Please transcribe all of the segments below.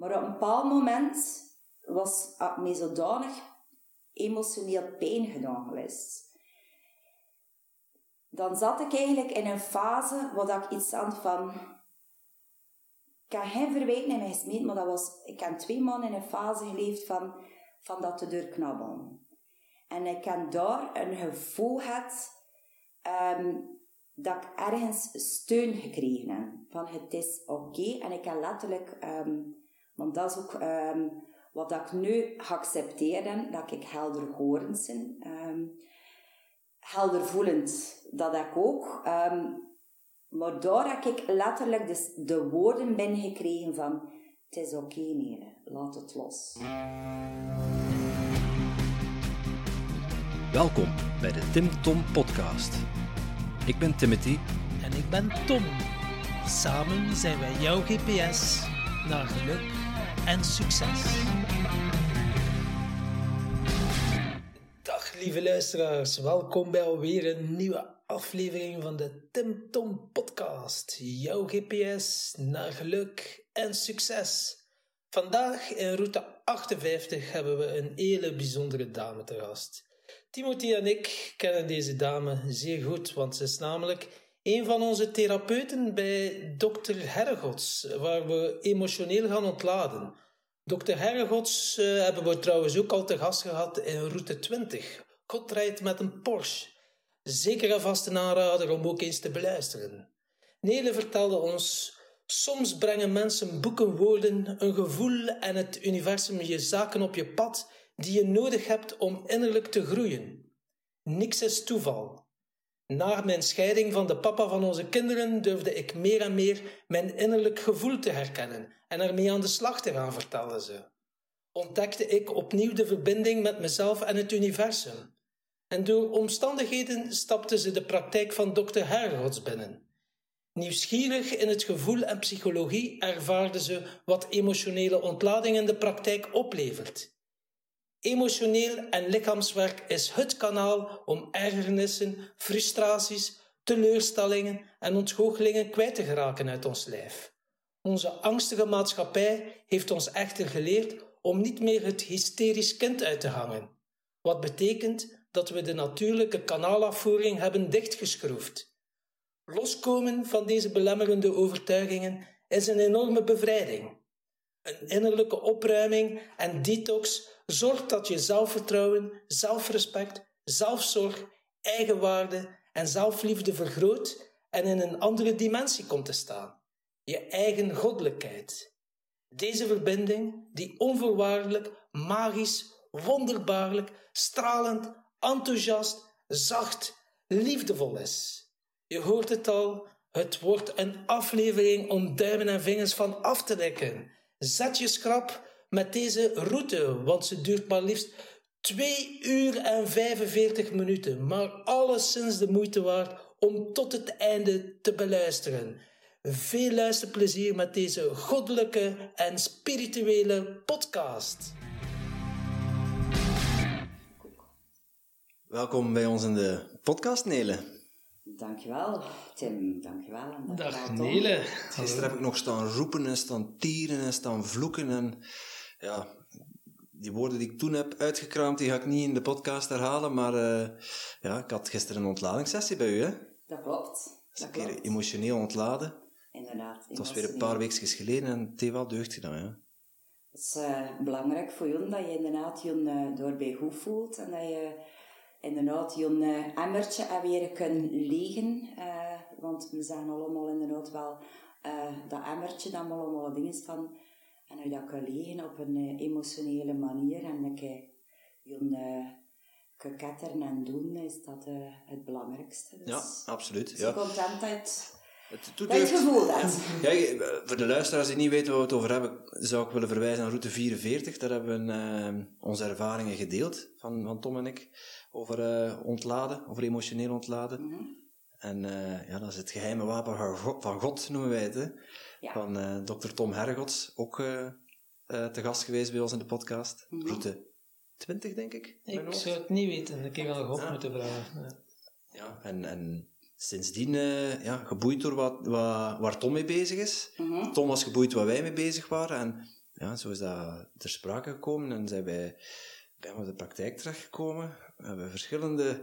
Maar op een bepaald moment was me zodanig emotioneel pijn gedaan geweest. Dan zat ik eigenlijk in een fase waar ik iets aan van... Ik kan geen verwijten in mij gesmeten, maar dat was... Ik heb twee maanden in een fase geleefd van, van dat te doorknabbelen. En ik heb daar een gevoel gehad... Um, dat ik ergens steun gekregen heb. Van het is oké. En ik heb letterlijk... Um, want dat is ook... Um, wat ik nu geaccepteerd dat ik helder horend ben. Um, helder voelend, dat ik ook. Um, maar daar heb ik letterlijk dus de woorden binnengekregen van... Het is oké, okay. Laat het los. Welkom bij de Tim Tom podcast. Ik ben Timothy. En ik ben Tom. Samen zijn wij jouw GPS naar geluk en succes. Dag lieve luisteraars, welkom bij alweer een nieuwe aflevering van de Tim Tom Podcast. Jouw GPS naar geluk en succes. Vandaag in route 58 hebben we een hele bijzondere dame te gast. Timothy en ik kennen deze dame zeer goed, want ze is namelijk een van onze therapeuten bij dokter Hergots, waar we emotioneel gaan ontladen. Dokter Hergots uh, hebben we trouwens ook al te gast gehad in route 20. God met een Porsche. Zeker een vaste aanrader om ook eens te beluisteren. Nele vertelde ons Soms brengen mensen boeken, woorden, een gevoel en het universum je zaken op je pad die je nodig hebt om innerlijk te groeien. Niks is toeval. Na mijn scheiding van de papa van onze kinderen durfde ik meer en meer mijn innerlijk gevoel te herkennen en ermee aan de slag te gaan, vertelde ze. Ontdekte ik opnieuw de verbinding met mezelf en het universum. En door omstandigheden stapte ze de praktijk van dokter Hergots binnen. Nieuwsgierig in het gevoel en psychologie ervaarde ze wat emotionele ontlading in de praktijk oplevert. Emotioneel en lichaamswerk is het kanaal om ergernissen, frustraties, teleurstellingen en ontgoochelingen kwijt te geraken uit ons lijf. Onze angstige maatschappij heeft ons echter geleerd om niet meer het hysterisch kind uit te hangen, wat betekent dat we de natuurlijke kanaalafvoering hebben dichtgeschroefd. Loskomen van deze belemmerende overtuigingen is een enorme bevrijding. Een innerlijke opruiming en detox zorgt dat je zelfvertrouwen, zelfrespect, zelfzorg, eigenwaarde en zelfliefde vergroot en in een andere dimensie komt te staan. Je eigen goddelijkheid. Deze verbinding, die onvoorwaardelijk, magisch, wonderbaarlijk, stralend, enthousiast, zacht, liefdevol is. Je hoort het al, het wordt een aflevering om duimen en vingers van af te dekken. Zet je schrap met deze route, want ze duurt maar liefst 2 uur en 45 minuten, maar alleszins de moeite waard om tot het einde te beluisteren. Veel luisterplezier met deze goddelijke en spirituele podcast. Welkom bij ons in de podcast, Nele. Dankjewel, Tim. Dankjewel. En Dag, Nele. Gisteren heb ik nog staan roepen en staan tieren en staan vloeken. En ja, die woorden die ik toen heb uitgekraamd, die ga ik niet in de podcast herhalen. Maar uh, ja, ik had gisteren een ontladingssessie bij u, hè? Dat klopt. Dat een keer emotioneel ontladen. Inderdaad. Het was weer een paar weken geleden en het heeft wel deugd gedaan, ja. Het is uh, belangrijk voor jou dat je inderdaad je uh, doorbij goed voelt en dat je inderdaad je uh, emmertje en weer kunt legen. Uh, want we zijn allemaal inderdaad wel dat emmertje, dat allemaal dingen van. En hoe dat kan legen op een emotionele manier en een keer je ketteren en doen, is dat het belangrijkste. Dus ja, absoluut. Ja. contentheid. Het doet dat je gevoel dat. Ja, voor de luisteraars die niet weten waar we het over hebben, zou ik willen verwijzen naar route 44. Daar hebben we onze ervaringen gedeeld, van, van Tom en ik over uh, ontladen, over emotioneel ontladen. Mm -hmm. En uh, ja, dat is het geheime wapen van God, van God noemen wij het. Hè? Ja. Van uh, Dr. Tom Hergots, ook te gast geweest bij ons in de podcast. Mm -hmm. Route 20, denk ik. Ik zou het niet weten, ik heb aan God ja. moeten vragen. Ja, ja en, en sindsdien ja, geboeid door wat, wat, waar Tom mee bezig is. Mm -hmm. Tom was geboeid waar wij mee bezig waren. En ja, zo is dat ter sprake gekomen en zijn wij bij de praktijk terechtgekomen. We hebben verschillende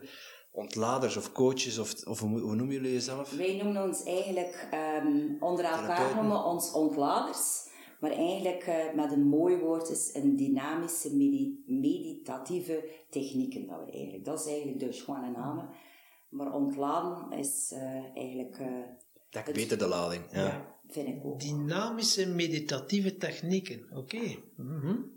ontladers of coaches, of, of hoe, hoe noemen jullie jezelf? Wij noemen ons eigenlijk, um, onder elkaar noemen ons ontladers. Maar eigenlijk uh, met een mooi woord is een dynamische medi meditatieve technieken. Dat, we eigenlijk, dat is eigenlijk dus gewoon een naam. Maar ontladen is uh, eigenlijk... Uh, dat beter de lading, ja. ja. Vind ik ook. Dynamische meditatieve technieken, oké. Okay. Mm -hmm.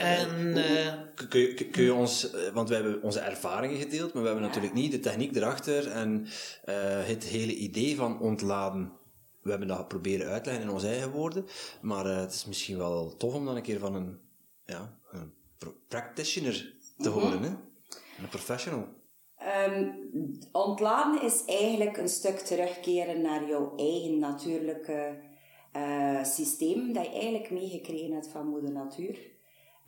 En... Uh, kun, je, kun je ons, want we hebben onze ervaringen gedeeld, maar we hebben ja. natuurlijk niet de techniek erachter en uh, het hele idee van ontladen. We hebben dat proberen uitleggen in onze eigen woorden, maar uh, het is misschien wel tof om dan een keer van een, ja, een practitioner te Mhm. horen, hè? een professional. Um, ontladen is eigenlijk een stuk terugkeren naar jouw eigen natuurlijke uh, systeem dat je eigenlijk meegekregen hebt van moeder natuur.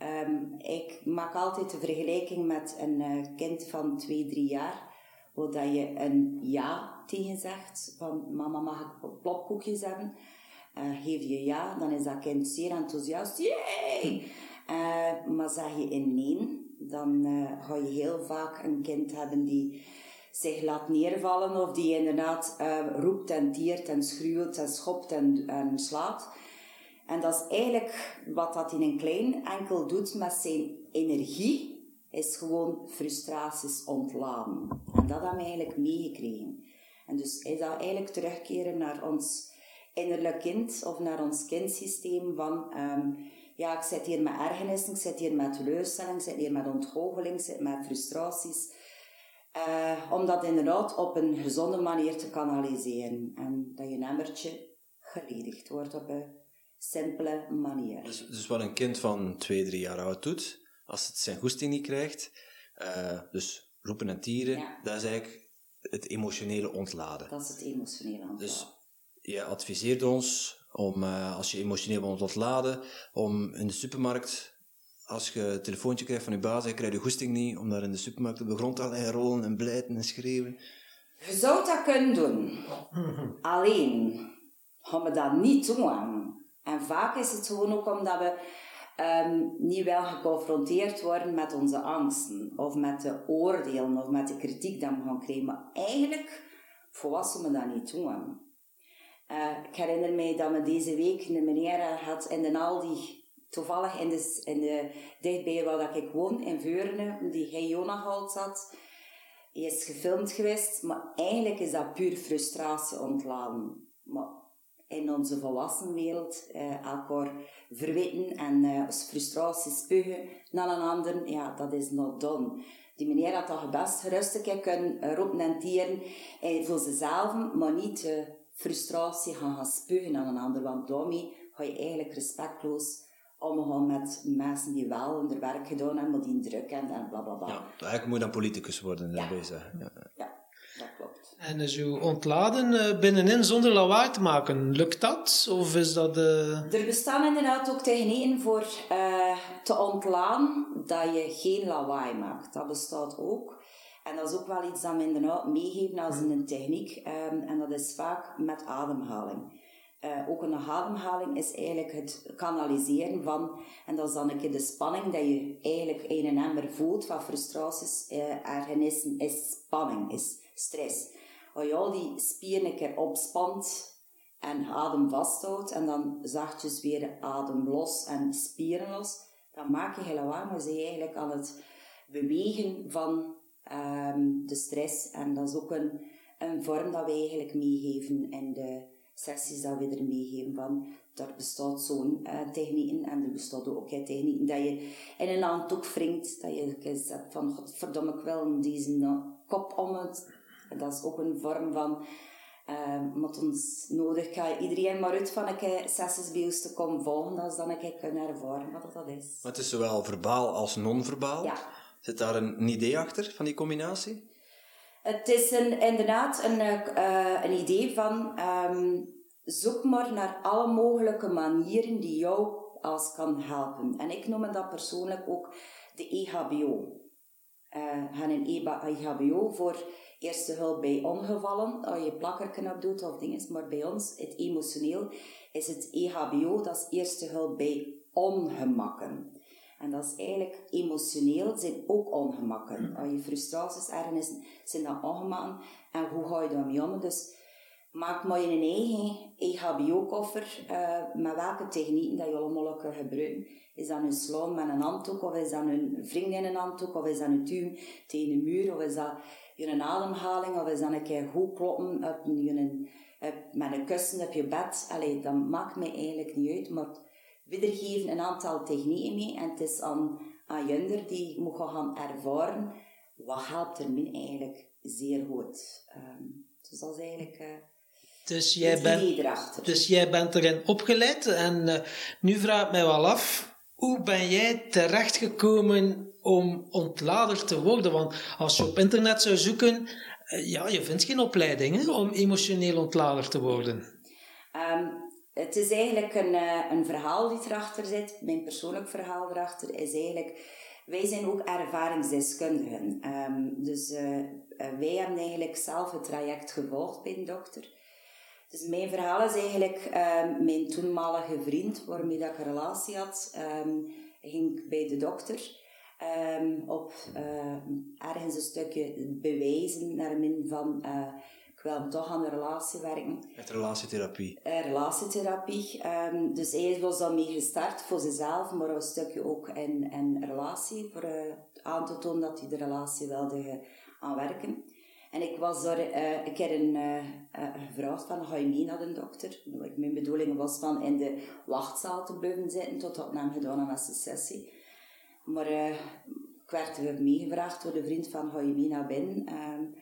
Um, ik maak altijd de vergelijking met een uh, kind van 2, 3 jaar, waar dat je een ja tegen zegt, van mama mag ik plopkoekjes hebben. Uh, geef je ja, dan is dat kind zeer enthousiast, yay! Uh, maar zeg je een nee, dan ga je heel vaak een kind hebben die zich laat neervallen of die inderdaad roept en tiert en schreeuwt en schopt en, en, slaat. En dat is eigenlijk wat dat in een klein enkel doet met zijn energie, is gewoon frustraties ontladen. En dat hebben we eigenlijk meegekregen. En dus is dat eigenlijk terugkeren naar ons innerlijk kind of naar ons kindsysteem van... Um, ja, ik zit hier met ergernissen, ik zit hier met teleurstelling, ik zit hier met ontgoocheling, ik zit met frustraties. Uh, om dat inderdaad op een gezonde manier te kanaliseren. En dat je emmertje geledigd wordt op een simpele manier. Dus, dus wat een kind van 2, 3 jaar oud doet, als het zijn goesting niet krijgt, uh, dus roepen en tieren, ja. dat is eigenlijk het emotionele ontladen. Dat is het emotionele ontladen. Dus je adviseert ons om, uh, als je emotioneel wilt ontladen, om in de supermarkt, als je een telefoontje krijgt van je baas en je krijgt je goesting niet, om daar in de supermarkt op de grond te gaan rollen en blijten en schreeuwen. Je zou dat kunnen doen. Alleen, gaan we dat niet doen. En vaak is het gewoon ook omdat we um, niet wel geconfronteerd worden met onze angsten, of met de oordelen, of met de kritiek die we gaan krijgen. Maar eigenlijk, volwassenen we dat niet doen. Uh, ik herinner mij dat we deze week een meneer had in de Aldi, toevallig in de, in de, dichtbij waar ik woon, in Veurne, die hij Jonahald zat. Hij is gefilmd geweest, maar eigenlijk is dat puur frustratie ontladen. Maar in onze volwassenenwereld, uh, elkaar verwitten en uh, frustratie spugen naar een ander, ja, dat is not done. Die meneer had dat best gerust een keer kunnen roepen en tieren voor zichzelf, maar niet frustratie gaan, gaan spugen aan een ander, want daarmee ga je eigenlijk respectloos omgaan met mensen die wel hun werk gedaan hebben, maar die druk hebben en bla bla bla. Ja, eigenlijk moet je dan politicus worden, ja. daarbij zeggen. Ja. ja, dat klopt. En is uw ontladen binnenin zonder lawaai te maken, lukt dat? Of is dat... Uh... Er bestaan inderdaad ook technieken voor uh, te ontladen dat je geen lawaai maakt. Dat bestaat ook. En dat is ook wel iets dat we inderdaad meegeven als een techniek. Um, en dat is vaak met ademhaling. Ook een ademhaling is eigenlijk het kanaliseren van, en dat is dan een keer de spanning dat je eigenlijk een en emmer voelt van frustraties, ergernissen, is spanning, is stress. Als je al die spieren een keer opspant en adem vasthoudt en dan zachtjes weer adem los en spieren los, dan maak je helemaal, maar je eigenlijk aan het bewegen van um, de stress. En dat is ook een, een vorm dat we eigenlijk meegeven in de sessies dat we er meegeven van. Er bestaat zo'n uh, technieken en er bestaat ook uh, technieken dat je in een handdoek wringt, dat je zegt van godverdomme ik wil deze kop om het. Dat is ook een vorm van uh, wat ons nodig. Ik ga iedereen maar uit van een sessies bij ons te komen volgen, dat is dan een keer kunnen ervaren wat dat is. Maar het is zowel verbaal als non-verbaal. Ja. Zit daar een, idee achter van die combinatie? Het is een, inderdaad een, uh, een idee van um, zoek maar naar alle mogelijke manieren die jou als kan helpen. En ik noem dat persoonlijk ook de E EHBO. Uh, en een EHBO voor eerste hulp bij ongevallen, als je plakkerknop doet of dingen. Maar bij ons, het emotioneel, is het EHBO, dat is eerste hulp bij ongemakken. En dat is eigenlijk emotioneel zijn ook ongemakken. Als je frustraties ergens zijn dat ongemakken. En hoe ga je daarmee om? Dus maak maar je eigen EHBO-koffer uh, met welke technieken dat je allemaal kan gebruiken. Is dat een sloom met een handdoek, of is dat een vriend in een handdoek, of is dat een duim tegen de muur, of is dat je ademhaling, of is dat een keer goed kloppen op je, met een kussen op je bed. Allee, dat maakt mij eigenlijk niet uit, maar we geven een aantal technieken mee en het is aan, aan Junder die moet gaan ervaren wat helpt er min eigenlijk zeer goed. Um, dus dat is eigenlijk... Uh, dus jij, bent, dus jij bent erin opgeleid en uh, nu vraag ik mij wel af, hoe ben jij terechtgekomen om ontlader te worden? Want als je op internet zou zoeken, uh, ja, je vindt geen opleiding om emotioneel ontlader te worden. Um, het is eigenlijk een, uh, een verhaal die erachter zit. Mijn persoonlijk verhaal erachter is eigenlijk... Wij zijn ook ervaringsdeskundigen. Um, dus uh, wij hebben eigenlijk zelf het traject gevolgd bij een dokter. Dus mijn verhaal is eigenlijk um, mijn toenmalige vriend, waarmee ik een relatie had, um, ging bij de dokter. Um, op uh, ergens een stukje bewijzen naar min van uh, ik wil toch aan de relatie werken. Met relatietherapie. Uh, relatietherapie. Um, dus hij was dan mee gestart voor zichzelf, maar een stukje ook in, in relatie, voor uh, aan te tonen dat hij de relatie wilde aan werken. En ik was daar uh, een keer een, gevraagd van, ga je mee naar de dokter? Mijn bedoeling was van in de wachtzaal te blijven zitten, totdat ik hem gedaan aan de sessie. Maar ik werd meegevraagd door de vriend van, ga je mee naar binnen? Um,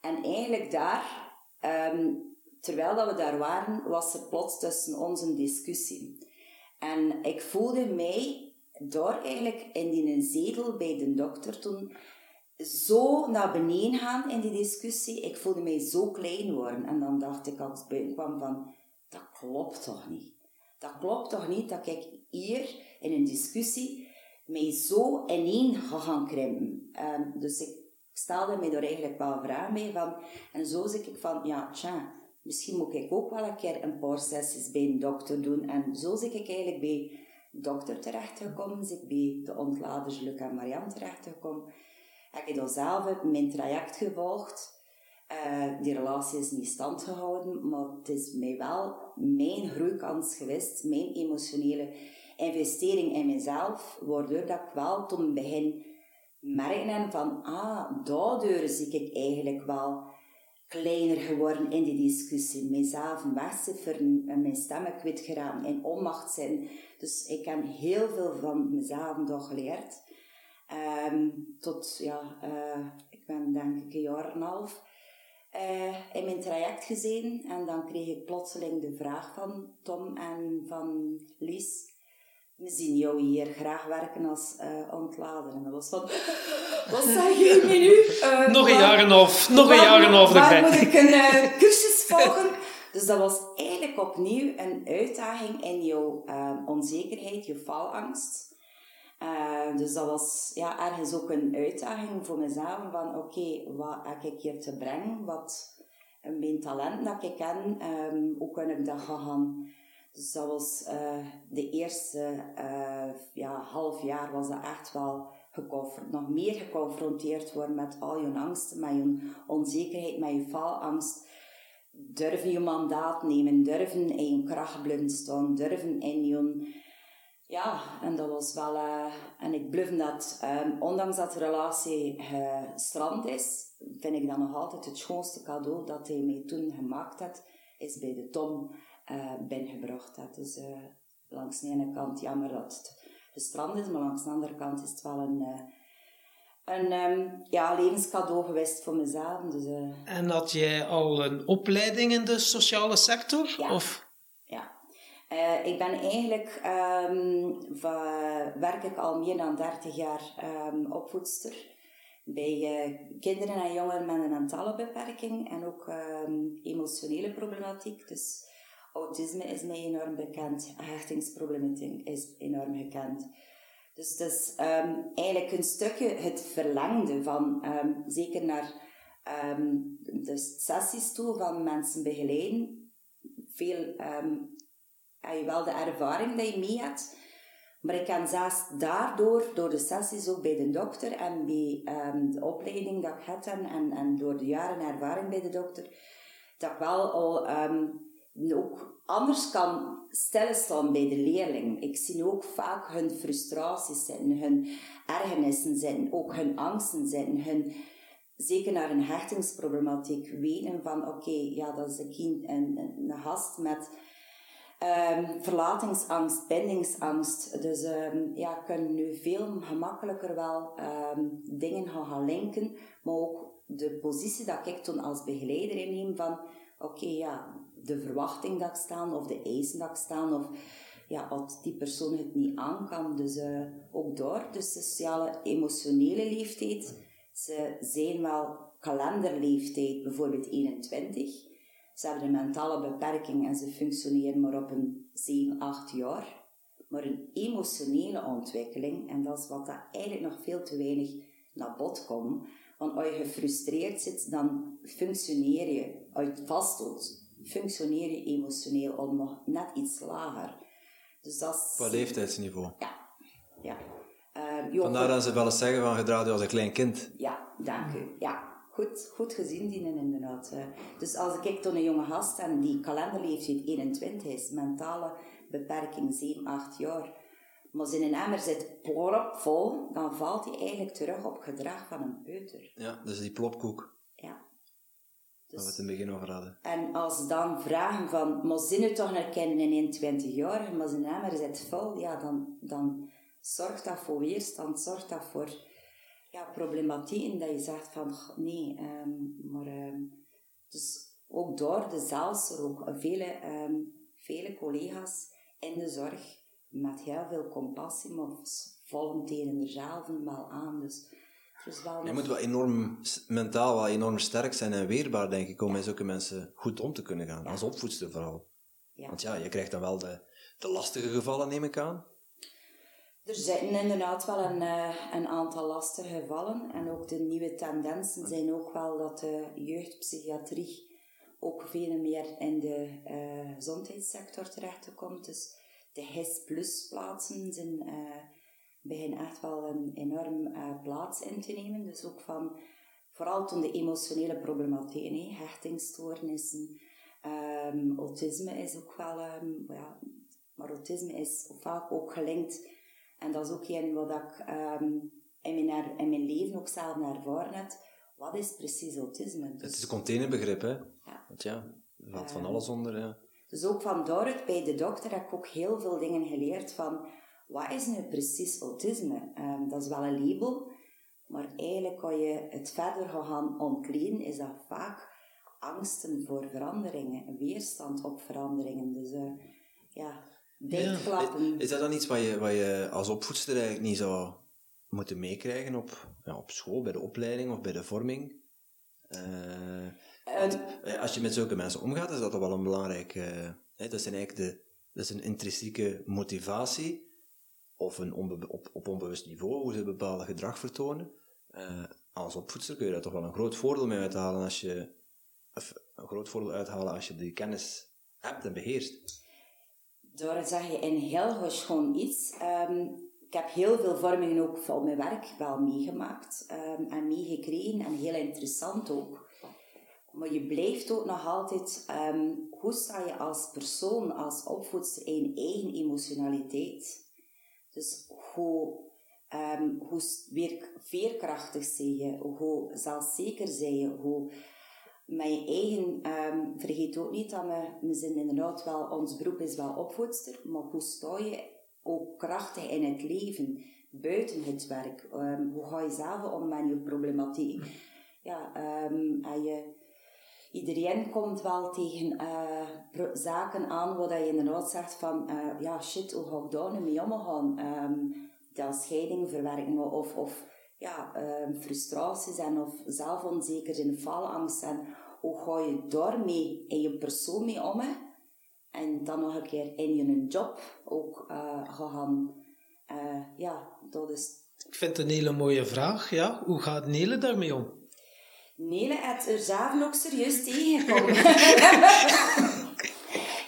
en eigenlijk daar, ehm, terwijl dat we daar waren, was er plots tussen ons een discussie. En ik voelde mij door eigenlijk in die zetel bij de dokter toen zo naar beneden gaan in die discussie. Ik voelde mij zo klein worden. En dan dacht ik als ik kwam van, dat klopt toch niet? Dat klopt toch niet dat ik hier in een discussie mij zo ineen ga gaan krimpen. Um, dus ik stelde mij er eigenlijk wel vragen mee van. En zo zeg ik van, ja, tja, misschien moet ik ook wel een keer een paar sessies bij een dokter doen. En zo zeg ik eigenlijk bij dokter terechtgekomen, zeg ik bij de ontladers Luc en Marianne terechtgekomen. Heb ik dan zelf mijn traject gevolgd. Uh, die relatie is niet stand gehouden, maar het is mij wel mijn groeikans geweest, mijn emotionele investering in mezelf, waardoor dat ik wel toen begin merken van, ah, daardoor zie ik eigenlijk wel kleiner geworden in die discussie. Mijzelf wegcijferen en mijn stemmen kwijtgeraakt en onmacht zijn. Dus ik heb heel veel van mezelf toch geleerd. Um, tot, ja, uh, ik ben denk ik een jaar en een half uh, in mijn traject gezeten. En dan kreeg ik plotseling de vraag van Tom en van Lies we zien jou hier graag werken als uh, ontlader. En dat was van, wat zeg je nu? Uh, nog een jaar en half, nog een jaar en half Waar moet ik een uh, cursus volgen? dus dat was eigenlijk opnieuw een uitdaging in jouw onzekerheid, je falangst. dus dat was ja, ergens ook een uitdaging voor mezelf van oké, wat heb ik hier te brengen? Wat mijn talent dat ik ken, um, hoe kan ik dat gaan was uh, de eerste uh, ja, half jaar was dat echt wel nog meer geconfronteerd worden met al je angsten, met je onzekerheid, met je falangst. Durven je mandaat nemen, durven in je kracht staan, durven in je... Ja, en dat was wel... Uh, en ik blijf dat, um, ondanks dat de relatie strand is, vind ik dat nog altijd het schoonste cadeau dat hij mij toen gemaakt heeft, is bij de Tom uh, binnengebracht. Dus uh, langs de ene kant jammer dat het de strand is, maar langs de andere kant is het wel een, uh, een um, ja, levenscadeau geweest voor mezelf. Dus, en had jij al een opleiding in de sociale sector? Ja. Of? ja. ik ben eigenlijk, um, werk ik al meer dan 30 jaar um, opvoedster bij kinderen en jongeren met een mentale beperking en ook emotionele problematiek. Dus autisme is mij enorm bekend. Hechtingsproblematiek is enorm gekend. Dus het is um, eigenlijk een stukje het verlengde van, um, zeker naar ehm, dus sessies toe van mensen begeleiden. Veel, heb je wel de ervaring dat je mee hebt. Maar ik kan zelfs daardoor, door de sessies ook bij de dokter en bij ehm, de opleiding dat ik had en, en, en door de jaren ervaring bij de dokter, dat ik wel al ook anders kan stilstaan bij de leerling. Ik zie ook vaak hun frustraties zitten, hun ergernissen zitten, ook hun angsten zitten, hun, zeker naar een hechtingsproblematiek weten van oké, ja, dat is een kind, een, een gast met um, verlatingsangst, bindingsangst. Dus um, ja, kunnen nu veel gemakkelijker wel um, dingen gaan, gaan linken, maar ook de positie dat ik toen als begeleider inneem van oké, ja, de verwachting dat ik staan of de eisen dat ik staan of ja, als die persoon het niet aan kan. Dus uh, ook door de sociale, emotionele leeftijd. Ze zijn wel kalenderleeftijd, bijvoorbeeld 21. Ze hebben een mentale beperking en ze functioneren maar op een 7, 8 jaar. Maar een emotionele ontwikkeling, en dat is wat dat eigenlijk nog veel te weinig naar bod komt. Want als je gefrustreerd zit, dan functioneer je, je vasthoudt, functioneer je emotioneel al nog net iets lager. Dus dat is... Qua leeftijdsniveau? Ja. ja. Uh, Vandaar dat ze wel eens zeggen van gedraag je als een klein kind. Ja, dank u. Ja, goed, goed gezien dienen inderdaad. Uh, dus als ik kijk naar een jonge gast en die kalenderleeftijd 21 is, mentale beperking 7, 8 jaar, maar zijn emmer zit vol, dan valt hij eigenlijk terug op gedrag van een peuter. Ja, dus die plopkoek. Dus, waar we het in het begin over hadden. En als dan vragen van, maar u toch herkennen in 21 jaar, maar zijn emmer zit vol, ja, dan, dan zorgt dat voor weerstand, zorgt dat voor ja, problematieken dat je zegt van, nee, um, maar... Um, dus ook door de zelfs er ook vele, um, vele collega's in de zorg met heel veel compassie, maar volgen tegen dezelfde wel aan. Dus dus wel je moet wel enorm mentaal wel enorm sterk zijn en weerbaar, denk ik, om met zulke mensen goed om te kunnen gaan. Als opvoedster vooral. Want ja, je krijgt dan wel de, de lastige gevallen, neem ik aan. Er zijn inderdaad wel een, uh, een aantal lastige gevallen. En ook de nieuwe tendensen zijn ook wel dat de jeugdpsychiatrie ook veel meer in de uh, gezondheidssector terechtkomt. Dus de HIS Plus plaatsen zijn... Uh, beginnen echt wel een enorm uh, plaats in te nemen. Dus ook van, vooral toen de emotionele problematieken, hechtingstoornissen, um, autisme is ook wel, um, ja, maar autisme is vaak ook gelinkt. En dat is ook een wat ik um, in, mijn, in mijn leven ook zelf ervaren heb. Wat is precies autisme? Dus, het is een containerbegrip, hè? Ja. Want ja, er valt van alles onder, ja. Dus ook van daaruit bij de dokter heb ik ook heel veel dingen geleerd van wat is nu precies autisme? Um, dat is wel een label, maar eigenlijk kan je het verder gaan ontleden, is dat vaak angsten voor veranderingen, weerstand op veranderingen. Dus uh, ja, dichtklappen. Ja. Is dat dan iets wat je, wat je als opvoedster eigenlijk niet zou moeten meekrijgen op, ja, op school, bij de opleiding of bij de vorming? Uh, want, als je met zulke mensen omgaat, is dat toch wel een belangrijk... Uh, hè, dat, zijn eigenlijk de, dat is een intrinsieke motivatie of een op, op onbewust niveau, hoe ze bepaalde gedrag vertonen. Uh, als opvoedster kun je daar toch wel een groot voordeel mee uithalen als je, een groot voordeel uithalen als je die kennis hebt en beheerst. Daar zeg je in heel gewoon iets. Um, ik heb heel veel vormingen ook van mijn werk wel meegemaakt um, en meegekregen en heel interessant ook. Maar je blijft ook nog altijd, um, hoe sta je als persoon, als opvoedster in eigen emotionaliteit? Dus hoe, um, hoe weer veerkrachtig zie je, hoe zelfzeker zie je, hoe mijn eigen, um, vergeet ook niet dat we, we zijn inderdaad wel, ons beroep is wel opvoedster, maar hoe sta je ook krachtig in het leven, buiten het werk? Um, hoe ga je zelf om met je problematiek? Ja, en je, iedereen komt wel tegen uh, zaken aan waar je inderdaad zegt van, uh, ja shit, hoe ga ik daar nu mee omgaan? Um, dat scheiding verwerken of, of ja, um, frustraties en of zelfonzeker zijn, faalangst en hoe ga je daarmee in je persoon mee om? En dan nog een keer in je job ook uh, gaan, ja, dat is... Ik vind het een hele mooie vraag, ja. Hoe gaat Nele daarmee om? Nele het er zelf ook serieus tegengekomen.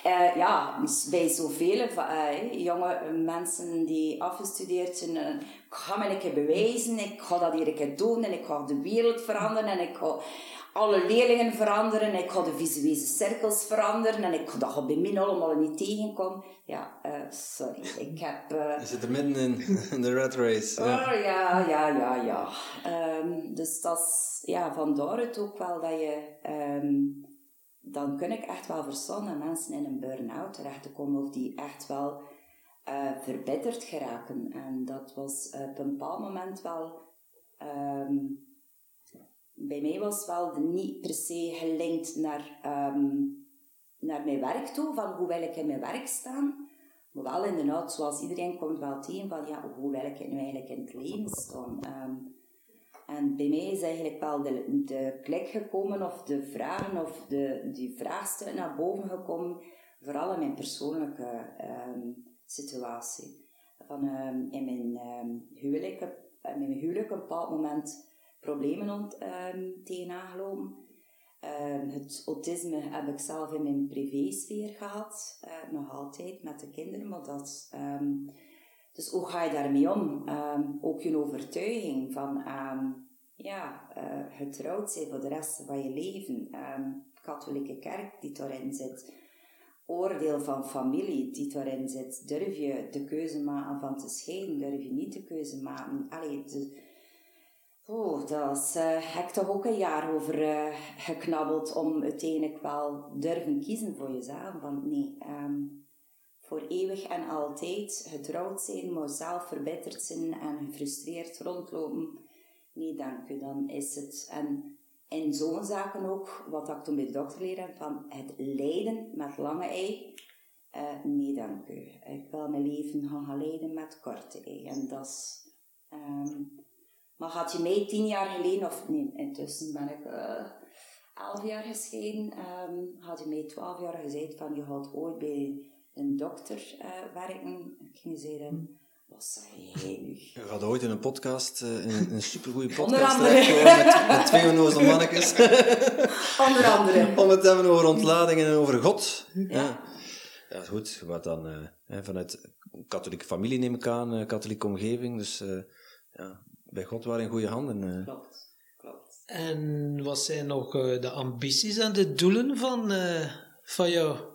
Uh, ja, dus bij zoveel uh, jonge mensen die afgestudeerd zijn. Uh, ik ga me een keer bewijzen, ik ga dat hier een keer doen en ik ga de wereld veranderen en ik ga alle leerlingen veranderen en ik ga de visuele cirkels veranderen en ik ga dat bij mij allemaal niet tegenkomen. Ja, sorry, ik heb... Je zit er midden in, in de red race. Ja, oh, ja, ja, ja. ja. Um, dus dat is ja, vandaar het ook wel dat je... Um, dan kun ik echt wel verstaan dat mensen in een burn-out terechtkomen of die echt wel uh, verbitterd geraken. En dat was op een bepaald moment wel... Um, bij mij was wel niet per se gelinkt naar, um, naar mijn werk toe, van hoe wil ik in mijn werk staan. Maar wel inderdaad, zoals iedereen komt wel tegen van, ja, hoe wil ik nu eigenlijk in het leven staan. Um, en bij mij is eigenlijk wel de, de klik gekomen, of de vragen, of de, die vraagstukken naar boven gekomen, vooral in mijn persoonlijke um, situatie. Van, in mijn huwelijk, in mijn huwelijk op een bepaald moment problemen ont, um, tegenaan gelopen. het autisme heb ik zelf in mijn privésfeer gehad, uh, nog altijd met de kinderen, maar dat dus hoe ga je daarmee om? Ook je overtuiging van ja, uh, getrouwd zijn voor de rest van je leven. Katholieke kerk die daarin zit. Oordeel van familie die daarin zit. Durf je de keuze maken van te scheiden? Durf je niet de keuze maken? Allee, de, oh, is, uh, heb ik toch ook een jaar over uh, geknabbeld om uiteindelijk wel durven kiezen voor jezelf. Want nee, voor eeuwig en altijd getrouwd zijn, maar zelf verbitterd zijn en gefrustreerd rondlopen. Nee, dank u. Dan is het, en in zo'n zaken ook, wat ik toen bij de dokter leerde, van het lijden met lange ei. Uh, nee, dank u. Ik wil mijn leven gaan leiden met korte ei. En dat is... Um, maar had je mij tien jaar geleden, of nee, intussen ben ik uh, elf jaar gescheiden, um, had je mij twaalf jaar gezegd van je gaat ooit bij een dokter uh, werken. Ik ging zeggen, wat zei jij nu? Je gaat ooit in een podcast, uh, in een supergoeie podcast met, met twee onnozel mannetjes. Onder andere. Om het te hebben over ontlading en over God. Ja. Ja, goed. Wat dan vanuit katholieke familie neem ik aan, katholieke omgeving. Dus ja, bij God waren in goede handen. Klopt, klopt. En wat zijn nog de ambities en de doelen van, van jou?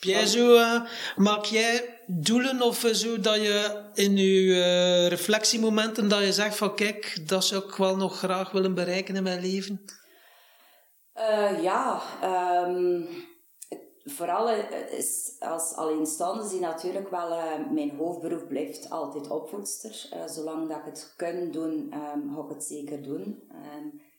jij zo, uh, maak jij doelen of zo dat je in je uh, reflectiemomenten dat je zegt van kijk, dat zou ik wel nog graag willen bereiken in mijn leven? Uh, ja, um, vooral is, als alleenstaande zie natuurlijk wel, mijn hoofdberoep blijft altijd opvoedster. zolang dat ik het kan doen, um, ga ik het zeker doen.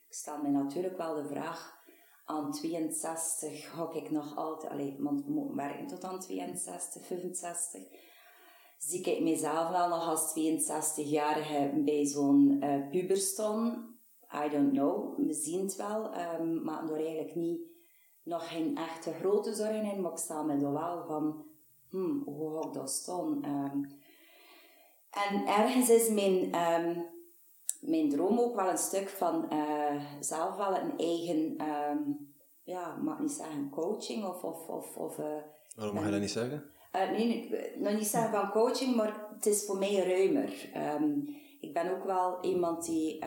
ik stel me natuurlijk wel de vraag aan 62 ga ik nog altijd, alleen, want moet werken tot aan 62, 65. Zie ik mezelf wel nog als 62-jarige bij zo'n puber staan. I don't know, we zien het wel, um, maar door eigenlijk niet, nog geen echte grote zorgen in, maar ik sta me er wel van, hmm, hoe ga ik dat staan? Um, en ergens is mijn, um, mijn droom ook wel een stuk van uh, zelf wel een eigen, um, ja, mag niet zeggen coaching of... of, of, of uh, Waarom mag je dat niet zeggen? Uh, nee, nog niet zeggen van coaching, maar het is voor mij ruimer. Ik ben ook wel iemand die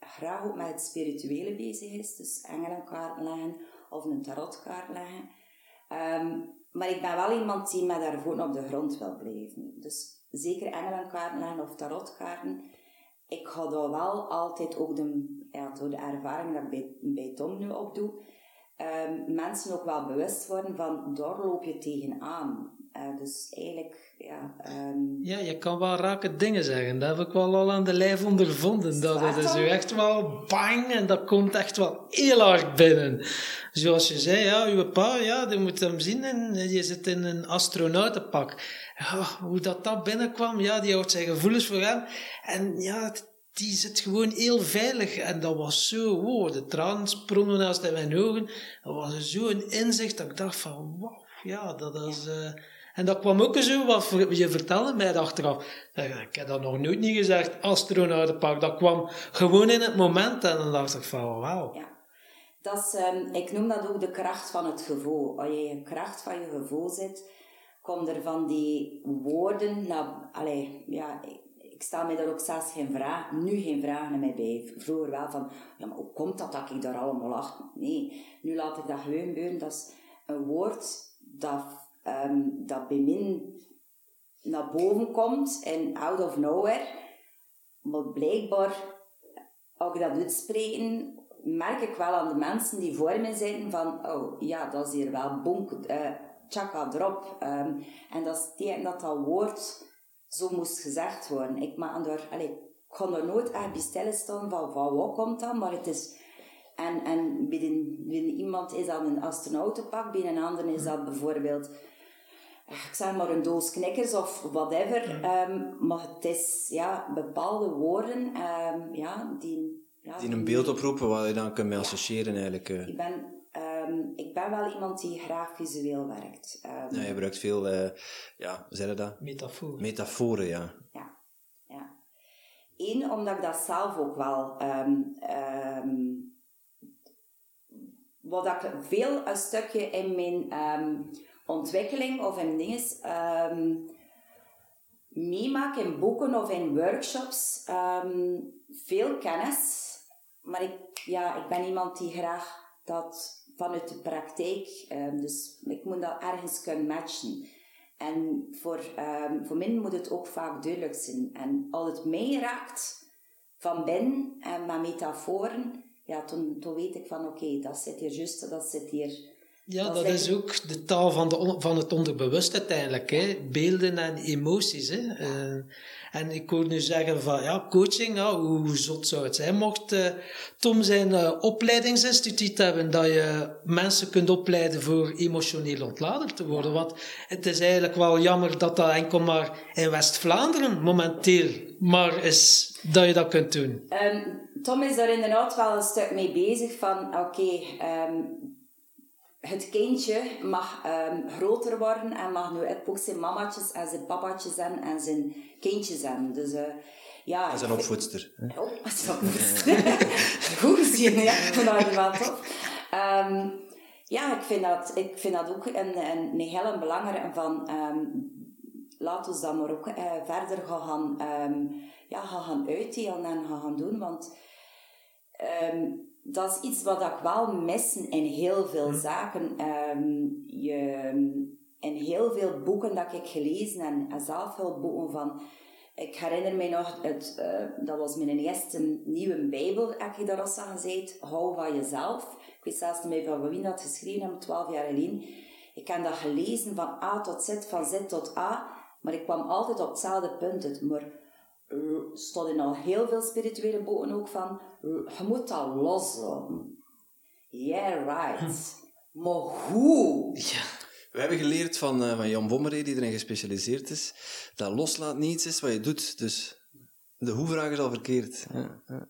graag ook met het spirituele bezig is, dus engelenkaart leggen of een tarotkaart leggen. Um, maar ik ben wel iemand die met haar voeten op de grond wil blijven. Dus zeker engelenkaarten leggen of tarotkaarten ik ga daar wel altijd ook de, ja, door de ervaring dat ik bij, bij Tom nu opdoe, um, mensen ook wel bewust worden van daar loop je tegenaan. Uh, dus eigenlijk, ja... Um... Ja, je kan wel rake dingen zeggen. Dat heb ik wel al aan de lijf ondervonden. Dat is u echt wel bang en dat komt echt wel heel hard binnen. Zoals je zei, ja, uw pa, ja, je moet hem zien en je zit in een astronautenpak ja, hoe dat, dat binnenkwam, ja, die houdt zijn gevoelens voor hem. En ja, die zit gewoon heel veilig. En dat was zo, wow, de tranen sprongen naast in mijn ogen. Dat was zo'n inzicht dat ik dacht van, wow, ja, dat is... Uh, En dat kwam ook zo, wat je vertelde mij achteraf. Eh, Ik heb dat nog nooit niet gezegd, astronautenpak. Dat kwam gewoon in het moment en dan dacht ik van, wauw. Ja. Dat ehm, ik noem dat ook de kracht van het gevoel. Als je in de kracht van je gevoel zit, komen er van die woorden naar... Allee, ja, ik, stel me daar ook zelfs geen vraag, nu geen vragen meer bij. Vroeger wel van, ja, maar hoe komt dat dat ik daar allemaal achter? Nee, nu laat ik dat gewoon. Dat is een woord dat, ehm dat bij mij naar boven komt en out of nowhere. Maar blijkbaar als ik dat uitspreken, merk ik wel aan de mensen die voor me zitten van, oh ja, dat is hier wel bonk, eh tjaka erop. Ehm, en dat is tegen dat dat woord zo moest gezegd worden. Ik, maak ik kon er nooit echt bij stilstaan van, van wat komt dan, maar het is... En, en bij, de- bij iemand is dat een astronautenpak, bij een ander is dat bijvoorbeeld ik zeg maar een doos knikkers of whatever. ehm, maar het is ja, bepaalde woorden ehm, ja, die... Ja, Die een beeld oproepen waar je dan kunt mee associëren eigenlijk. eh. Ik ben, ehm, ik ben wel iemand die graag visueel werkt. Ehm, Ja, je gebruikt veel, eh, ja, hoe zeg je dat? Metafoor. Metaforen, ja. ja, ja. Eén, omdat ik dat zelf ook wel... ehm, ehm, wat ik veel een stukje in mijn ehm, ontwikkeling of in dingen ehm meemaak in boeken of in workshops. ehm, veel kennis, maar ik, ja, ik ben iemand die graag dat vanuit de praktijk, ehm, dus ik moet dat ergens kunnen matchen. En voor, ehm, voor mij moet het ook vaak duidelijk zijn. En als het mij raakt van binnen en met metaforen, ja, toen, toen weet ik van oké, dat zit hier juist, dat zit hier. Ja, Dat dat is ook de taal van, de van het onderbewust uiteindelijk. Hè? Beelden en emoties. Hè? Eh, en ik hoor nu zeggen van ja, coaching, hoe zot zou het zijn mocht eh, Tom zijn eh, opleidingsinstituut hebben dat je mensen kunt opleiden voor emotioneel ontlader te worden. Want het is eigenlijk wel jammer dat dat enkel maar in West-Vlaanderen momenteel maar is dat je dat kunt doen. Ehm, Tom is daar inderdaad wel een stuk mee bezig van oké, ehm, het kindje mag ehm, groter worden en mag nu ook zijn mamatjes en zijn papatjes hebben en zijn kindjes hebben. Dus eh, ja... Is een opvoedster. hè. Oh, dat is wel goed. Gezien, ja. Ik vind dat wel tof. Ja, ik vind dat, ik vind dat ook een, een, een hele belangrijke van... ehm laat ons dan maar ook eh, verder gaan, ehm, ja, gaan, uitdelen en gaan, doen. Want dat is iets wat ik wel mis in heel veel zaken. Ehm, je, in heel veel boeken dat ik gelezen en, en zelfhulpboeken van... Ik herinner me nog, het, eh, dat was mijn eerste nieuwe Bijbel, heb ik daar al aan gezegd. Hou van jezelf. Ik weet zelfs niet meer van wie dat geschreven heeft, 12 jaar geleden. Ik heb dat gelezen van A tot Z, van Z tot A. Maar ik kwam altijd op hetzelfde punt uit. Maar stond in al heel veel spirituele boeken ook van, je moet dat loslaten. Yeah, right. Maar hoe? Ja. We hebben geleerd van, eh, van Jan Bommeré, die erin gespecialiseerd is, dat loslaat niets is wat je doet. Dus de hoe-vraag is al verkeerd. Ja, ja.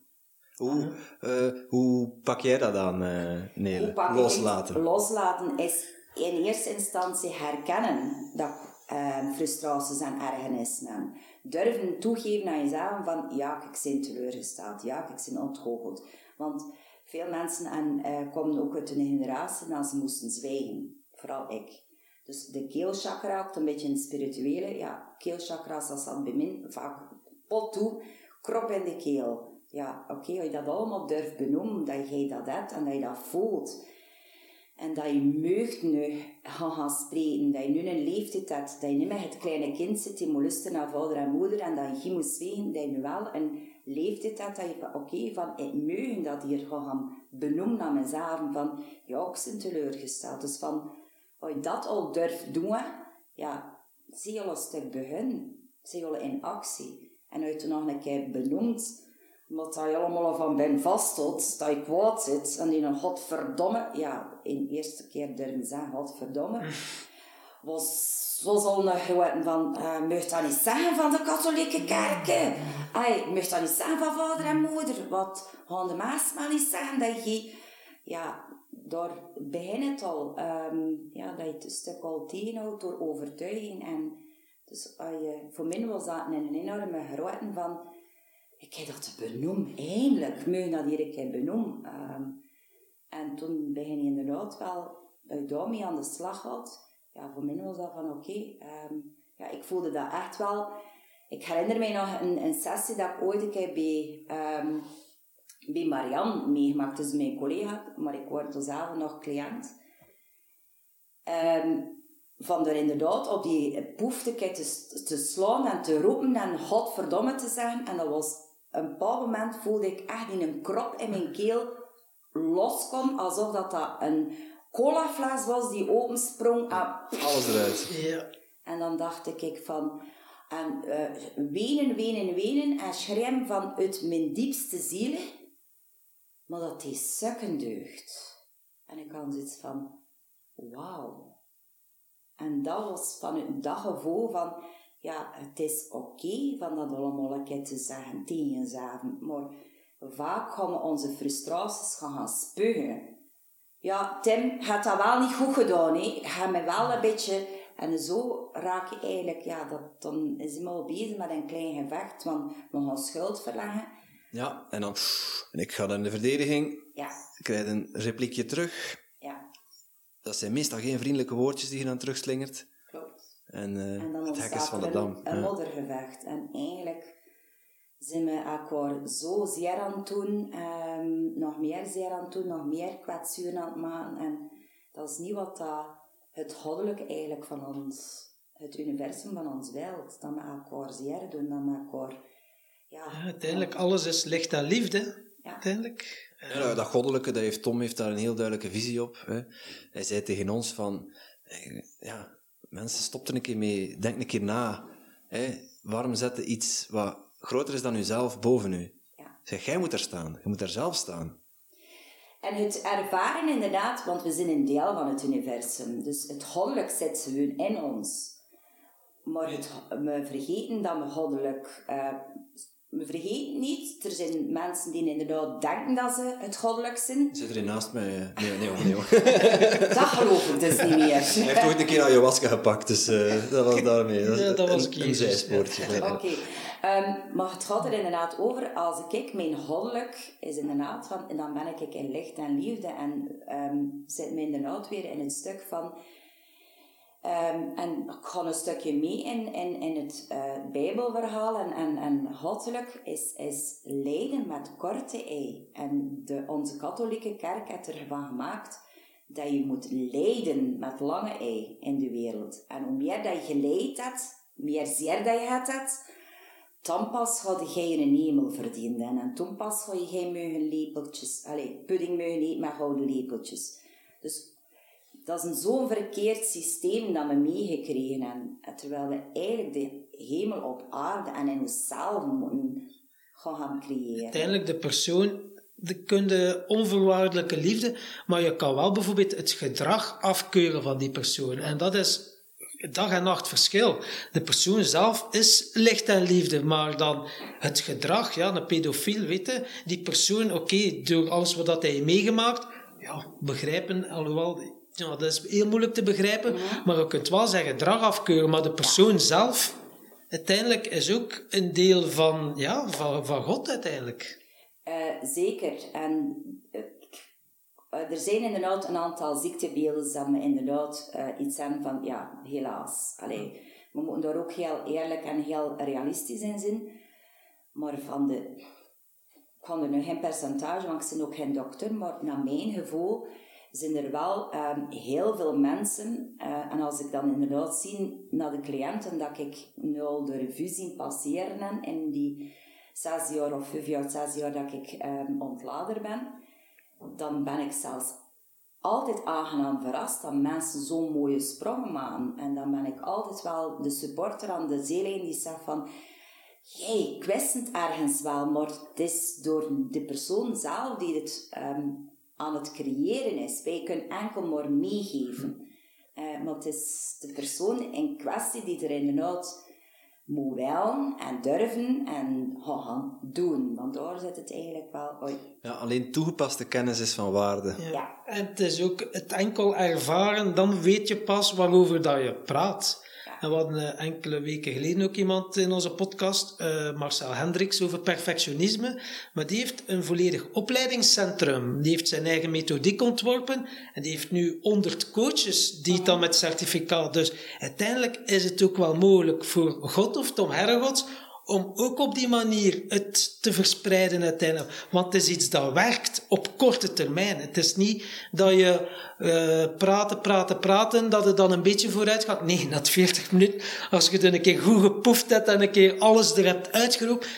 Hoe, eh, hoe pak jij dat aan, eh Nele? Hoe pak ik het? Loslaten. Loslaten is in eerste instantie herkennen dat eh, frustraties en ergernissen. Durven toegeven aan jezelf van, ja, ik ben teleurgesteld, ja, ik ben ontgoocheld. Want veel mensen en, eh, komen ook uit een generatie dat ze moesten zwijgen. Vooral ik. Dus de keelchakra, ook een beetje een spirituele, ja, keelchakra, dat zat bij mij vaak pot toe, krop in de keel. Ja, oké, als je dat allemaal durft benoemen, dat jij dat hebt en dat je dat voelt, en dat je meugd nu gaan, gaan spreken, dat je nu een leeftijd hebt, dat je niet meer het kleine kind zit die moet luisteren naar vader en moeder en dat je moet zwegen, dat je nu wel een leeftijd hebt dat je van, oké, van ik meug dat hier gaan benoemen aan mezelf, van, ja, ik ben teleurgesteld. Dus van, als je dat al durft doen, ja, zie je al een stuk begin, zie je in actie. En als je het nog een keer benoemt, omdat dat je allemaal van binnen vasthoudt, dat je kwaad zit en die een godverdomme, ja, in de eerste keer durven zeggen godverdomme, was, was al een grote van, uh, mag dat niet zeggen van de katholieke kerken? Ay, mag dat niet zeggen van vader en moeder? Wat gaan de mensen maar niet zeggen dat je, ja, daar begint het al. ehm, ja, dat je het stuk al tegenhoudt door overtuiging. En dus als je, voor mij was dat een enorme grote van... Ik heb dat benoemd, eindelijk. Moet dat hier een keer benoemen. Ehm, en toen begin je inderdaad wel... Dat je daarmee aan de slag gaat. Ja, voor mij was dat van oké. ehm, ja, ik voelde dat echt wel... Ik herinner mij nog een, een sessie dat ik ooit een bij... ehm, bij Marianne meegemaakt, dus mijn collega, maar ik word zelf nog cliënt. Ehm, van er inderdaad op die poefte te, te slaan en te roepen en godverdomme te zeggen. En dat was, een bepaald moment voelde ik echt in een krop in mijn keel loskom, alsof dat, dat een colafles was die opensprong. En, Alles eruit. Ja. en dan dacht ik ik van... En eh, wenen, wenen, wenen en schreeuwen vanuit mijn diepste ziel. Maar dat die sukken deugt. En ik had zoiets van... Wauw. En dat was van dat gevoel van... Ja, het is oké van dat allemaal een keer te zeggen tegen jezelf. Maar vaak gaan we onze frustraties gaan, gaan spugen. Ja, Tim, had dat wel niet goed gedaan, hè. Ga me wel een beetje... En zo raak je eigenlijk... Ja, dat, dan is hij al bezig met een klein gevecht, want we gaan schuld verleggen. Ja, en dan... En ik ga dan in de verdediging. Ja, Ik krijg een repliekje terug. ja, Dat zijn meestal geen vriendelijke woordjes die je dan terugslingert. En, eh, En dan het hek is ontstaat van de een, dam. een Ja. moddergevecht. En eigenlijk zijn we elkaar zo zeer aan het doen, ehm, nog meer zeer aan het doen, nog meer kwetsuren aan het maken. En dat is niet wat dat het goddelijke eigenlijk van ons, het universum van ons wilt. Dat we elkaar zeer doen, dat we elkaar... Ja, Ja, uiteindelijk, alles is licht en liefde. Ja. Uiteindelijk. Ja, dat goddelijke, dat heeft, Tom heeft daar een heel duidelijke visie op. Hè. Hij zei tegen ons van, eh, ja, mensen, stop er een keer mee, denk een keer na. Hè. Waarom zetten iets wat groter is dan uzelf boven u? Ja. Zeg, jij moet er staan, je moet er zelf staan. En het ervaren inderdaad, want we zijn een deel van het universum. Dus het goddelijk zit gewoon in ons. Maar het, we vergeten dat we goddelijk... eh, we vergeten niet, er zijn mensen die inderdaad denken dat ze het goddelijk zijn. Zit er naast mij? eh, Nee, nee, nee. hoor. Dat geloof ik dus niet meer. Hij heeft ooit een keer ayahuasca gepakt, dus eh, dat was daarmee. Ja, dat was een, een zijspoortje. ja. Oké, ehm, maar het gaat er inderdaad over, als ik kijk, mijn goddelijk is inderdaad van, en dan ben ik in licht en liefde en ehm, zit me inderdaad weer in een stuk van, ehm, en ik ga een stukje mee in, in, in het eh, Bijbelverhaal en, en, en goddelijk is, is lijden met korte ei. En de, onze katholieke kerk heeft ervan gemaakt dat je moet lijden met lange ei in de wereld. En hoe meer dat je geleid hebt, meer zeer dat je hebt, dan pas ga je een hemel verdienen. En toen pas ga je geen lepeltjes, allez, pudding eten met gouden lepeltjes. Dus dat is zo'n verkeerd systeem dat we meegekregen hebben. Terwijl we eigenlijk de hemel op aarde en in onszelf moeten gaan, creëren. Uiteindelijk de persoon, de kunde onvoorwaardelijke liefde, maar je kan wel bijvoorbeeld het gedrag afkeuren van die persoon. En dat is dag en nacht verschil. De persoon zelf is licht en liefde, maar dan het gedrag, ja, een pedofiel, weet die persoon, oké, door alles wat hij meegemaakt, ja, begrijpen, alhoewel, ja, dat is heel moeilijk te begrijpen, maar je kunt wel zijn gedrag afkeuren, maar de persoon zelf, uiteindelijk is ook een deel van, ja, van, van God uiteindelijk. Eh, zeker. En eh, er zijn inderdaad een aantal ziektebeelden dat we inderdaad eh, iets hebben van, ja, helaas. Allee, we moeten daar ook heel eerlijk en heel realistisch in zijn. Maar van de... Ik kan er nu geen percentage, want ik ben ook geen dokter, maar naar mijn gevoel zijn er wel ehm, heel veel mensen, eh, en als ik dan inderdaad zie naar de cliënten, dat ik nu al de revue zie passeren en in die zes jaar of vijf jaar, zes jaar dat ik ehm, ontlader ben, dan ben ik zelfs altijd aangenaam verrast dat mensen zo'n mooie sprongen maken. En dan ben ik altijd wel de supporter aan de zeelijn die zegt van Jee, ik wist het ergens wel, maar het is door de persoon zelf die het ehm, aan het creëren is. Wij kunnen enkel maar meegeven. Eh, maar het is de persoon in kwestie die er inderdaad moet wel en durven en gaan doen. Want daar zit het eigenlijk wel... Oei. Ja, alleen toegepaste kennis is van waarde. Ja. Ja. En het is ook het enkel ervaren, dan weet je pas waarover dat je praat. En we hadden eh, enkele weken geleden ook iemand in onze podcast, eh, Marcel Hendricks, over perfectionisme. Maar die heeft een volledig opleidingscentrum. Die heeft zijn eigen methodiek ontworpen. En die heeft nu 100 coaches die het dan met certificaat. Dus uiteindelijk is het ook wel mogelijk voor God of Tom Herregods om ook op die manier het te verspreiden uiteindelijk. Want het is iets dat werkt op korte termijn. Het is niet dat je uh, praten, praten, praten, dat het dan een beetje vooruit gaat. Nee, na 40 minuten, als je het een keer goed gepoefd hebt en een keer alles er hebt uitgeroepen,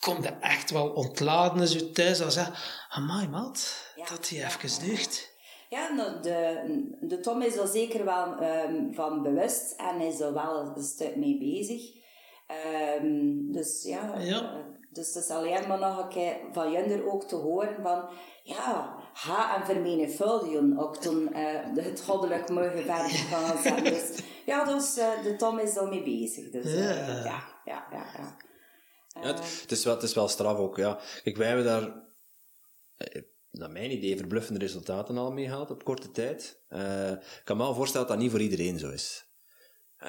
komt er echt wel ontladen als je thuis dan zegt, amai maat, Ja. dat die even deugt. Ja, nou, de, de Tom is er zeker wel ehm, van bewust en is er wel een stuk mee bezig. Ehm, dus ja, Ja. eh, dus het is alleen maar nog een keer van Junder ook te horen van, ja, ga en vermenigvuldigen, ook toen eh, het goddelijk mogen verder gaan zetten. Dus ja, dus eh, de Tom is er mee bezig. Dus Ja. ja, ja, ja. ja. Ja, het, het is wel, het is wel straf ook, ja. Kijk, wij hebben daar, naar mijn idee, verbluffende resultaten al mee gehaald op korte tijd. Eh, ik kan me wel voorstellen dat dat niet voor iedereen zo is.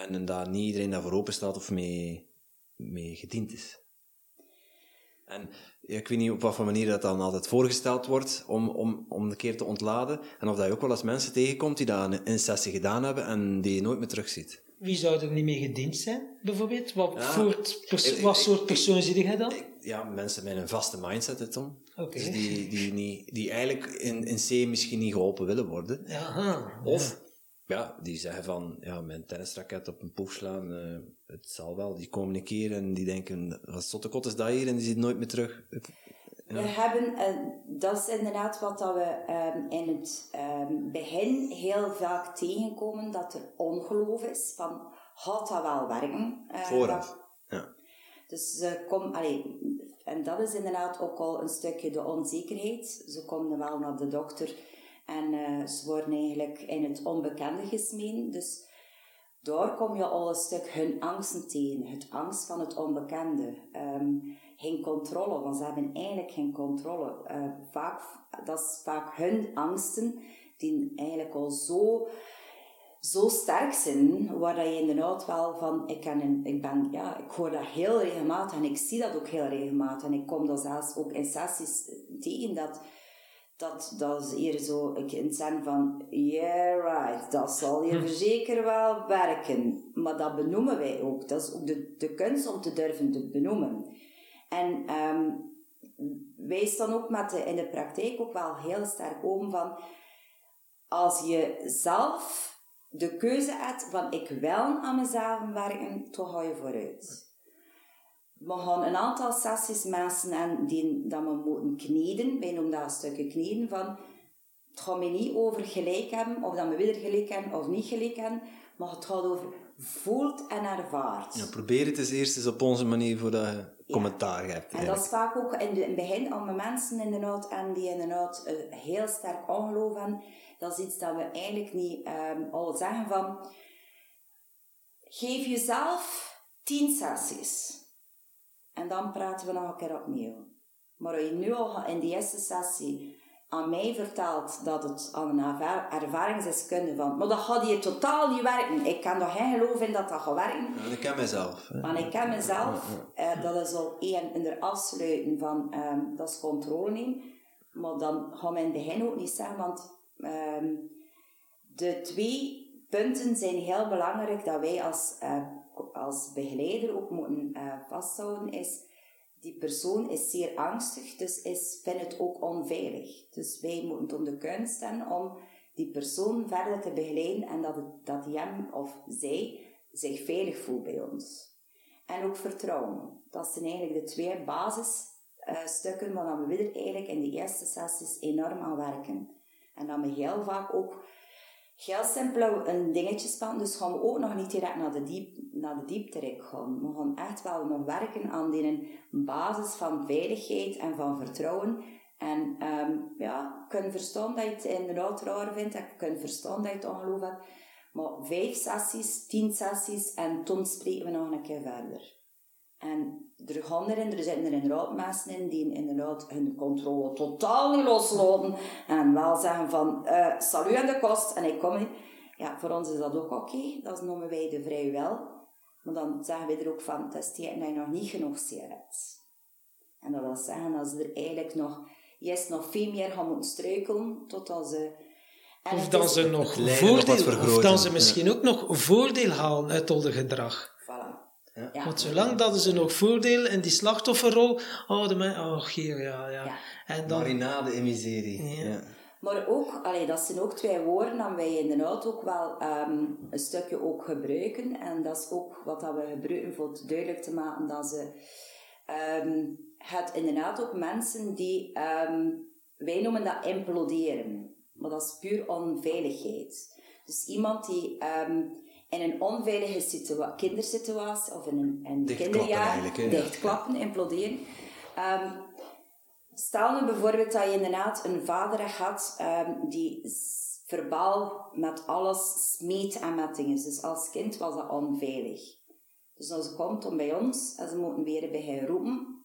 En, dat niet iedereen daarvoor open staat of mee, mee gediend is. En ik weet niet op wat voor manier dat dan altijd voorgesteld wordt om, om, om een keer te ontladen. En of dat je ook wel eens mensen tegenkomt die dat in een sessie gedaan hebben en die je nooit meer terugziet. Wie zou er niet mee gediend zijn, bijvoorbeeld? Wat, Ja, voor pers- ik- wat ik- soort persoon zie jij dan? Ik- ja, mensen met een vaste mindset, hè, Tom. Dus die, die, niet, die eigenlijk in, in C misschien niet geholpen willen worden. Aha. Of, ja, die zeggen van, ja, mijn tennisraket op een poef slaan, eh, het zal wel. Die komen een keer en die denken, wat zottekot is dat hier? En die zitten nooit meer terug. We hebben, eh, dat is inderdaad wat dat we ehm, in het ehm, begin heel vaak tegenkomen, dat er ongeloof is van, gaat dat wel werken? Eh, Vooraf. dat- Ja. dus ze komen, allee, en dat is inderdaad ook al een stukje de onzekerheid. Ze komen wel naar de dokter en eh, ze worden eigenlijk in het onbekende gesmeen. Dus daar kom je al een stuk hun angsten tegen. Het angst van het onbekende. Ehm, geen controle, want ze hebben eigenlijk geen controle. Eh, vaak, dat is vaak hun angsten die eigenlijk al zo, zo sterk zijn, waar dat je inderdaad wel van, ik, kan ik, ben, ja, ik hoor dat heel regelmatig en ik zie dat ook heel regelmatig. En ik kom dat zelfs ook in sessies tegen dat dat, dat is hier zo ik in het zin van, yeah right, dat zal hier zeker wel werken. Maar dat benoemen wij ook. Dat is ook de, de kunst om te durven te benoemen. En ehm, wij staan ook met de, in de praktijk ook wel heel sterk open van, als je zelf de keuze hebt van ik wil aan mezelf werken, dan ga je vooruit. We gaan een aantal sessies mensen en die dat we moeten kneden. Wij noemen dat een stukje kneden van het gaat mij niet over gelijk hebben, of dat we weer gelijk hebben of niet gelijk hebben, maar het gaat over voelt en ervaart. Ja, probeer het eens eerst eens op onze manier voordat je commentaar hebt. En dat is vaak ook in, de, in het begin, om mensen inderdaad en die inderdaad uh, heel sterk ongeloof hebben, dat is iets dat we eigenlijk niet um, al zeggen van geef jezelf tien sessies. En dan praten we nog een keer opnieuw. Maar als je nu al in die eerste sessie aan mij vertelt dat het aan een ervaringsdeskundige van, maar dat gaat hier totaal niet werken. Ik kan er geen geloof in dat dat gaat werken. Ja, ik ken mezelf. Hè. Maar ik ken mezelf, dat is al één in de afsluiten van, um, dat is controle nemen. Maar dan gaan we in het begin ook niet zeggen, want um, de twee punten zijn heel belangrijk dat wij als, uh, als begeleider ook moeten uh, vasthouden, is die persoon is zeer angstig, dus is, vindt het ook onveilig. Dus wij moeten om de kunst staan om die persoon verder te begeleiden en dat, dat hij hem of zij zich veilig voelt bij ons. En ook vertrouwen. Dat zijn eigenlijk de twee basisstukken uh, waar we weer eigenlijk in de eerste sessies enorm aan werken. En dat we heel vaak ook heel simpel een dingetje spannen, dus gaan we ook nog niet direct naar de, diep, naar de diepte gaan. We gaan echt wel nog werken aan die basis van veiligheid en van vertrouwen. En um, ja, kunnen verstaan dat je het inderdaad raar vindt, en kunnen verstaan dat je het ongeloof hebt. Maar vijf sessies, tien sessies en toen spreken we nog een keer verder. En er gaan er, er zitten er inderdaad mensen in die inderdaad hun controle totaal niet loslaten. En wel zeggen van, uh, salut aan de kost en ik kom niet. Ja, voor ons is dat ook oké. Dat noemen wij de vrij wel. Maar dan zeggen we er ook van, het is dat je nog niet genoeg zeer hebt. En dat wil zeggen dat ze er eigenlijk nog, juist nog veel meer gaan moeten struikelen, totdat ze... of dan ze nog voordeel, of dan ze misschien ook nog voordeel halen uit al gedrag. Ja. Want zolang dat ze nog voordeel in die slachtofferrol houden, mij, oh hier, ja, ja. ja. En dan, Marinade in miserie. Ja. Maar ook, allee, dat zijn ook twee woorden dat wij inderdaad ook wel um, een stukje ook gebruiken. En dat is ook wat dat we gebruiken voor het duidelijk te maken dat ze um, het inderdaad ook mensen die, um, wij noemen dat imploderen. Maar dat is puur onveiligheid. Dus iemand die in een onveilige situa kindersituatie of in een, een kinderjaar dichtklappen, imploderen. Stel nu bijvoorbeeld dat je inderdaad een vader had um, die verbaal met alles smeet en met dingen. Dus als kind was dat onveilig. Dus als ze komt om bij ons en ze moeten weer bij hen roepen.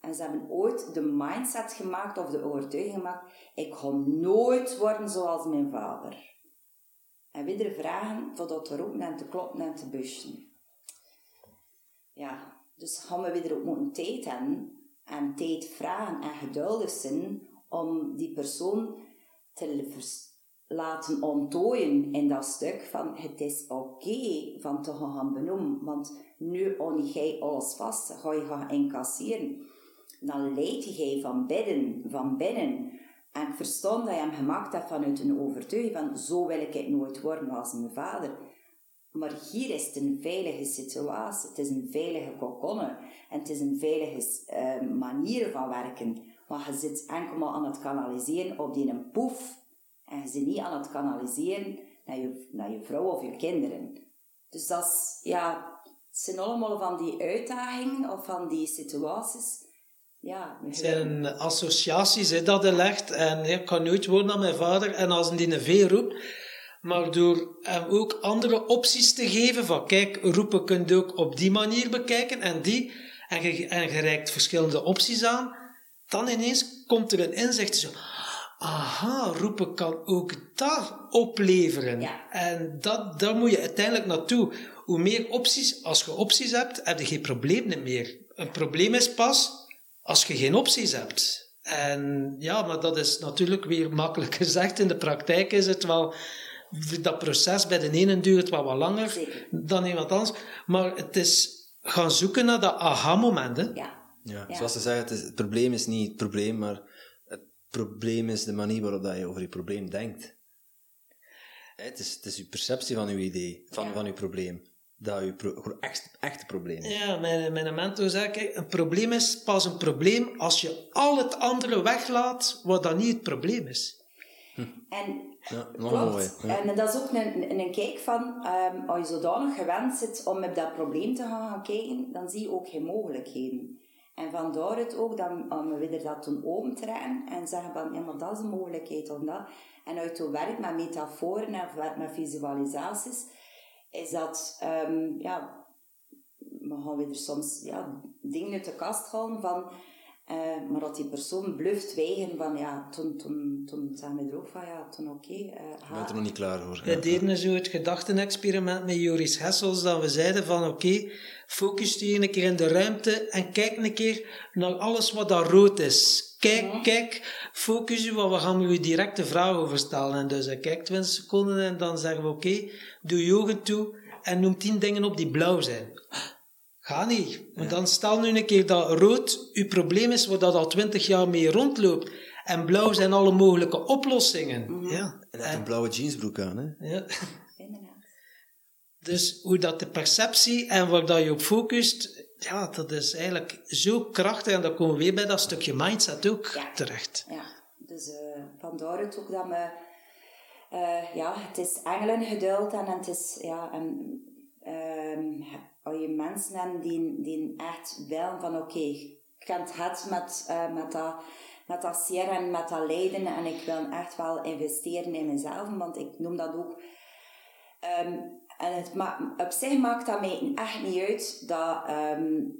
En ze hebben ooit de mindset gemaakt of de overtuiging gemaakt. Ik ga nooit worden zoals mijn vader. En weer vragen totdat te roepen en te kloppen en te bussen. Ja, dus gaan we weer ook moeten tijd hebben en tijd vragen en geduldig zijn om die persoon te laten ontdooien in dat stuk van het is oké van te gaan benoemen, want nu niet jij alles vast, ga je gaan incasseren. Dan leid jij van binnen, van binnen. En ik verstond dat je hem gemaakt hebt vanuit een overtuiging van zo wil ik het nooit worden als mijn vader. Maar hier is het een veilige situatie. Het is een veilige kokonne. En het is een veilige uh, manier van werken. Maar je zit enkel maar aan het kanaliseren op die een poef. En je zit niet aan het kanaliseren naar je, naar je vrouw of je kinderen. Dus dat is, ja, zijn allemaal van die uitdagingen of van die situaties. Ja, het zijn associaties hè, dat je legt. En ik kan nooit worden aan mijn vader. En als een die een V roept, maar door hem ook andere opties te geven, van kijk, roepen kun je ook op die manier bekijken en die, en je, en je reikt verschillende opties aan, dan ineens komt er een inzicht zo, aha, roepen kan ook dat opleveren. Ja. En dat, daar moet je uiteindelijk naartoe. Hoe meer opties, als je opties hebt, heb je geen probleem meer. Een probleem is pas als je geen opties hebt. En ja, maar dat is natuurlijk weer makkelijk gezegd. In de praktijk is het wel dat proces bij de ene duurt wat wat langer dan iemand anders. Maar het is gaan zoeken naar dat aha-moment. Ja. Ja, zoals ze zeggen, het, het, probleem is niet het probleem, maar het probleem is de manier waarop dat je over je probleem denkt. Het is, het is je perceptie van je idee, van, van je probleem. Dat je pro echt, echt probleem is. Ja, mijn, mijn mentor zei, kijk, een probleem is pas een probleem als je al het andere weglaat wat dan niet het probleem is. Hm. En ja, Klopt. En dat is ook een, een kijk van, um, als je zodanig gewend zit om met dat probleem te gaan, gaan kijken, dan zie je ook geen mogelijkheden. En vandaar het ook dat om we weer dat toen opentrekken en zeggen van, ja, maar dat is een mogelijkheid of dat. En uit het werk met metaforen en met visualisaties, is dat, um, ja, we gaan weer soms ja, dingen uit de kast halen van, uh, maar dat die persoon bluft weigeren van ja, toen, toen, toen zijn we er ook van ja, toen oké. Okay, uh, bent er nog niet klaar voor. We deden zo het gedachtenexperiment met Joris Hessels, dat we zeiden van oké, okay, focus je een keer in de ruimte en kijk een keer naar alles wat daar rood is. Kijk, ja. kijk, focus je, want we gaan je direct de vraag over stellen. En dus hij kijkt 20 seconden en dan zeggen we oké, okay, doe je ogen toe en noem 10 dingen op die blauw zijn. Ga niet. Maar dan stel nu een keer dat rood uw probleem is waar dat al twintig jaar mee rondloopt. En blauw zijn alle mogelijke oplossingen. Mhm. Ja. En hij een blauwe jeansbroek aan, hè? Ja. Dus hoe dat de perceptie en waar dat je op focust, ja, dat is eigenlijk zo krachtig. En dan komen we weer bij dat stukje mindset ook terecht. Ja, dus uh, vandaar het ook dat we... Uh, ja, het is engelengeduld en het is... Ja, en, uh, als je mensen hebt die, die echt willen van oké, ik heb het met, uh, met dat met dat zeer en met dat lijden en ik wil echt wel investeren in mezelf, want ik noem dat ook um, en het op zich maakt dat mij echt niet uit dat um,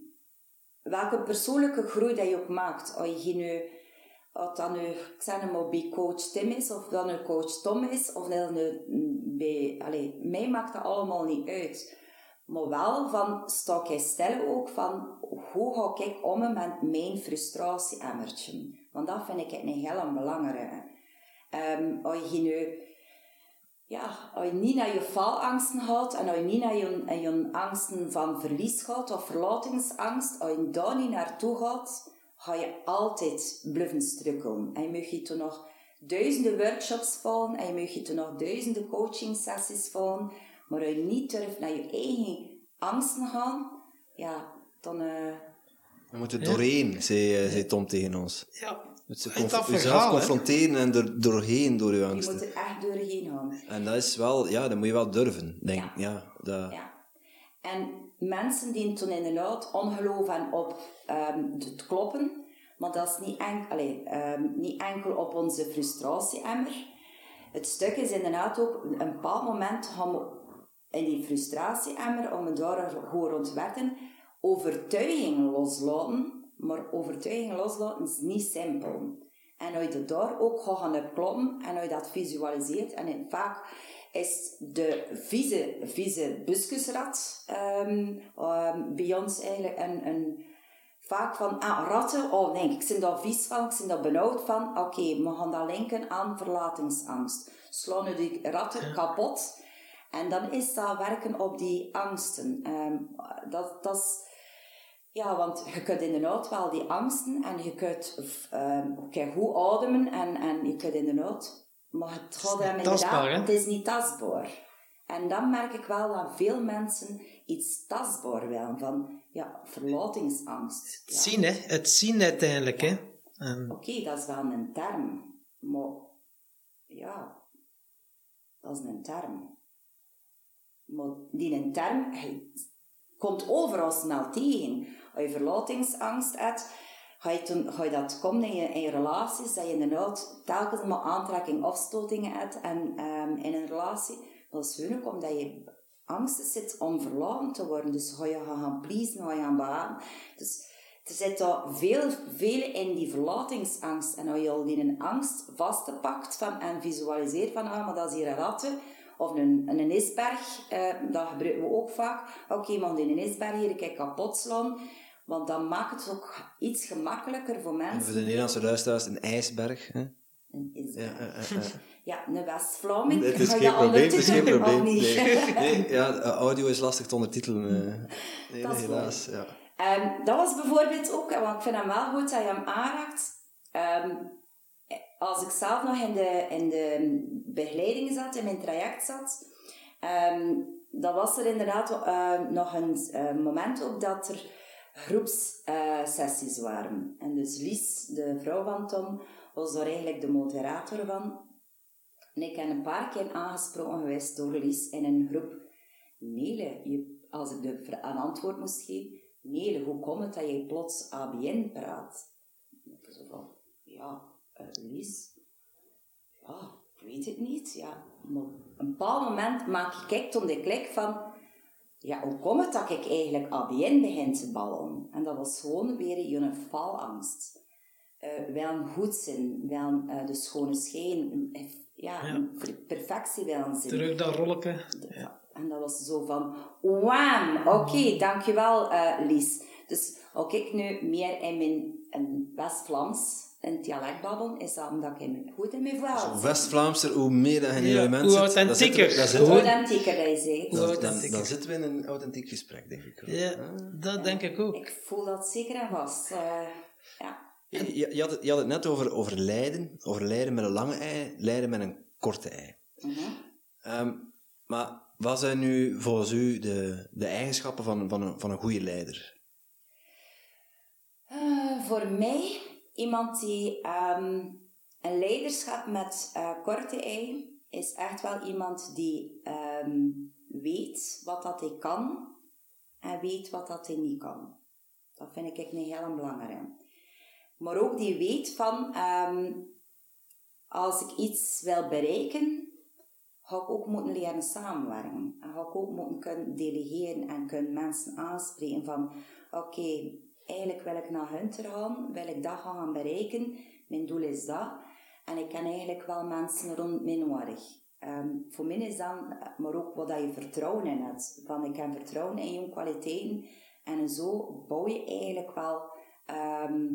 welke persoonlijke groei dat je ook maakt, als je nu, of dat nu, ik maar, bij coach Tim is, of dat nu coach Tom is, of dat nu bij, allee, mij maakt dat allemaal niet uit. Maar wel van, sta ik stellen ook van, hoe ga ik om met mijn frustratie-emmertje? Want dat vind ik een heel belangrijk. Um, als je nu, ja, als je niet naar je falangsten gaat en als je niet naar je, je angsten van verlies gaat of verlatingsangst, als je daar niet naartoe gaat, ga je altijd blijven strukkelen. En je mag je toen nog duizenden workshops volgen en je mag je toen nog duizenden coaching sessies volgen, maar als je niet durft naar je eigen angsten gaan, ja, dan... Uh, we moeten doorheen, zei, uh, zei Tom tegen ons. Ja, moet je jezelf confronteren en er doorheen door je angsten. Je moet er echt doorheen gaan. En dat is wel, ja, dat moet je wel durven, denk ik. Ja. dat... ja. En mensen die toen inderdaad ongeloven op um, het kloppen, maar dat is niet, enkel, um, niet enkel op onze frustratie-emmer. Het stuk is inderdaad ook, een bepaald moment in die frustratie-emmer, om het daar gewoon werken, overtuiging loslaten maar overtuiging loslaten is niet simpel. En als je daar ook gaan kloppen en je dat visualiseert, en vaak is de vieze, vieze buskusrat um, um, bij ons eigenlijk een, een vaak van ah, ratten, oh nee, ik ben daar vies van, ik ben daar benauwd van. Oké, we gaan dat linken aan verlatingsangst. Slaan die ratten kapot en dan is dat werken op die angsten. Um, dat, dat is ja, want je kunt inderdaad wel die angsten en je kunt um, goed ademen en, en je kunt inderdaad... Maar het gaat hem inderdaad... Het is niet tastbaar. En dan merk ik wel dat veel mensen iets tastbaar willen. Van, ja, verlatingsangst. Het zien, hè. Het zien uiteindelijk, hè. Oké, dat is wel een term. Maar, ja, dat is een term. Maar die een term komt overal snel tegen als je verlatingsangst hebt, ga je, toen, ga je dat komen in je, in relaties, dat je inderdaad telkens maar aantrekking, afstotingen hebt en, um, in een relatie. Dat is hun omdat je angst zit om verlaten te worden. Dus ga je gaan pleasen, ga je gaan behagen. Dus er zit daar veel, veel in die verlatingsangst. En als je al die een angst vastpakt van, en visualiseert van, ah, maar dat is hier een ratten, of een, een isberg, eh, dat gebruiken we ook vaak. Oké, okay, maar die een isberg hier, ik kapot slaan. Want dan maakt het ook iets gemakkelijker voor mensen. En voor de Nederlandse luisteraars, een ijsberg. Hè? Een ijsberg. Ja, uh, uh, ja een West-Vlaming. Het is geen probleem, het is geen probleem. Nee. nee. ja, audio is lastig te ondertitelen. Nee, dat helaas. Ja. Um, dat was bijvoorbeeld ook, want ik vind hem wel goed dat je hem aanraakt. Um, als ik zelf nog in de, in de begeleiding zat, in mijn traject zat, um, dan was er inderdaad nog een moment ook dat er groepssessies waren. En dus Lies, de vrouw van Tom, was daar eigenlijk de moderator van. En ik ben een paar keer aangesproken geweest door Lies in een groep. Nele, je, als ik de, een antwoord moest geven, hoe komt het dat je plots ABN praat? Zo van, ja, uh, Lies, ja, ik weet het niet. Ja, maar op een bepaald moment maak ik toen de klik van, ja, hoe komt het dat ik eigenlijk ABN begin te ballen? En dat was gewoon weer je faalangst. Uh, wel een goed zin, wel uh, de schone schijn, eh, ja, ja. perfectie wel een zin. Terug dat rolletje. Ja. En dat was zo van, wam, oké, okay, dankjewel uh, Lies. Dus ook ik nu meer in mijn West-Vlaams in dialect babbelen, is dat omdat ik goed in mijn vrouw West-Vlaamser, hoe meer dat je in je element Hoe authentieker. Hoe authentieker dat je zegt. Dan, dan, dan, zitten we in een authentiek gesprek, denk ik. Ja, dat denk ik ook. Ik voel dat zeker en vast. Uh, ja. Je, je, had het, je had het net over, over lijden, over lijden met een lange ei, lijden met een korte ei. Mm -hmm. um, maar wat zijn nu volgens u de, de eigenschappen van, van, een, van een goede leider? Uh, voor mij Iemand die um, een leiderschap met uh, korte ei is echt wel iemand die um, weet wat dat hij kan en weet wat dat hij niet kan. Dat vind ik een heel belangrijk. Maar ook die weet van, um, als ik iets wil bereiken, ga ik ook moeten leren samenwerken. En ga ik ook moeten kunnen delegeren en kunnen mensen aanspreken van, oké, eigenlijk wil ik naar Hunter gaan, wil ik dat gaan bereiken. Mijn doel is dat. En ik ken eigenlijk wel mensen rond mij nodig. Ehm, voor mij is dan, maar ook wat je vertrouwen in hebt. Van ik heb vertrouwen in je kwaliteiten. En zo bouw je eigenlijk wel ehm,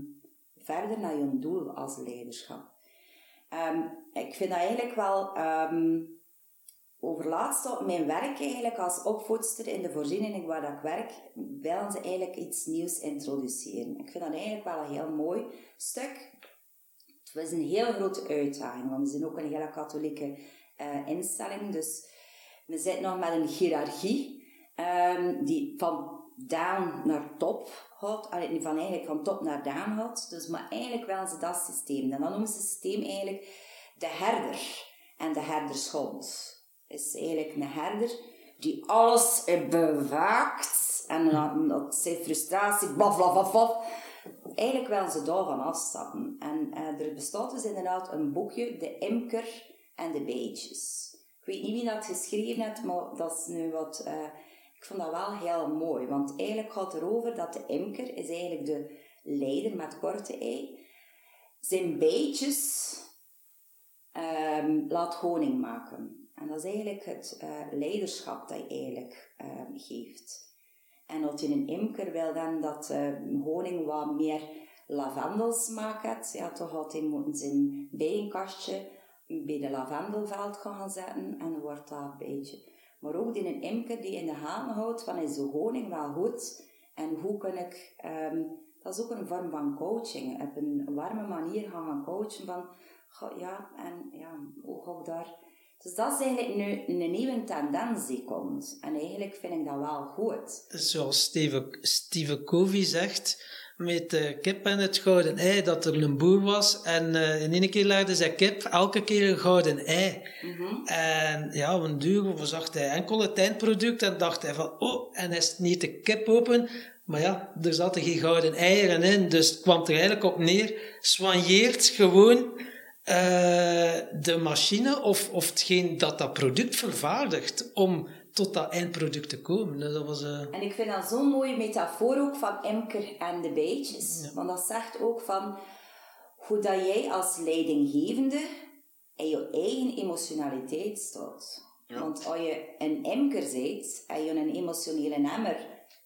verder naar je doel als leiderschap. Ehm, ik vind dat eigenlijk wel overlaatst op mijn werk eigenlijk als opvoedster in de voorziening waar ik werk, willen ze eigenlijk iets nieuws introduceren. Ik vind dat eigenlijk wel een heel mooi stuk. Het is een heel grote uitdaging, want we zijn ook een hele katholieke uh, instelling, dus we zitten nog met een hiërarchie um, die van down naar top gaat, allee, van eigenlijk van top naar down gaat, dus maar eigenlijk willen ze dat systeem. En dan noemen ze het systeem eigenlijk de herder en de herdershond is eigenlijk een herder die alles bewaakt en dat zijn frustratie, blaf, blaf, blaf, Eigenlijk willen ze daarvan afstappen. En uh, er bestaat dus inderdaad een boekje, De Imker en de Beetjes. Ik weet niet wie dat geschreven heeft, maar dat is nu wat... Uh, ik vond dat wel heel mooi, want eigenlijk gaat erover dat de imker is eigenlijk de leider met korte ei. Zijn beetjes um, laat honing maken. En dat is eigenlijk het uh, leiderschap dat je eigenlijk uh, geeft. En dat je een imker wil dan dat uh, honing wat meer lavendelsmaak heeft, ja, toch had hij moeten zijn bijenkastje bij de lavendelveld gaan zetten en dan wordt dat een beetje. Maar ook die een imker die in de haan houdt van is de honing wel goed en hoe kan ik, um, dat is ook een vorm van coaching, op een warme manier gaan, gaan coachen van, ja, en ja, hoe ga ik daar dus dat is eigenlijk nu een nieuwe tendens die komt. En eigenlijk vind ik dat wel goed. Zoals Steve, Steve Covey zegt, met de kip en het gouden ei, dat er een boer was. En uh, in één keer legde zijn kip elke keer een gouden ei. Mm En ja, een duur zag hij enkel het eindproduct en dacht hij van, oh, en is niet de kip open. Maar ja, er zaten geen gouden eieren in, dus het kwam er eigenlijk op neer. Soigneert gewoon uh, de machine of, of hetgeen dat dat product vervaardigt om tot dat eindproduct te komen. Dat was, uh... En ik vind dat zo'n mooie metafoor ook van Imker en de beetjes. Want dat zegt ook van hoe dat jij als leidinggevende in je eigen emotionaliteit staat. Want als je een imker bent en je een emotionele emmer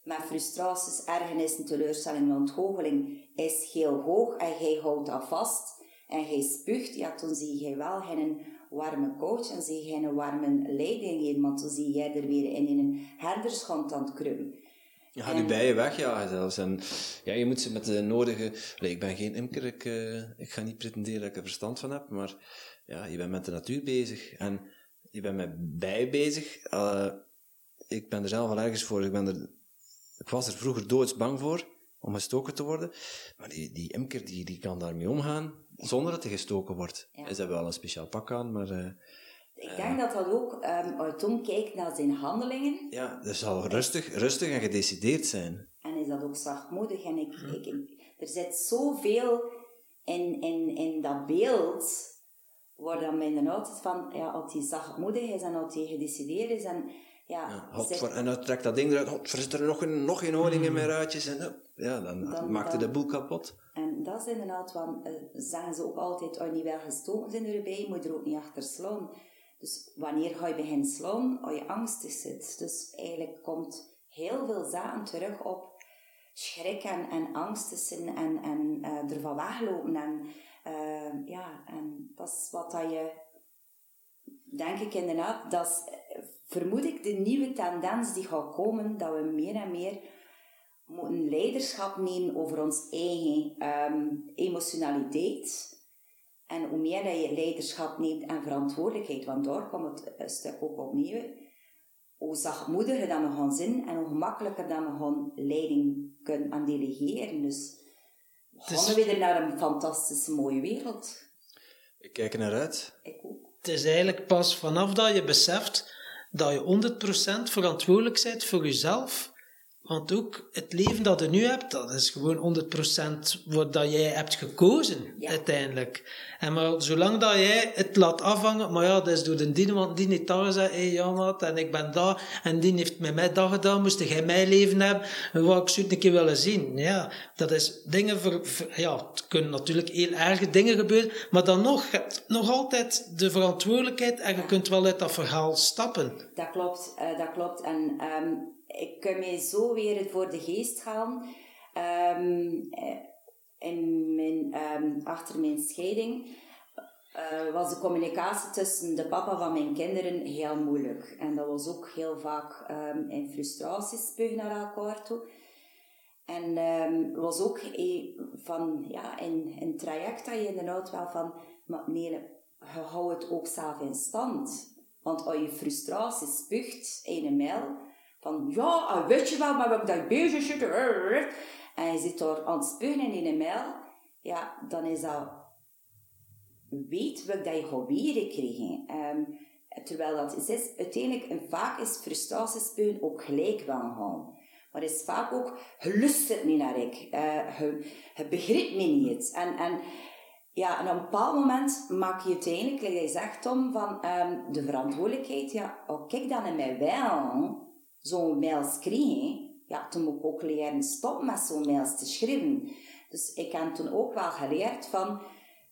met frustraties, ergernissen, teleurstellingen en ontgoocheling is heel hoog en jij houdt dat vast en hij spuugt, ja, toen zie je wel geen warme coach en zie je geen warme leiding want toen zie jij er weer in, in een herderschand aan het krummen. Je gaat je bijen wegjagen zelfs. En ja, je moet ze met de nodige... ik ben geen imker, ik, uh, ik ga niet pretenderen dat ik er verstand van heb, maar ja, je bent met de natuur bezig. En je bent met bijen bezig. Uh, ik ben er zelf allergisch voor. Ik, ben er, ik was er vroeger doodsbang voor, om gestoken te worden. Maar die, die imker, die, die kan daarmee omgaan zonder dat hij gestoken wordt. Ja. Ze hebben wel een speciaal pak aan, maar... Uh, ik denk dat dat ook, um, Tom kijkt naar zijn handelingen... Ja, dat zal rustig, rustig en gedecideerd zijn. En is dat ook zachtmoedig. En ik, ik, er zit zoveel in, in, in dat beeld, waar dan men altijd van, ja, als hij zachtmoedig is en als hij gedecideerd is en... Ja, ja voor, en dan trekt dat ding eruit, er zit er nog een, nog geen honing in mijn ruitjes en ja, dan, dan maakt hij de boel kapot. En dat is inderdaad, want uh, zeggen ze ook altijd, als je niet wel gestoken zijn erbij, moet je er ook niet achter slaan. Dus wanneer ga je beginnen slaan? Als je angstig zit. Dus eigenlijk komt heel veel zaken terug op schrik en, en angsten en, en uh, ervan weglopen. En, uh, ja, en dat is wat dat je, denk ik inderdaad, dat is, vermoed ik de nieuwe tendens die gaat komen, dat we meer en meer moeten leiderschap nemen over ons eigen um, emotionaliteit. En hoe meer dat je leiderschap neemt en verantwoordelijkheid, want daar komt het een stuk ook opnieuw, hoe zachtmoediger dat we gaan zijn en hoe gemakkelijker dat we gaan leiding kunnen aan delegeren. Dus we gaan dus, weer naar een fantastische mooie wereld. Ik kijk er naar uit. Ik ook. Het is eigenlijk pas vanaf dat je beseft dat je 100% verantwoordelijk bent voor jezelf, Want ook het leven dat je nu hebt, dat is gewoon 100% wat dat jij hebt gekozen, uiteindelijk. En maar zolang dat jij het laat afhangen, maar ja, dat is door de dien, want die heeft dat gezegd, hé maat, en ik ben daar, en die heeft met mij dat gedaan, moest jij mijn leven hebben, wat ik zou een keer willen zien. Ja, dat is dingen, voor, ja, het kunnen natuurlijk heel erge dingen gebeuren, maar dan nog, nog altijd de verantwoordelijkheid en je kunt wel uit dat verhaal stappen. Dat klopt, uh, dat klopt. En um, ik kan mij zo weer voor de geest gaan. Um, in mijn, um, achter mijn scheiding uh, was de communicatie tussen de papa van mijn kinderen heel moeilijk. En dat was ook heel vaak um, in frustratiespuug naar elkaar toe. En um, was ook van, ja, in een traject dat je inderdaad wel van, maar nee, het ook zelf in stand. Want als je frustratie spuugt in een mail, van ja, ah, weet je wel, maar we dat bezig zitten, en je zit daar aan het spugen in een mail, ja, dan is dat, weet wat dat je weer krijgen. Um, terwijl dat is, uiteindelijk, en vaak is frustratiespugen ook gelijk wel gaan. Maar is vaak ook, je lust het niet naar ik, uh, je, begrijpt me niet. En, en ja, en op een bepaald moment maak je uiteindelijk, like je zegt Tom, van um, de verantwoordelijkheid, ja, oh, kijk dan in mij wel zo'n mails krijgen, ja, toen moet ik ook leren stoppen met zo'n mails te schrijven. Dus ik heb toen ook wel geleerd van,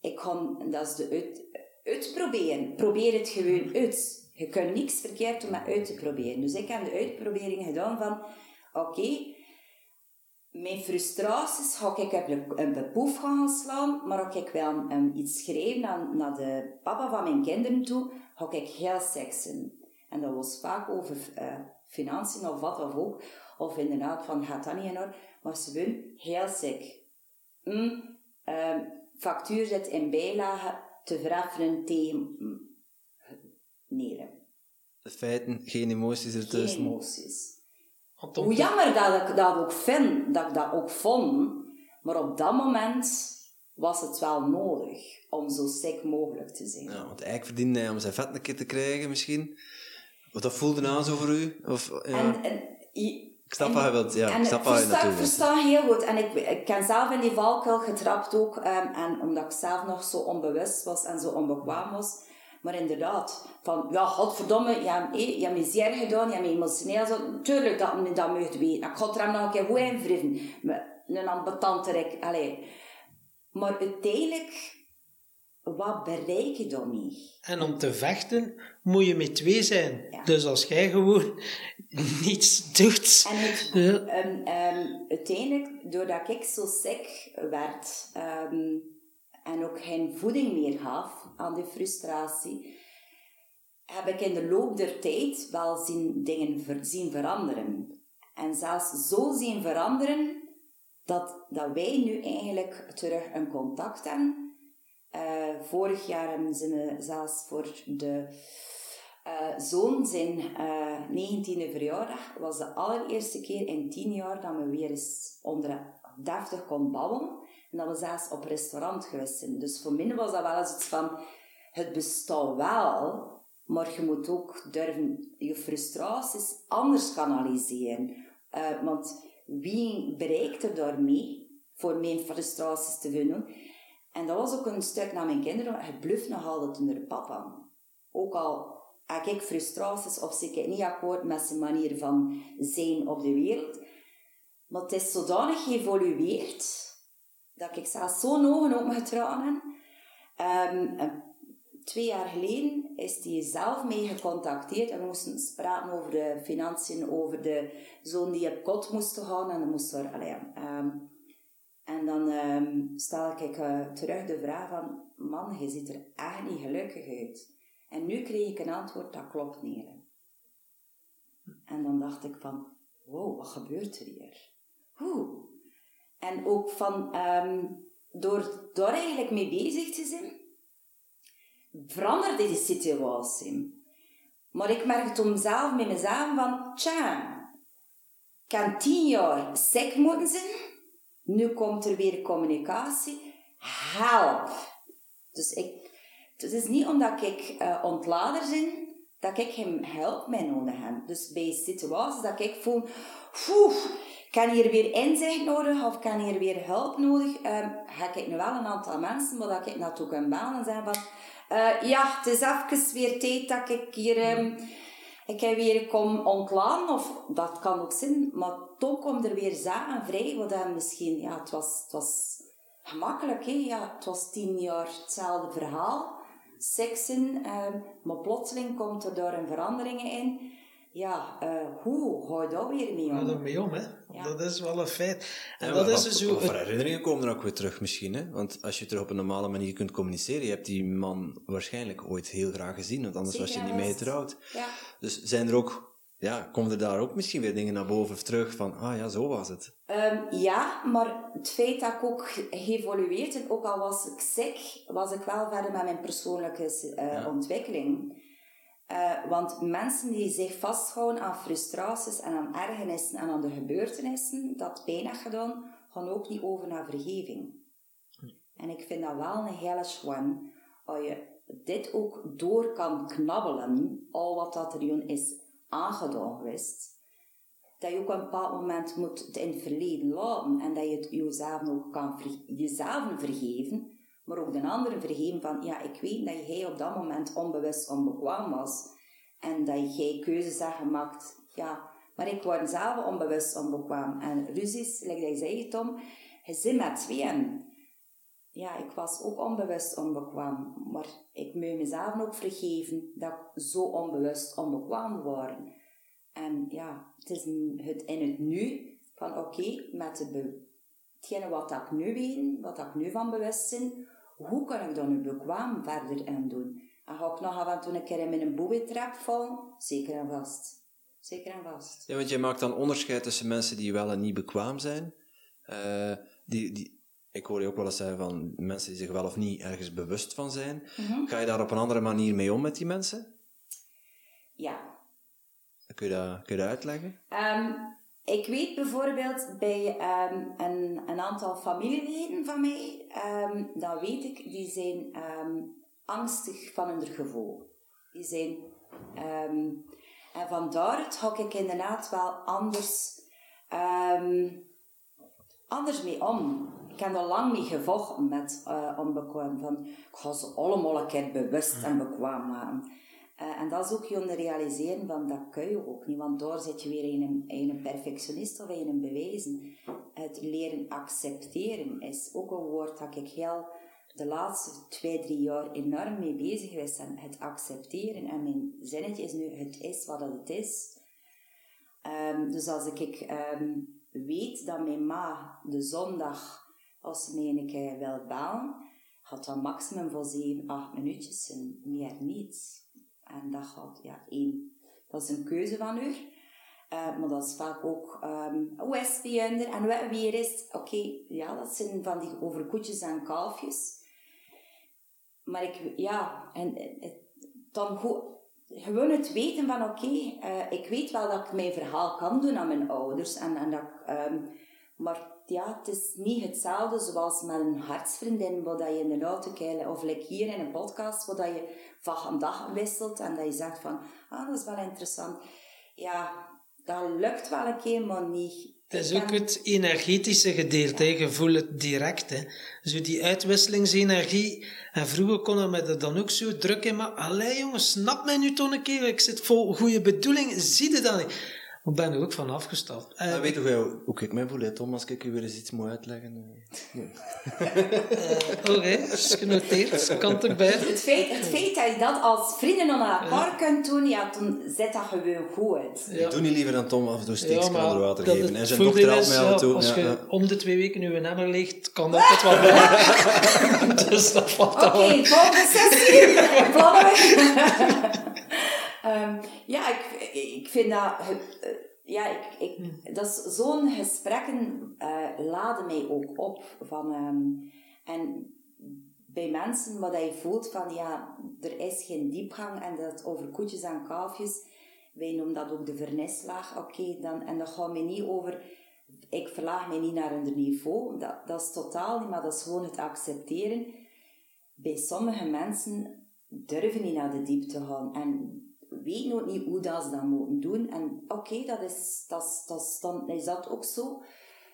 ik kan, dat is de uit, uitproberen. Probeer het gewoon uit. Je kunt niks verkeerd doen met uit te proberen. Dus ik heb de uitprobering gedaan van, oké, mijn frustraties ga ik op een bepoef gaan slaan, maar ook ik wel um, iets schrijven naar, naar de papa van mijn kinderen toe, ga ik heel seksen. En dat was vaak over uh, financiën of wat of ook. Of inderdaad van, gaat dat niet in orde? Maar ze willen heel sick. Mm, uh, factuur zit in bijlage te vereffenen tegen mm, neren. De feiten, geen emoties ertussen. Geen emoties. Hoe jammer dat ik dat ook vind, dat ik dat ook vond, maar op dat moment was het wel nodig om zo sick mogelijk te zijn. Ja, want eigenlijk verdiende hij om zijn vet een keer te krijgen misschien. Of dat voelde aan zo voor u? Of, ja. en, en, ik snap wat je wilt, ja. En ik snap wat je Ik versta heel goed. En ik, ik ben zelf in die valkuil getrapt ook. Um, en omdat ik zelf nog zo onbewust was en zo onbekwaam was. Maar inderdaad, van, ja, godverdomme, je hebt, je hebt me zeer gedaan, je hebt me emotioneel zo. Tuurlijk dat men dat mocht weten. Ik ga er hem nog een keer goed invriven. Een ambetante rek, allee. Maar uiteindelijk wat bereik je daarmee? En om te vechten moet je met twee zijn. Dus als jij gewoon niets doet. En het, ja. um, um, uiteindelijk, doordat ik zo ziek werd um, en ook geen voeding meer gaf aan die frustratie, heb ik in de loop der tijd wel zien dingen ver, zien veranderen. En zelfs zo zien veranderen dat, dat wij nu eigenlijk terug een contact hebben uh, vorig jaar hebben ze zelfs voor de uh, zoon zijn uh, 19e verjaardag was de allereerste keer in 10 jaar dat we weer eens onder deftig kon babbelen. En dat we zelfs op restaurant geweest zijn. Dus voor mij was dat wel eens iets van, het bestaat wel, maar je moet ook durven je frustraties anders kanaliseren. Uh, want wie bereikt er daarmee voor mijn frustraties te vinden? En dat was ook een stuk naar mijn kinderen. Het bluft nog altijd onder papa. Ook al heb ik frustraties of zit ik niet akkoord met zijn manier van zijn op de wereld. Maar het is zodanig geëvolueerd dat ik zelfs zo'n ogen op me getranen um, twee jaar geleden is hij zelf mee gecontacteerd en we moesten praten over de financiën, over de zoon die op kot moest gaan en dan moest er, allee, um, en dan um, stel ik terug de vraag van, man, je ziet er echt niet gelukkig uit. En nu kreeg ik een antwoord, dat klopt niet. En dan dacht ik van, wow, wat gebeurt er hier? Hoe? En ook van, um, door daar eigenlijk mee bezig te zijn, veranderde die situatie. Maar ik merk het om zelf met mezelf van, tja, kan tien jaar ziek moeten zijn, nu komt er weer communicatie. Help! Dus ik, het is niet omdat ik uh, ontlader ben, dat ik hem hulp mee nodig heb. Dus bij situaties dat ik voel, oeh, kan hier weer inzicht nodig of kan hier weer hulp nodig, um, ga ik nu wel een aantal mensen, dat ik naartoe kan bellen en zeggen van, uh, ja, het is even weer tijd dat ik hier, um, ik heb weer kom ontlaan, of dat kan ook zijn, maar toch komt er weer zaken vrij, wat dan misschien, ja, het was, het was gemakkelijk, hè? Ja, het was tien jaar hetzelfde verhaal, seksen, um, maar plotseling komt er daar een verandering in ja, uh, hoe ga je daar weer mee om? Ga er mee om, hè? Dat is wel een feit. En dat is dus zo... herinneringen komen er ook weer terug misschien, hè? Want als je terug op een normale manier kunt communiceren, je hebt die man waarschijnlijk ooit heel graag gezien, want anders was je niet mee getrouwd. Ja. Dus zijn er ook... Ja, komen er daar ook misschien weer dingen naar boven of terug van, ah ja, zo was het? Um, ja, maar het feit dat ik ook geëvolueerd en ook al was ik ziek, was ik wel verder met mijn persoonlijke uh, ja. ontwikkeling. Uh, want mensen die zich vasthouden aan frustraties en aan ergernissen en aan de gebeurtenissen dat pijn heeft gedaan, gaan ook niet over naar vergeving. En ik vind dat wel een hele schoon, als je dit ook door kan knabbelen, al wat dat er is aangedaan geweest, dat je ook op een bepaald moment moet het in het verleden laten en dat je het jezelf ook kan jezelf vergeven, maar ook de anderen vergeven van, ja, ik weet dat jij op dat moment onbewust onbekwaam was en dat jij keuzes hebt gemaakt, ja, maar ik word zelf onbewust onbekwaam. En ruzies, like dat je zei, Tom, je zit met tweeën. Ja, ik was ook onbewust onbekwaam, maar ik moet mezelf ook vergeven dat ik zo onbewust onbekwaam was. En ja, het is het in het nu van oké, met de hetgene wat ik nu weet, wat ik nu van bewust ben, hoe kan ik dan nu bekwaam verder in doen? En ga ik nog af en toe een keer in mijn boeietrap vallen? Zeker en vast. Zeker en vast. Ja, want je maakt dan onderscheid tussen mensen die wel en niet bekwaam zijn. Uh, die, die, ik hoor je ook wel eens zeggen van mensen die zich wel of niet ergens bewust van zijn. Mhm. Ga je daar op een andere manier mee om met die mensen? Ja. Kun je dat, kun je dat uitleggen? Um, ik weet bijvoorbeeld bij um, een, een, aantal familieleden van mij, um, dat weet ik, die zijn um, angstig van hun gevoel. Die zijn... en vandaar ga ik inderdaad wel anders, anders mee om. Ik heb er lang mee gevochten met uh. Van, ik ga ze allemaal een keer bewust en bekwaam maken. Uh, en dat is ook je realiseren van dat kun je ook niet, want daar zit je weer in een, in een perfectionist of in een bewijzen. Het leren accepteren is ook een woord dat ik heel de laatste twee, drie jaar enorm mee bezig geweest ben. Het accepteren. En mijn zinnetje is nu, het is wat het is. Um, dus als ik um, weet dat mijn ma de zondag, als ze mij een keer wil bellen, gaat dat maximum voor 7, 8 minuutjes en meer niet. En dat gaat, ja, één, dat is een keuze van u. Uh, maar dat is vaak ook, um, hoe is het en wie er is? Oké, ja, dat zijn van die over koetjes en kalfjes. Maar ik, ja, en dan gewoon het weten van, oké, ik weet wel dat ik mijn verhaal kan doen aan mijn ouders. En, en dat, um, maar ja, het is niet hetzelfde zoals met een hartsvriendin, waar dat je in de auto kijkt, of like hier in een podcast, waar dat je van dag wisselt en dat je zegt van, ah, dat is wel interessant. Ja, dat lukt wel een keer, maar niet. Het is ook het energetische gedeelte, ja. je voelt het direct. Hè. Zo die uitwisselingsenergie. En vroeger konden we er dan ook zo druk in, maar allee jongens, snap mij nu toch een keer, ik zit vol goede bedoelingen, zie je dat niet? Ik ben er ook van afgestapt. Uh, weet je hoe, hoe ik mij voel, Tom, als ik u weer eens iets moet uitleggen? uh, Oké, okay, is genoteerd. Kan erbij. Het feit, het feit dat je dat als vrienden aan elkaar ja. kunt doen, ja, dan zet dat gewoon goed. Ja. Ik doe niet liever dan Tom af en toe ja, water geven. En zijn dochter helpt mij en toe. Als je om de twee weken nu een emmer ligt, kan dat altijd wel bij. dus dat valt Oké, volgende sessie. um, ja, ik, ik vind dat... Uh, ja, ik, ik, hmm. dat is zo'n gesprekken uh, laden mij ook op. Van, um, en bij mensen wat je voelt van ja, er is geen diepgang en dat over koetjes en kalfjes. Wij noemen dat ook de vernislaag. Oké, dan en dat gaat mij niet over. Ik verlaag mij niet naar een niveau. Dat, dat is totaal niet, maar dat is gewoon het accepteren. Bij sommige mensen durven niet naar de diepte gaan. En weten ook niet hoe dat ze dat moeten doen. En oké, dat is, dat, is, dat is, dan is dat ook zo.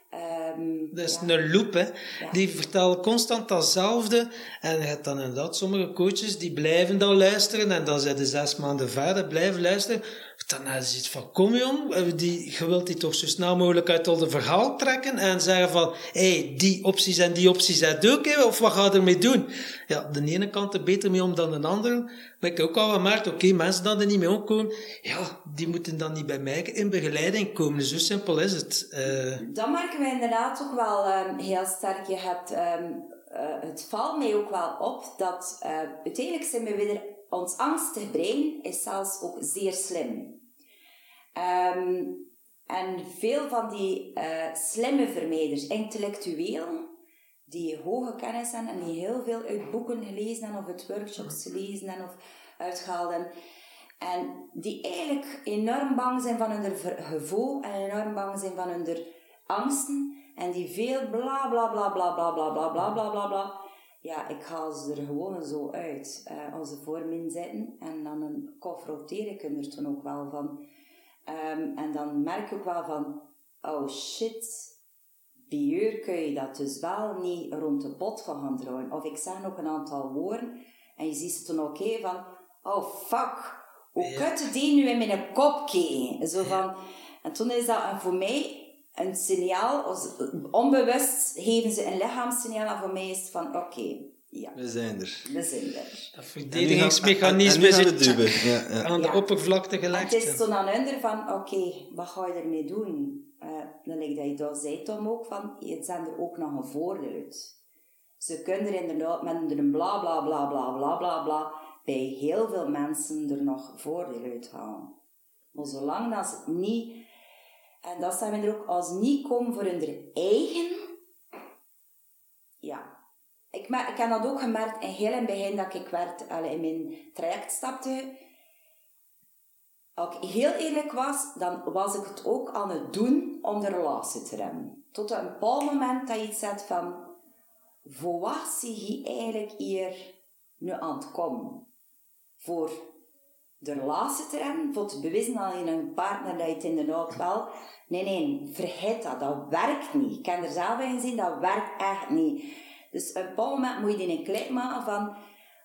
Ehm, Dat is ja. een loop, hè. Die vertellen constant datzelfde. En je hebt dan inderdaad sommige coaches die blijven dan luisteren. En dan zijn de zes maanden verder, blijven luisteren. Dan is het van, kom jong, die, je wilt die toch zo snel mogelijk uit al de verhaal trekken. En zeggen van, hé, hey, die opties en die opties je ook, hè, of wat ga je ermee doen? Ja, de ene kant er beter mee om dan de andere. Maar ik heb ook al gemerkt, oké, mensen die er niet mee omkomen, ja, die moeten dan niet bij mij in begeleiding komen. Zo simpel is het. Eh, Dat merken we inderdaad ook wel ehm, heel sterk. Je hebt, ehm, eh, het valt mij ook wel op dat eh, uiteindelijk zijn we weer, ons angstig brein is zelfs ook zeer slim. Ehm, en veel van die eh, slimme vermijders, intellectueel, die hoge kennis hebben en die heel veel uit boeken gelezen hebben of uit workshops gelezen hebben of uitgehaald. En die eigenlijk enorm bang zijn van hun gevoel en enorm bang zijn van hun angsten. En die veel bla bla bla bla bla bla bla bla bla bla bla. Ja, ik haal ze er gewoon zo uit. eh, als ze voor me zitten. En dan een confronteer ik er toen ook wel van. Ehm, en dan merk ik ook wel van... Oh shit, bij kun je dat dus wel niet rond de pot van gaan draaien. Of ik zeg nog een aantal woorden en je ziet ze toen ook van, oh fuck, hoe Ja. kut die nu in mijn kop keren? Zo van, en toen is dat een- voor mij een signaal, onbewust geven ze een lichaamssignaal en voor mij is het van, oké, ja, We zijn er. we zijn er. dat verdedigingsmechanisme zit. Ja, ja. aan de Ja. oppervlakte gelegd. het is aan hun van, oké, wat ga je ermee doen? Eh dan lijkt dat je dat zei, Tom, ook van, het zijn er ook nog een voordeel uit. Ze kunnen er inderdaad met een bla bla bla bla bla bla bla bij heel veel mensen er nog voordeel uit halen. Maar zolang dat ze het niet, en dat zijn we er ook, als niet komen voor hun eigen. Ik, mer- ik heb dat ook gemerkt in heel in het begin dat ik werd, in mijn traject stapte, als ik heel eerlijk was, dan was ik het ook aan het doen om de relatie te remmen. Tot een bepaald moment dat je iets zegt van, voor wat zie je eigenlijk hier nu aan het komen? Voor de relatie te remmen, voor te bewijzen aan je partner dat je het inderdaad wel... Nee, nee, vergeet dat, dat werkt niet. Ik kan er zelf in zien, dat werkt echt niet. Dus op een bepaald moment moet je een klik maken van...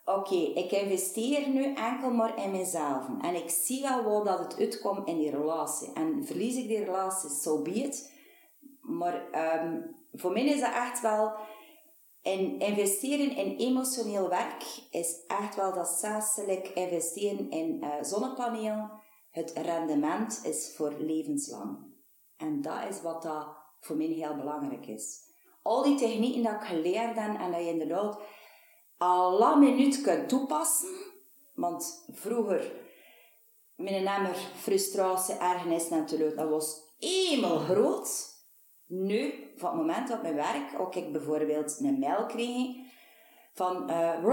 Oké, ik investeer nu enkel maar in mezelf. En ik zie wel wel dat het uitkomt in die relatie. En verlies ik die relatie, so be. Maar ehm, voor mij is dat echt wel... In investeren in emotioneel werk is echt wel dat zelfs investeren in eh zonnepaneel. Het rendement is voor levenslang. En dat is wat dat voor mij heel belangrijk is. Al die technieken dat ik geleerd heb en dat je inderdaad la minuut kunt toepassen. Want vroeger, mijn emmer frustratie, ergernis natuurlijk, dat was eenmaal groot. Nu, van het moment op mijn werk, ook ik bijvoorbeeld een mail kreeg van, eh,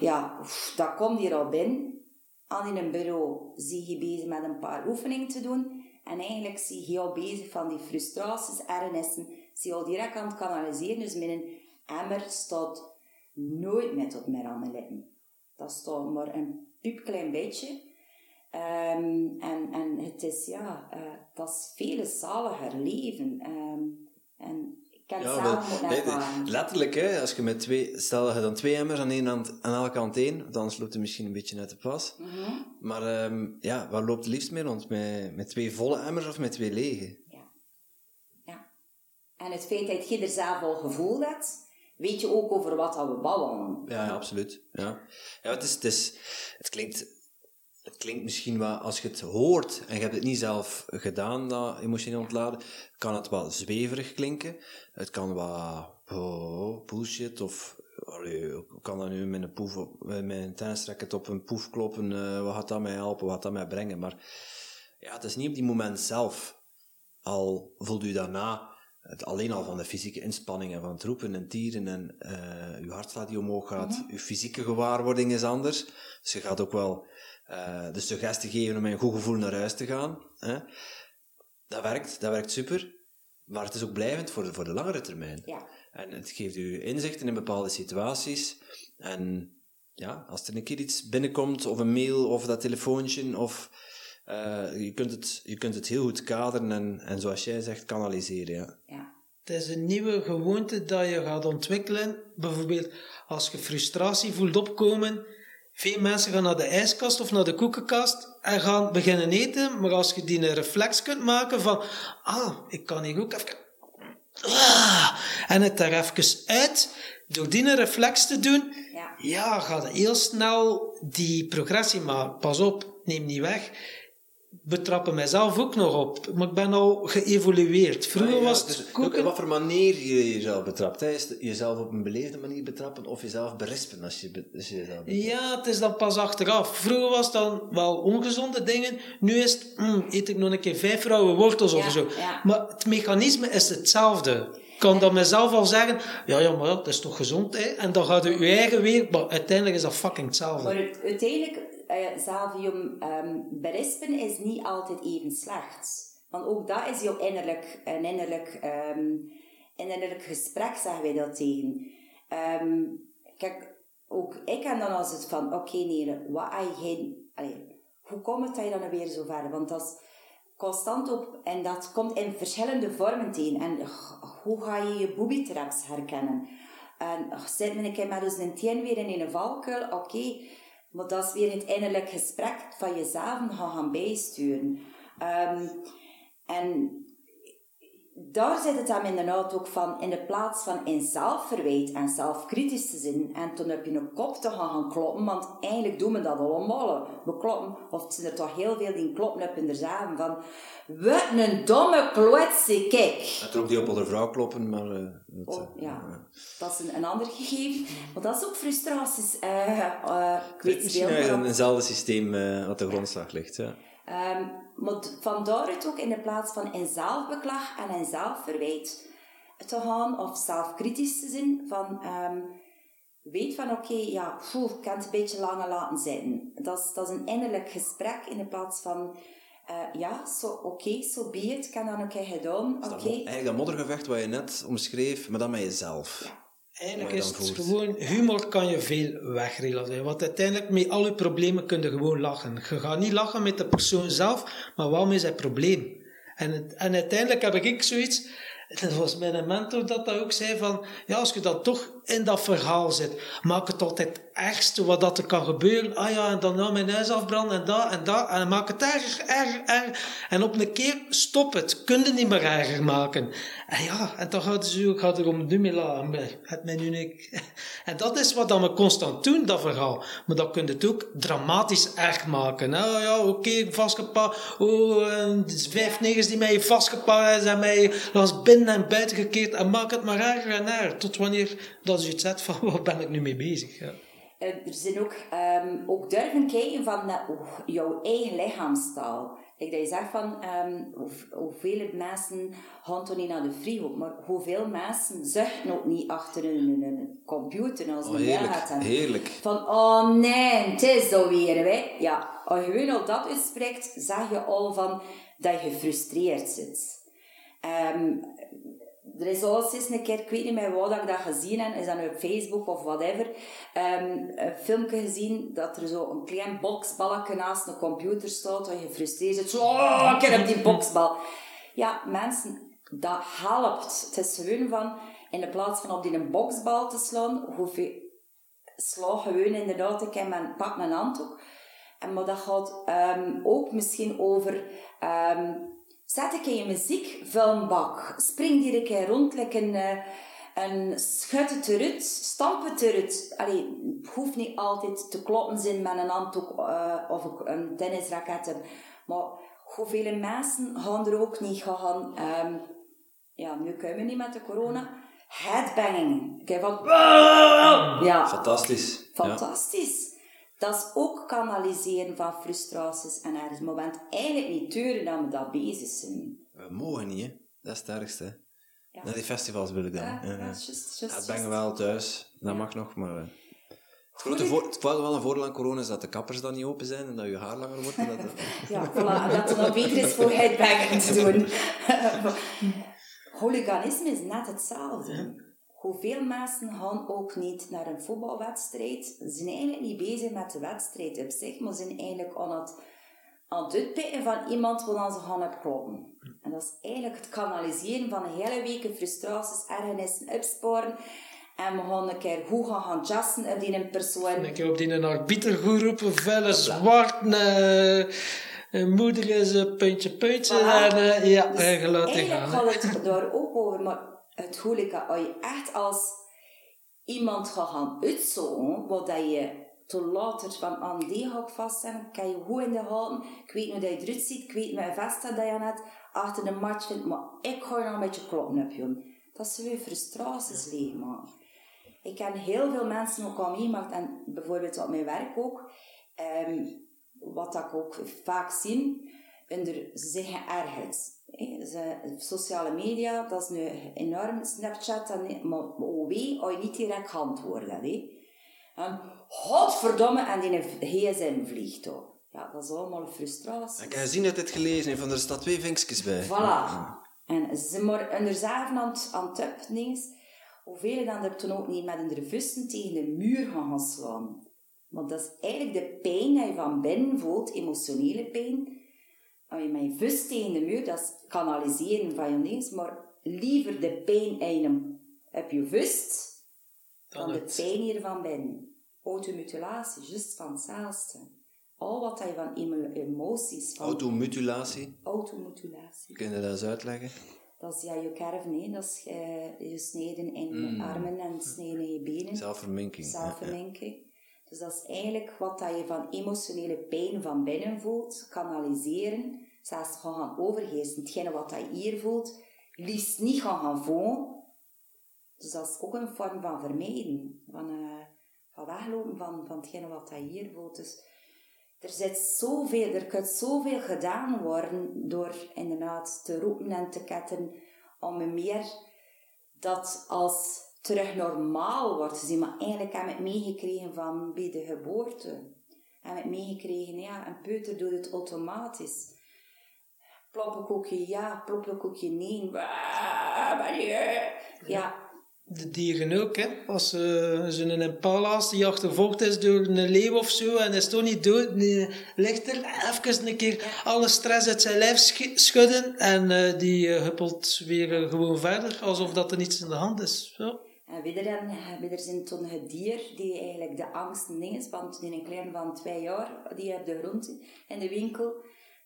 ja, oef, dat komt hier al binnen. Aan in een bureau zie je bezig met een paar oefeningen te doen. En eigenlijk zie je al bezig van die frustraties, ergernissen, zie je al direct aan het kanaliseren. Dus mijn emmer staat nooit met op mijn aan mijn lippen. Dat staat maar een piepklein beetje. Ehm, en, en het is, ja, eh, dat is veel zaliger leven. Ehm, en ik heb het Ja, zelf nee, ervaren. letterlijk, hè, als je met twee, stel dat je dan twee emmers aan, één hand, aan elke kant één, dan loopt het misschien een beetje uit de pas. Mhm. Maar ehm, ja, waar loopt het liefst mee rond? Met, met twee volle emmers of met twee lege? En het feit dat je er zelf al gevoeld hebt, weet je ook over wat we babbelen. Ja, absoluut. Ja, ja het, is, het, is, het, klinkt, het klinkt misschien wel, als je het hoort en je hebt het niet zelf gedaan, dat emotioneel ontladen, kan het wel zweverig klinken. Het kan wat oh, bullshit of kan dat nu met een, poef op, met een tennisracket op een poef kloppen, eh, wat gaat dat mij helpen, wat gaat dat mij brengen. Maar ja, het is niet op die moment zelf. Al voelt u daarna het alleen al van de fysieke inspanning en van het roepen en tieren en eh uw hartslag die omhoog gaat, uw fysieke gewaarwording is anders. Dus je gaat ook wel eh, de suggestie geven om met een goed gevoel naar huis te gaan. Hè. Dat werkt, dat werkt super. Maar het is ook blijvend voor de, voor de langere termijn. Ja. En het geeft u inzichten in bepaalde situaties. En ja, als er een keer iets binnenkomt, of een mail, of dat telefoontje, of eh, je, kunt het, je kunt het heel goed kaderen en, en zoals jij zegt, kanaliseren. Ja. Ja. Het is een nieuwe gewoonte dat je gaat ontwikkelen. Bijvoorbeeld als je frustratie voelt opkomen. Veel mensen gaan naar de ijskast of naar de koekenkast en gaan beginnen eten. Maar als je die een reflex kunt maken van, ah, ik kan hier ook even... Ah, en het er even uit, door die een reflex te doen, Ja. ja, ga je heel snel die progressie maken. Pas op, neem niet weg. Betrappen mijzelf ook nog op, maar ik ben al geëvolueerd. Vroeger Ah, ja, was het dus ook koken... op wat voor manier je jezelf betrapt. Hè? Is het jezelf op een beleefde manier betrappen of jezelf berispen als je, be- als je jezelf betrapt? Ja, het is dan pas achteraf. Vroeger was het dan wel ongezonde dingen. Nu is het, mm, eet ik nog een keer vijf rauwe wortels of Ja, zo. ja. Maar het mechanisme is hetzelfde. Ik kan dan mezelf al zeggen, ja, ja, maar dat is toch gezond, hè? En dan gaat het je eigen weer, maar uiteindelijk is dat fucking hetzelfde. Maar het- uiteindelijk, ehm berispen is niet altijd even slecht. Want ook dat is jouw innerlijk, een innerlijk, een innerlijk gesprek, zeggen wij dat tegen. Ehm, kijk, ook ik heb dan als het van, oké nee, wat allee, hoe komt het dat je dan weer zo ver? Want dat is constant op, en dat komt in verschillende vormen tegen. En hoe ga je je booby traps herkennen? En zit men een keer met een tien weer in een valkuil, oké. Maar dat is weer het innerlijk gesprek van jezelf gaan gaan bijsturen. Ehm, en daar zit het dan inderdaad ook van, in de plaats van in zelfverwijt en zelfkritisch te zijn en toen op je kop te gaan, gaan kloppen, want eigenlijk doen we dat allemaal. We kloppen, of het zijn er toch heel veel die kloppen op in de zaven van, wat een domme klotse kijk. Het ook die op de vrouw kloppen, maar... eh, dat, Oh, eh, ja, dat is een, een ander gegeven. Maar dat is ook frustraties. ik weet Misschien veel ja, meer een, eenzelfde systeem wat de grondslag ligt. Ja. Maar d- van daaruit ook in de plaats van in zelfbeklag en in zelfverwijt te gaan, of zelfkritisch te zijn, van ehm, weet van oké, ja, poeh, ik kan het een beetje langer laten zitten. Dat is, dat is een innerlijk gesprek in de plaats van eh, ja, zo oké, zo be it, heb dat een keer gedaan, oké. Eigenlijk dat moddergevecht wat je net omschreef, maar dan met jezelf. Eigenlijk is het gewoon, humor kan je veel wegrelateren. Want uiteindelijk, met al je problemen kun je gewoon lachen. Je gaat niet lachen met de persoon zelf, maar wel met zijn probleem. En, het- en uiteindelijk heb ik zoiets, dat was mijn mentor dat dat ook zei van, ja, als je dan toch in dat verhaal zit, maak het altijd het ergste wat dat er kan gebeuren. Ah ja, en dan nou mijn huis afbranden en dat en dat. En maak het erger, erger, erger. En op een keer, stop het. Kun je niet meer erger maken. En ja, en dan gaat het zo, gaat er om nu meer lachen. Het mij nu niet. En dat is wat dan we constant doen, dat verhaal. Maar dat kun je het ook dramatisch erg maken. Nou ja, oké, vastgepakt. Oh, vijf negers die mij vastgepakt zijn mij langs binnen en buiten gekeerd. En maak het maar erger en erger. Tot wanneer dat je het zet van, waar ben ik nu mee bezig? Ja. Eh, er zijn ook, ehm, ook durven kijken van eh, jouw eigen lichaamstaal. Like dat je zegt van, ehm, hoe, hoeveel mensen gaan toch niet naar de frigo, maar hoeveel mensen zuchten ook niet achter hun, hun computer als Oh, heerlijk, gaat en heerlijk. Van, oh nee, het is alweer, hè. Ja, als je gewoon al dat uitspreekt, zeg je al van dat je gefrustreerd zit. Ehm, er is al eens een keer, ik weet niet meer waar dat ik dat gezien heb, is dat nu op Facebook of whatever, ehm, een filmpje gezien dat er zo een klein boksballetje naast een computer staat, dat je gefrustreerd zit, zo, oh, ik heb die boksbal. Ja, mensen, dat helpt. Het is gewoon van, in de plaats van op die een boksbal te slaan, hoeveel sla gewoon inderdaad een keer met pak mijn handdoek. En maar dat gaat ehm, ook misschien over... ehm, zet een keer je muziek, vul een bak. Spring die een keer rond, like een, eh, een schud het eruit, stamp het eruit. Allee, hoeft niet altijd te kloppen zijn met een handdoek eh, of een- tennisraket. Maar hoeveel mensen gaan er ook niet gaan... ehm, ja, nu kunnen we niet met de corona. Headbanging. Kijk van... Ja, Fantastisch. Ja. Dat is ook kanaliseren van frustraties en ergens. Maar we eigenlijk niet duren dat we dat bezig zijn. We mogen niet, hè. Dat is het ergste. Ja. Naar die festivals wil ik dan. Ja, Ja, ja. dat Ja, bangen juist. wel thuis. Dat mag nog, maar... eh, Het, grote voor, het wel een voordeel aan corona is dat de kappers dan niet open zijn en dat je haar langer wordt. Dat, Ja, voilà. Dat het nog beter is voor headbanging te doen. Hooliganisme is net hetzelfde. Hoeveel mensen gaan ook niet naar een voetbalwedstrijd. Ze zijn eigenlijk niet bezig met de wedstrijd op zich, maar ze zijn eigenlijk aan het, aan het uitpikken van iemand waar ze gaan op kloppen. En dat is eigenlijk het kanaliseren van een hele week frustraties, ergernissen, opsporen. En we gaan een keer hoe gaan gaan jassen op die persoon. Een keer op die arbiter goed roepen, vuile zwart, uh, moeder is een puntje puntje. Voilà. En uh, ja, Dus eigenlijk eigenlijk gaan. hè. gaat het daar ook over, maar het goede als je echt als iemand gaat gaan uitzoeken, wat dat je te later van aan die ga ik vaststellen, kan je goed in de gaten, ik weet hoe dat je eruit ziet, ik weet mijn vest dat je net achter de match vindt, maar ik ga je nog een beetje kloppen op je. Dat ze weer frustraties leegmaken. Ik ken heel veel mensen ook al meemaakt, en bijvoorbeeld op mijn werk ook, ehm, wat dat ik ook vaak zie, onder, ze zijn geërgerd. Ze, sociale media, dat is nu enorm, Snapchat, en, maar oh wee, als je niet direct antwoordt. Hè. En, godverdomme, en die gsm vliegt ook. Ja, dat is allemaal frustratie. Ik heb gezien dat dit gelezen heeft, van er staat twee vinkjes bij. Voilà. En ze maar aan het, aan het hoeveel dan er toen ook niet met een vuisten tegen de muur gaan gaan slaan. Want dat is eigenlijk de pijn die je van binnen voelt, emotionele pijn. Als je met je tegen de muur, dat is kanaliseren van je maar liever de pijn in je, op je vuist, Dan dan de pijn hier van binnen. Automutilatie, juist van hetzelfde. Al wat je van emo- emoties, van Automutilatie. automutilatie. Kun je dat eens uitleggen? Dat is ja, je kerven, hè. dat is eh, je sneden in je armen en sneden in je benen. Zelfverminking. ja, ja. Dus dat is eigenlijk wat dat je van emotionele pijn van binnen voelt, kanaliseren, zelfs gaan gaan overgeven. Hetgene wat dat je hier voelt, liefst niet gaan gaan voelen. Dus dat is ook een vorm van vermijden, van, eh, van weglopen van, van hetgene wat dat je hier voelt. Dus er zit zoveel, er kan zoveel gedaan worden door inderdaad te roepen en te ketten om meer dat als terug normaal wordt gezien. Maar eigenlijk heb ik het meegekregen van bij de geboorte. Heb ik meegekregen, ja, een peuter doet het automatisch. Ploppenkoekje ja, ploppenkoekje nee. Ja, De dieren ook, hè. Als uh, zo'n impala's die achtervolgd is door een leeuw of zo en is toch niet dood, nee, ligt er even een keer alle stress uit zijn lijf sch- schudden en eh, die eh, huppelt weer gewoon verder, alsof dat er niets in de hand is. Ja. En weer dan, weer zijn toen het dier die eigenlijk de angst is, want die een klein van twee jaar, die op de grond in de winkel,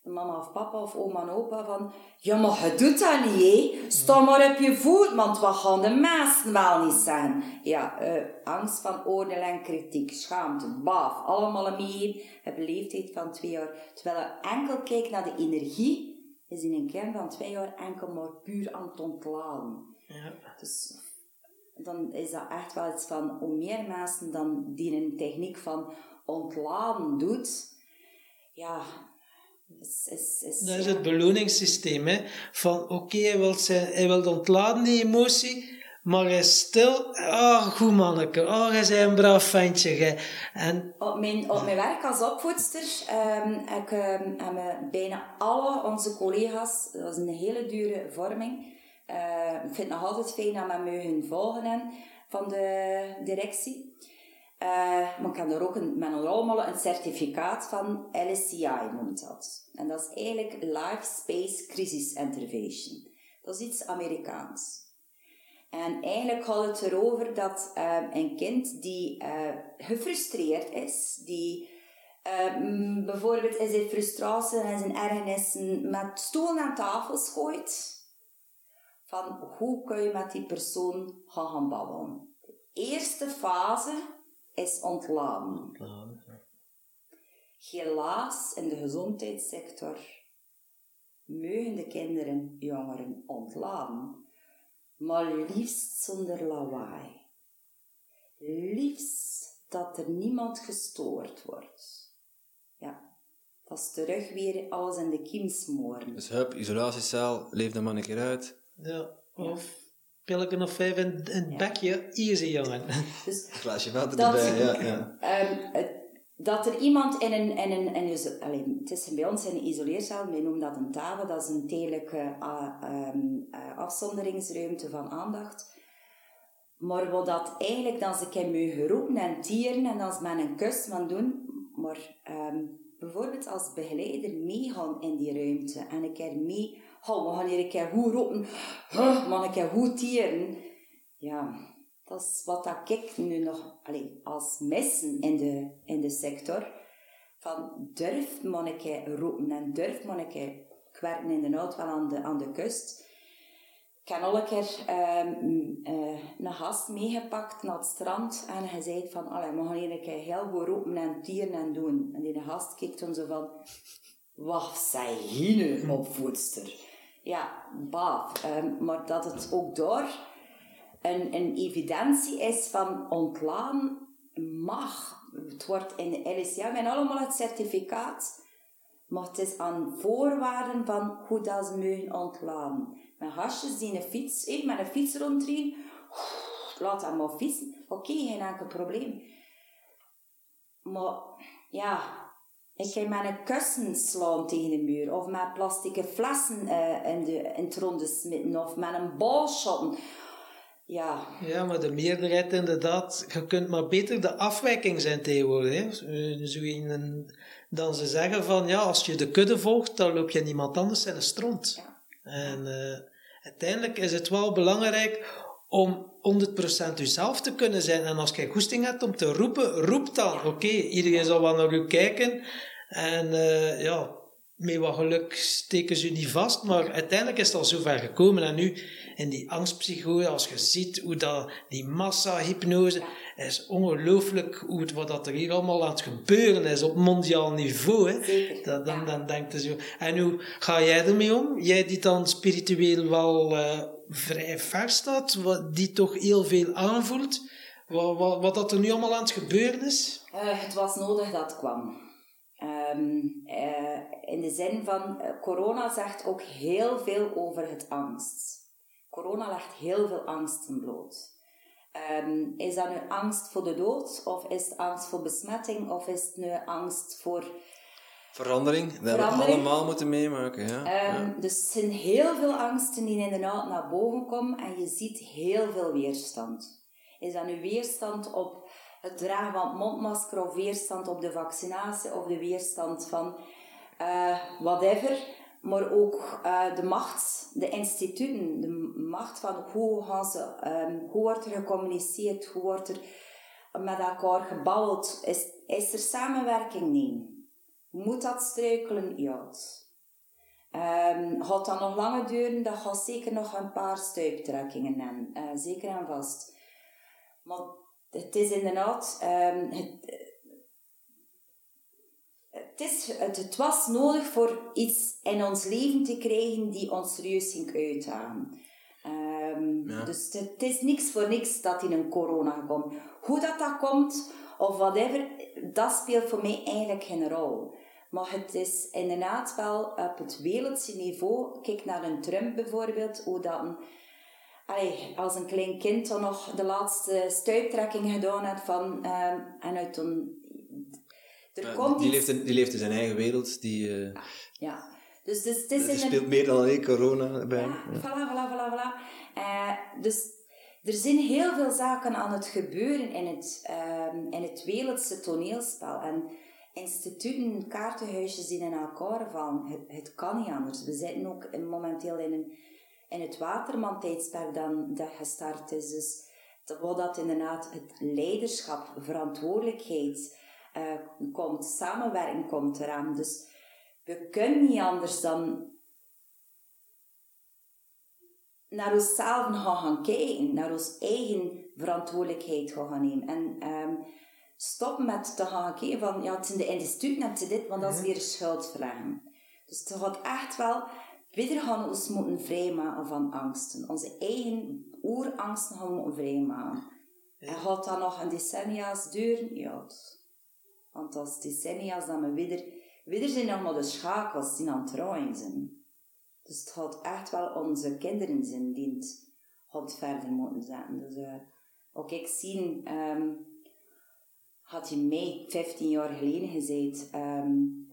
de mama of papa of oma en opa van, ja maar je doet dat niet hè, sta maar op je voet, want wat gaan de mensen wel niet zijn. Ja, eh, angst van oordeel en kritiek, schaamte, baaf, allemaal meer, een leeftijd van twee jaar. Terwijl je enkel kijkt naar de energie, is in een kern van twee jaar enkel maar puur aan het ontladen. Ja. Dus dan is dat echt wel iets van hoe meer mensen dan die een techniek van ontladen doet, ja, is, is, is, Dat is ja. het beloningssysteem, hè. Van, oké, hij, wil zijn, hij wil ontladen, die emotie, maar hij is stil. Oh, goed manneke. Oh, hij is een braaf ventje. En Op mijn, op mijn werk als opvoedster ehm, ik, hebben bijna alle onze collega's, dat is een hele dure vorming, eh, ik vind het nog altijd fijn dat we mogen volgen van de directie. Eh, maar heb er ook een, met een certificaat van LSCI noemt dat. En dat is eigenlijk Life Space Crisis Intervention. Dat is iets Amerikaans. En eigenlijk gaat het erover dat eh, een kind die gefrustreerd is, die bijvoorbeeld in zijn frustratie en zijn ergernissen met stoel aan tafel gooit, van hoe kun je met die persoon gaan, gaan babbelen. De eerste fase is ontladen. Helaas in de gezondheidssector mogen de kinderen, jongeren ontladen, maar liefst zonder lawaai. Liefst dat er niemand gestoord wordt. Ja, dat is terug weer alles in de kiem smoren. Dus hup, isolatiecel, leef de man een keer uit. Ja, of pilken of vijf in, in het bekje, easy jongen. Dus Glaasje water Dat- erbij, ja. ja. Ehm, het- dat er iemand in een, in een, in een allee, het is bij ons in een isoleercel, wij noemen dat een tafel, dat is een tijdelijke ehm, eh, afzonderingsruimte van aandacht. Maar wat dat eigenlijk, dan ze kan me geroepen en tieren en ze met een kus van doen. Maar ehm, bijvoorbeeld als begeleider meegaan in die ruimte en een keer mee, oh, we gaan hier een keer goed roepen, huh, een goed tieren. Ja, dat is wat dat ik nu nog allez, als missen in de, in de sector. Van durf manneke roepen en durf manneke. Ik werk inderdaad wel aan de, aan de kust. Ik heb al een keer uh, een gast meegepakt naar het strand en hij zei van, we gaan hier een keer heel goed roepen en tieren en doen. En die gast kijkt toen zo van, wat zei hier nu, opvoedster? Ja, baaf. Um, maar dat het ook door een, een evidentie is van ontlaan mag. Het wordt in de LSA, we allemaal het certificaat, maar het is aan voorwaarden van hoe dat ze mogen ontlaan. Met hasjes die een fiets, eh, met een fiets rondrijden, laat dat maar fietsen. Oké, geen enkel probleem. Maar ja, ik ga met een kussen slaan tegen de muur, of met plastic flessen uh, in, de, in het ronde smitten, of met een bal shotten. Ja. ja, maar de meerderheid inderdaad, je kunt maar beter de afwijking zijn tegenwoordig. Hè? Zo in dan ze zeggen van ja, als je de kudde volgt, dan loop je niemand anders in de stront. Ja. En uh, uiteindelijk is het wel belangrijk om 100% jezelf te kunnen zijn. En als je goesting hebt om te roepen, roep dan. Oké, iedereen zal wel naar u kijken. En uh, ja, met wat geluk steken ze u niet vast. Maar uiteindelijk is het al zover gekomen. En nu in die angstpsychose, als je ziet hoe dat, die massa-hypnose, is ongelooflijk hoe, wat dat er hier allemaal aan het gebeuren is op mondiaal niveau. Hè. Dat, dan, dan denkt je zo. En hoe ga jij ermee om? Jij die dan spiritueel wel uh, vrij ver staat, wat, die toch heel veel aanvoelt. Wat, wat, wat dat er nu allemaal aan het gebeuren is? Uh, het was nodig dat het kwam. Um, uh, in de zin van, corona zegt ook heel veel over het angst. Corona legt heel veel angsten bloot. Um, is dat nu angst voor de dood, of is het angst voor besmetting, of is het nu angst voor verandering? Dat hebben we allemaal moeten meemaken. Ja. Um, ja. Dus er zijn heel veel angsten die inderdaad naar boven komen en je ziet heel veel weerstand. Is dat nu weerstand op het dragen van het mondmasker, of weerstand op de vaccinatie, of de weerstand van uh, whatever maar ook uh, de macht, de instituten, de macht van hoe, gaan ze, um, hoe wordt er gecommuniceerd, hoe wordt er met elkaar gebouwd, is, is er samenwerking? Nee. Moet dat struikelen? Ja. Um, gaat dat nog langer duren? Dat gaat zeker nog een paar stuiptrekkingen nemen, uh, zeker en vast. Maar het is inderdaad, um, het, het, is, het, was nodig voor iets in ons leven te krijgen die ons serieus ging uitdagen. Um, Dus het, is niks voor niks dat in een corona komt. Hoe dat, dat komt, of whatever, dat speelt voor mij eigenlijk geen rol. Maar het is inderdaad wel op het wereldse niveau. Kijk naar een Trump bijvoorbeeld, hoe dat een, allee, als een klein kind dan nog de laatste stuiptrekking gedaan had van, um, en uit een er komt die, leeft in, die leeft in zijn eigen wereld. Die, uh, ja. Dus, dus het is er speelt meer dan alleen corona bij. Ja, ja. voilà, voilà, voilà, voilà. Uh, dus er zijn heel veel zaken aan het gebeuren in het, um, in het wereldse toneelspel. En instituten, kaartenhuisjes die in elkaar vallen. Het, het kan niet anders. We zitten ook momenteel in, een, in het Waterman-tijdperk dan, dat gestart is. Dus wat dat inderdaad het leiderschap, verantwoordelijkheid uh, komt, samenwerking komt eraan. Dus we kunnen niet anders dan naar onszelf gaan, gaan kijken, naar onze eigen verantwoordelijkheid gaan, nemen. En um, stop met te gaan kijken van, ja, het zijn de instituten, het is dit, want dat is weer schuldvragen. Dus het gaat echt wel, weer gaan ons moeten vrijmaken van angsten. Onze eigen oerangsten gaan we moeten vrijmaken. En gaat dat nog een decennia's duren? Ja, want als decennia's dat we weer, weer zijn maar de schakels die aan het zijn. Dus het gaat echt wel onze kinderen zijn die het verder moeten zetten. Dus uh, ook ik zie, um, had je mij 15 jaar geleden gezegd, um,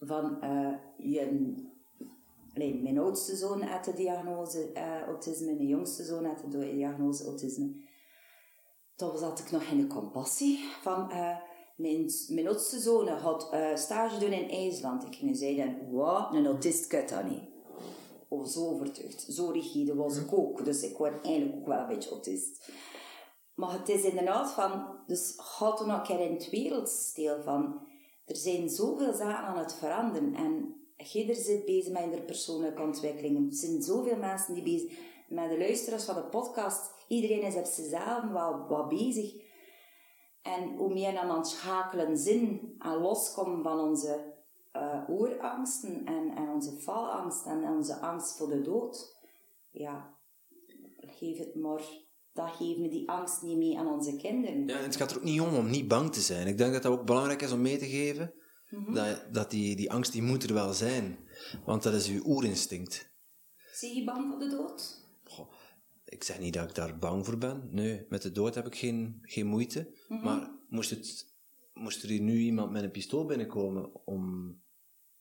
van uh, je, mijn oudste zoon had de diagnose uh, autisme, mijn jongste zoon had de diagnose autisme. toen zat ik nog in de compassie van... mijn, mijn oudste zoon had eh, stage doen in IJsland. Ik ging zeiden, wat, een autist kan dat niet. Of zo overtuigd. Zo rigide was ik ook. Dus ik word eigenlijk ook wel een beetje autist. Maar het is inderdaad van... Dus gaat er nog een keer in het wereldstil van... Er zijn zoveel zaken aan het veranderen. En Gidder zit bezig met de persoonlijke ontwikkeling. Er zijn zoveel mensen die bezig... Met de luisteraars van de podcast. Iedereen is op zichzelf wel wat bezig. En hoe meer dan aan het schakelen zin en loskomen van onze eh oerangsten en, en onze falangst en onze angst voor de dood, ja, geef het maar, dat geven we die angst niet mee aan onze kinderen. Ja, en het gaat er ook niet om om niet bang te zijn. Ik denk dat dat ook belangrijk is om mee te geven. Dat, dat die, die angst die moet er wel zijn. Want dat is uw oerinstinct. Zie je bang voor de dood? Ik zeg niet dat ik daar bang voor ben. Nee, met de dood heb ik geen, geen moeite. Maar moest, het, moest er hier nu iemand met een pistool binnenkomen om,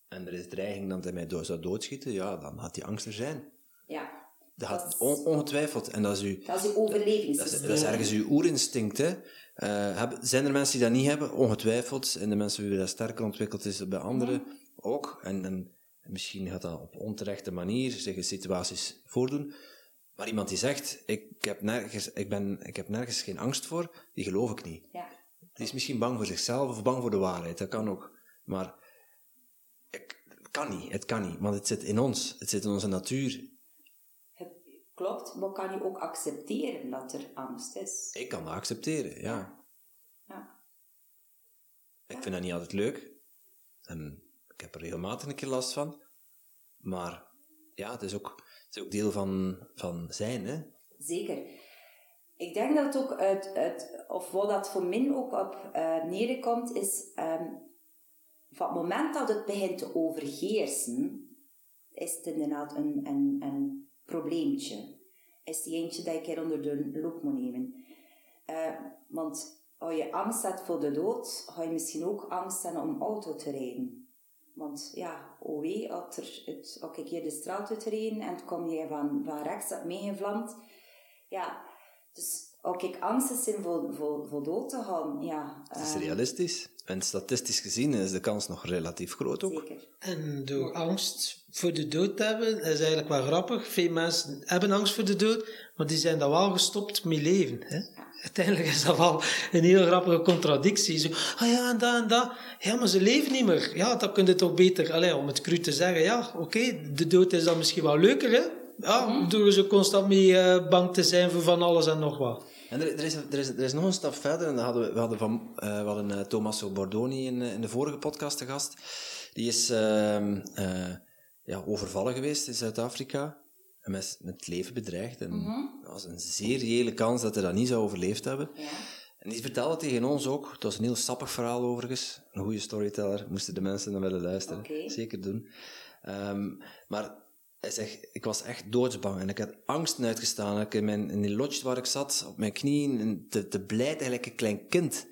en er is dreiging dat hij mij dood zou doodschieten, ja, dan had die angst er zijn. Ja. Dat had Dat is- on- ongetwijfeld. En dat is uw, Dat is dat is, overlevingssysteem. dat is ergens uw oerinstinct. Hè? Hebben- zijn er mensen die dat niet hebben? Ongetwijfeld. En de mensen wie dat sterker ontwikkeld is bij anderen ook. En, en misschien gaat dat op onterechte manier zich in situaties voordoen. Maar iemand die zegt, ik heb, nergens, ik, ben, ik heb nergens geen angst voor, die geloof ik niet. Ja. Die is misschien bang voor zichzelf of bang voor de waarheid. Dat kan ook. Maar ik, het kan niet. Het kan niet. Want het zit in ons. Het zit in onze natuur. Het klopt, maar kan je ook accepteren dat er angst is? Ik kan dat accepteren, ja. Ja. Ik vind dat niet altijd leuk. En ik heb er regelmatig een keer last van. Maar ja, het is ook, is ook deel van, van zijn, hè. Zeker. Ik denk dat het ook uit, uit of wat dat voor mij ook op eh neerkomt, is ehm, van het moment dat het begint te overheersen, is het inderdaad een, een, een probleempje. Is die eentje dat ik er onder de loep moet nemen. Eh, want als je angst hebt voor de dood, ga je misschien ook angst hebben om auto te rijden. Want ja, oh wee, als, er het, als ik hier de straat uit rijden en het kom je van, van rechts op meegevlamd. Ja, dus als ik angst heb voor, voor, voor dood te gaan, ja. Het is ehm, realistisch. En statistisch gezien is de kans nog relatief groot ook. Zeker. En door angst voor de dood te hebben, is eigenlijk wel grappig. Veel mensen hebben angst voor de dood, maar die zijn dan wel gestopt met leven. Hè? Uiteindelijk is dat wel een heel grappige contradictie. Zo, ah ja, en dat en dat. Ja, maar ze leven niet meer. Ja, dan kun je toch beter, allez, om het cru te zeggen, ja, oké, de dood is dan misschien wel leuker, hè? Ja, door zo constant mee eh, bang te zijn voor van alles en nog wat. En er, er, is, er, is, er is nog een stap verder. En dat hadden we, we hadden, van, eh, we hadden eh, Tommaso Bordoni in, in de vorige podcast te gast. Die is ehm, eh, ja, overvallen geweest in Zuid-Afrika. En met, met het leven bedreigd. En dat was een zeer reële kans dat hij dat niet zou overleefd hebben. Ja. En die vertelde tegen ons ook, het was een heel sappig verhaal overigens, een goede storyteller, moesten de mensen dan willen luisteren. Zeker doen. Ehm, maar hij zegt, ik was echt doodsbang en ik had angsten uitgestaan. Ik in, mijn, in die lodge waar ik zat, op mijn knieën, en te, te blijd eigenlijk een klein kind.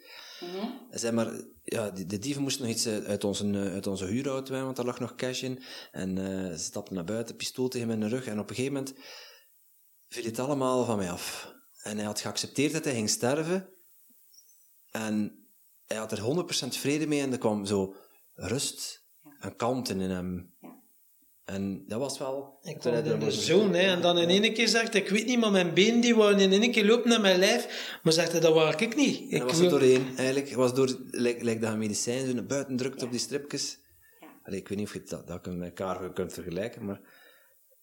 Hij zei maar, ja, de, de dieven moesten nog iets uit uit onze, eh, uit onze huurauto hebben, want daar lag nog cash in. En eh, ze stapten naar buiten, pistool tegen mijn rug. En op een gegeven moment viel het allemaal van mij af. En hij had geaccepteerd dat hij ging sterven. En hij had er 100% vrede mee en er kwam zo rust en kalmte in hem. En dat was wel... Ik kwam in de erover zone, hè, en dan in één keer zegt ik weet niet, maar mijn benen die waren in één keer lopen naar mijn lijf. Maar zegt hij, dat waar ik niet. Ik dat was er doorheen, eigenlijk. Het was door, lijkt lijkt dat een medicijn zo naar buiten drukt op die stripjes. Ja. Allee, ik weet niet of je dat, dat met elkaar kunt vergelijken, maar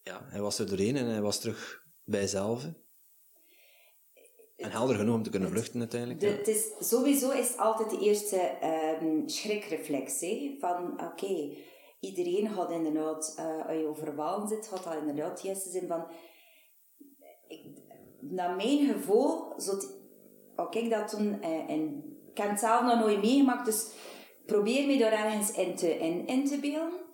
ja, hij was er doorheen en hij was terug bij zelf. En helder genoeg om te kunnen vluchten uiteindelijk. De, ja. het is, sowieso is altijd de eerste ehm schrikreflex. hè, Van oké, iedereen had inderdaad, eh als je overvallen zit, had dat inderdaad de eerste zin van... Ik, naar mijn gevoel, ook ik dat toen... eh, en, ik heb het zelf nog nooit meegemaakt, dus probeer me daar ergens in te, in, in te beelden.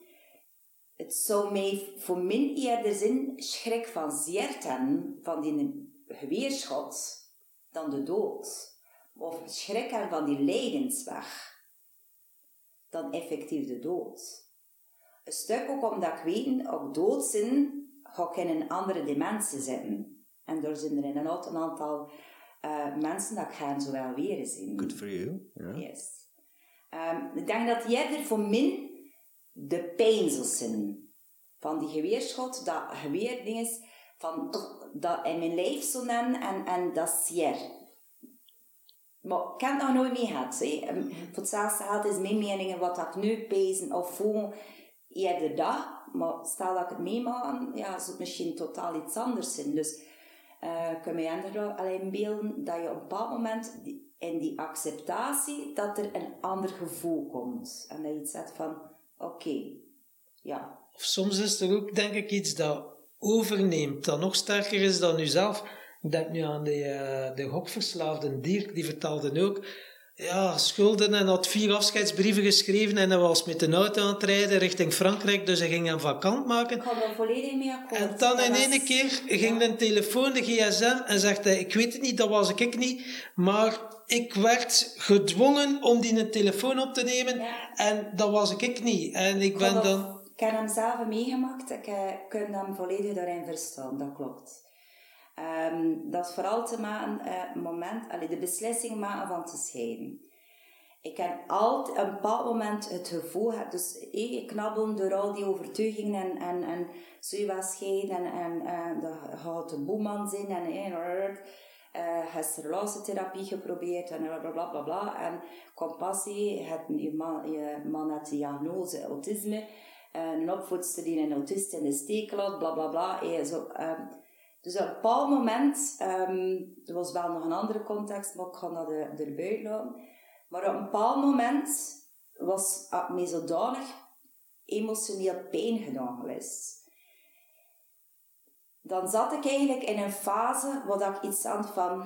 Het zou mij voor min eerder zin schrik van zeerten, van die geweerschot, dan de dood. Of schrikken van die lijdensweg, dan effectief de dood. Een stuk ook omdat ik weet, ook dood zijn, ga ik in een andere dimensie zitten. En daar zijn er inderdaad een aantal eh, mensen dat ik hen zo wel weer zien. Good for you. Yes. Ehm, ik denk dat jij voor min de pijn zal zijn. Van die geweerschot, dat geweerding is, van dat in mijn lijf zo en, en, en dat zeer. Maar ik heb het nog nooit mee gehad. Ehm, Voor hetzelfde geld is mijn mening wat ik nu pezen of voel eerder dag. Maar stel dat ik het meemaak, ja, zou het misschien totaal iets anders zijn. Dus uh, kun je alleen beelden dat je op een bepaald moment in die acceptatie dat er een ander gevoel komt. En dat je iets zegt van, oké, ja. Of soms is er ook, denk ik, iets dat overneemt, dat nog sterker is dan jezelf. Ik denk nu aan de, uh, de gokverslaafde Dirk, die vertelde ook ja, schulden en had vier afscheidsbrieven geschreven en hij was met de auto aan het rijden richting Frankrijk, dus hij ging hem vakant maken. Ik had er volledig mee akkoord. En dan in één keer ging ja. de telefoon, de gsm, en zegt hij, ik weet het niet, dat was ik niet, maar ik werd gedwongen om die een telefoon op te nemen Ja. en dat was ik niet. En ik Ik ben dan... Ik heb hem zelf meegemaakt. Ik eh, kan hem volledig daarin verstaan. Dat klopt. Ehm, dat is vooral te maken, eh, moment, allee, de beslissing maken van te scheiden. Ik heb altijd een bepaald moment het gevoel, gehad, dus ik knabbel door al die overtuigingen en, en, en je scheiden en, en dat gaat een boeman zijn en eh, eh, heeft relatietherapie geprobeerd en bla bla bla bla. En compassie, het, je, man, je man had de diagnose autisme, een opvoedster die een autist in de steek laat, bla bla bla. zo, dus op een bepaald moment, ehm, er was wel nog een andere context, maar ik ga dat er, erbij laten. Maar op een bepaald moment was ik me zodanig emotioneel pijn gedaan geweest. Dan zat ik eigenlijk in een fase waar ik iets aan van...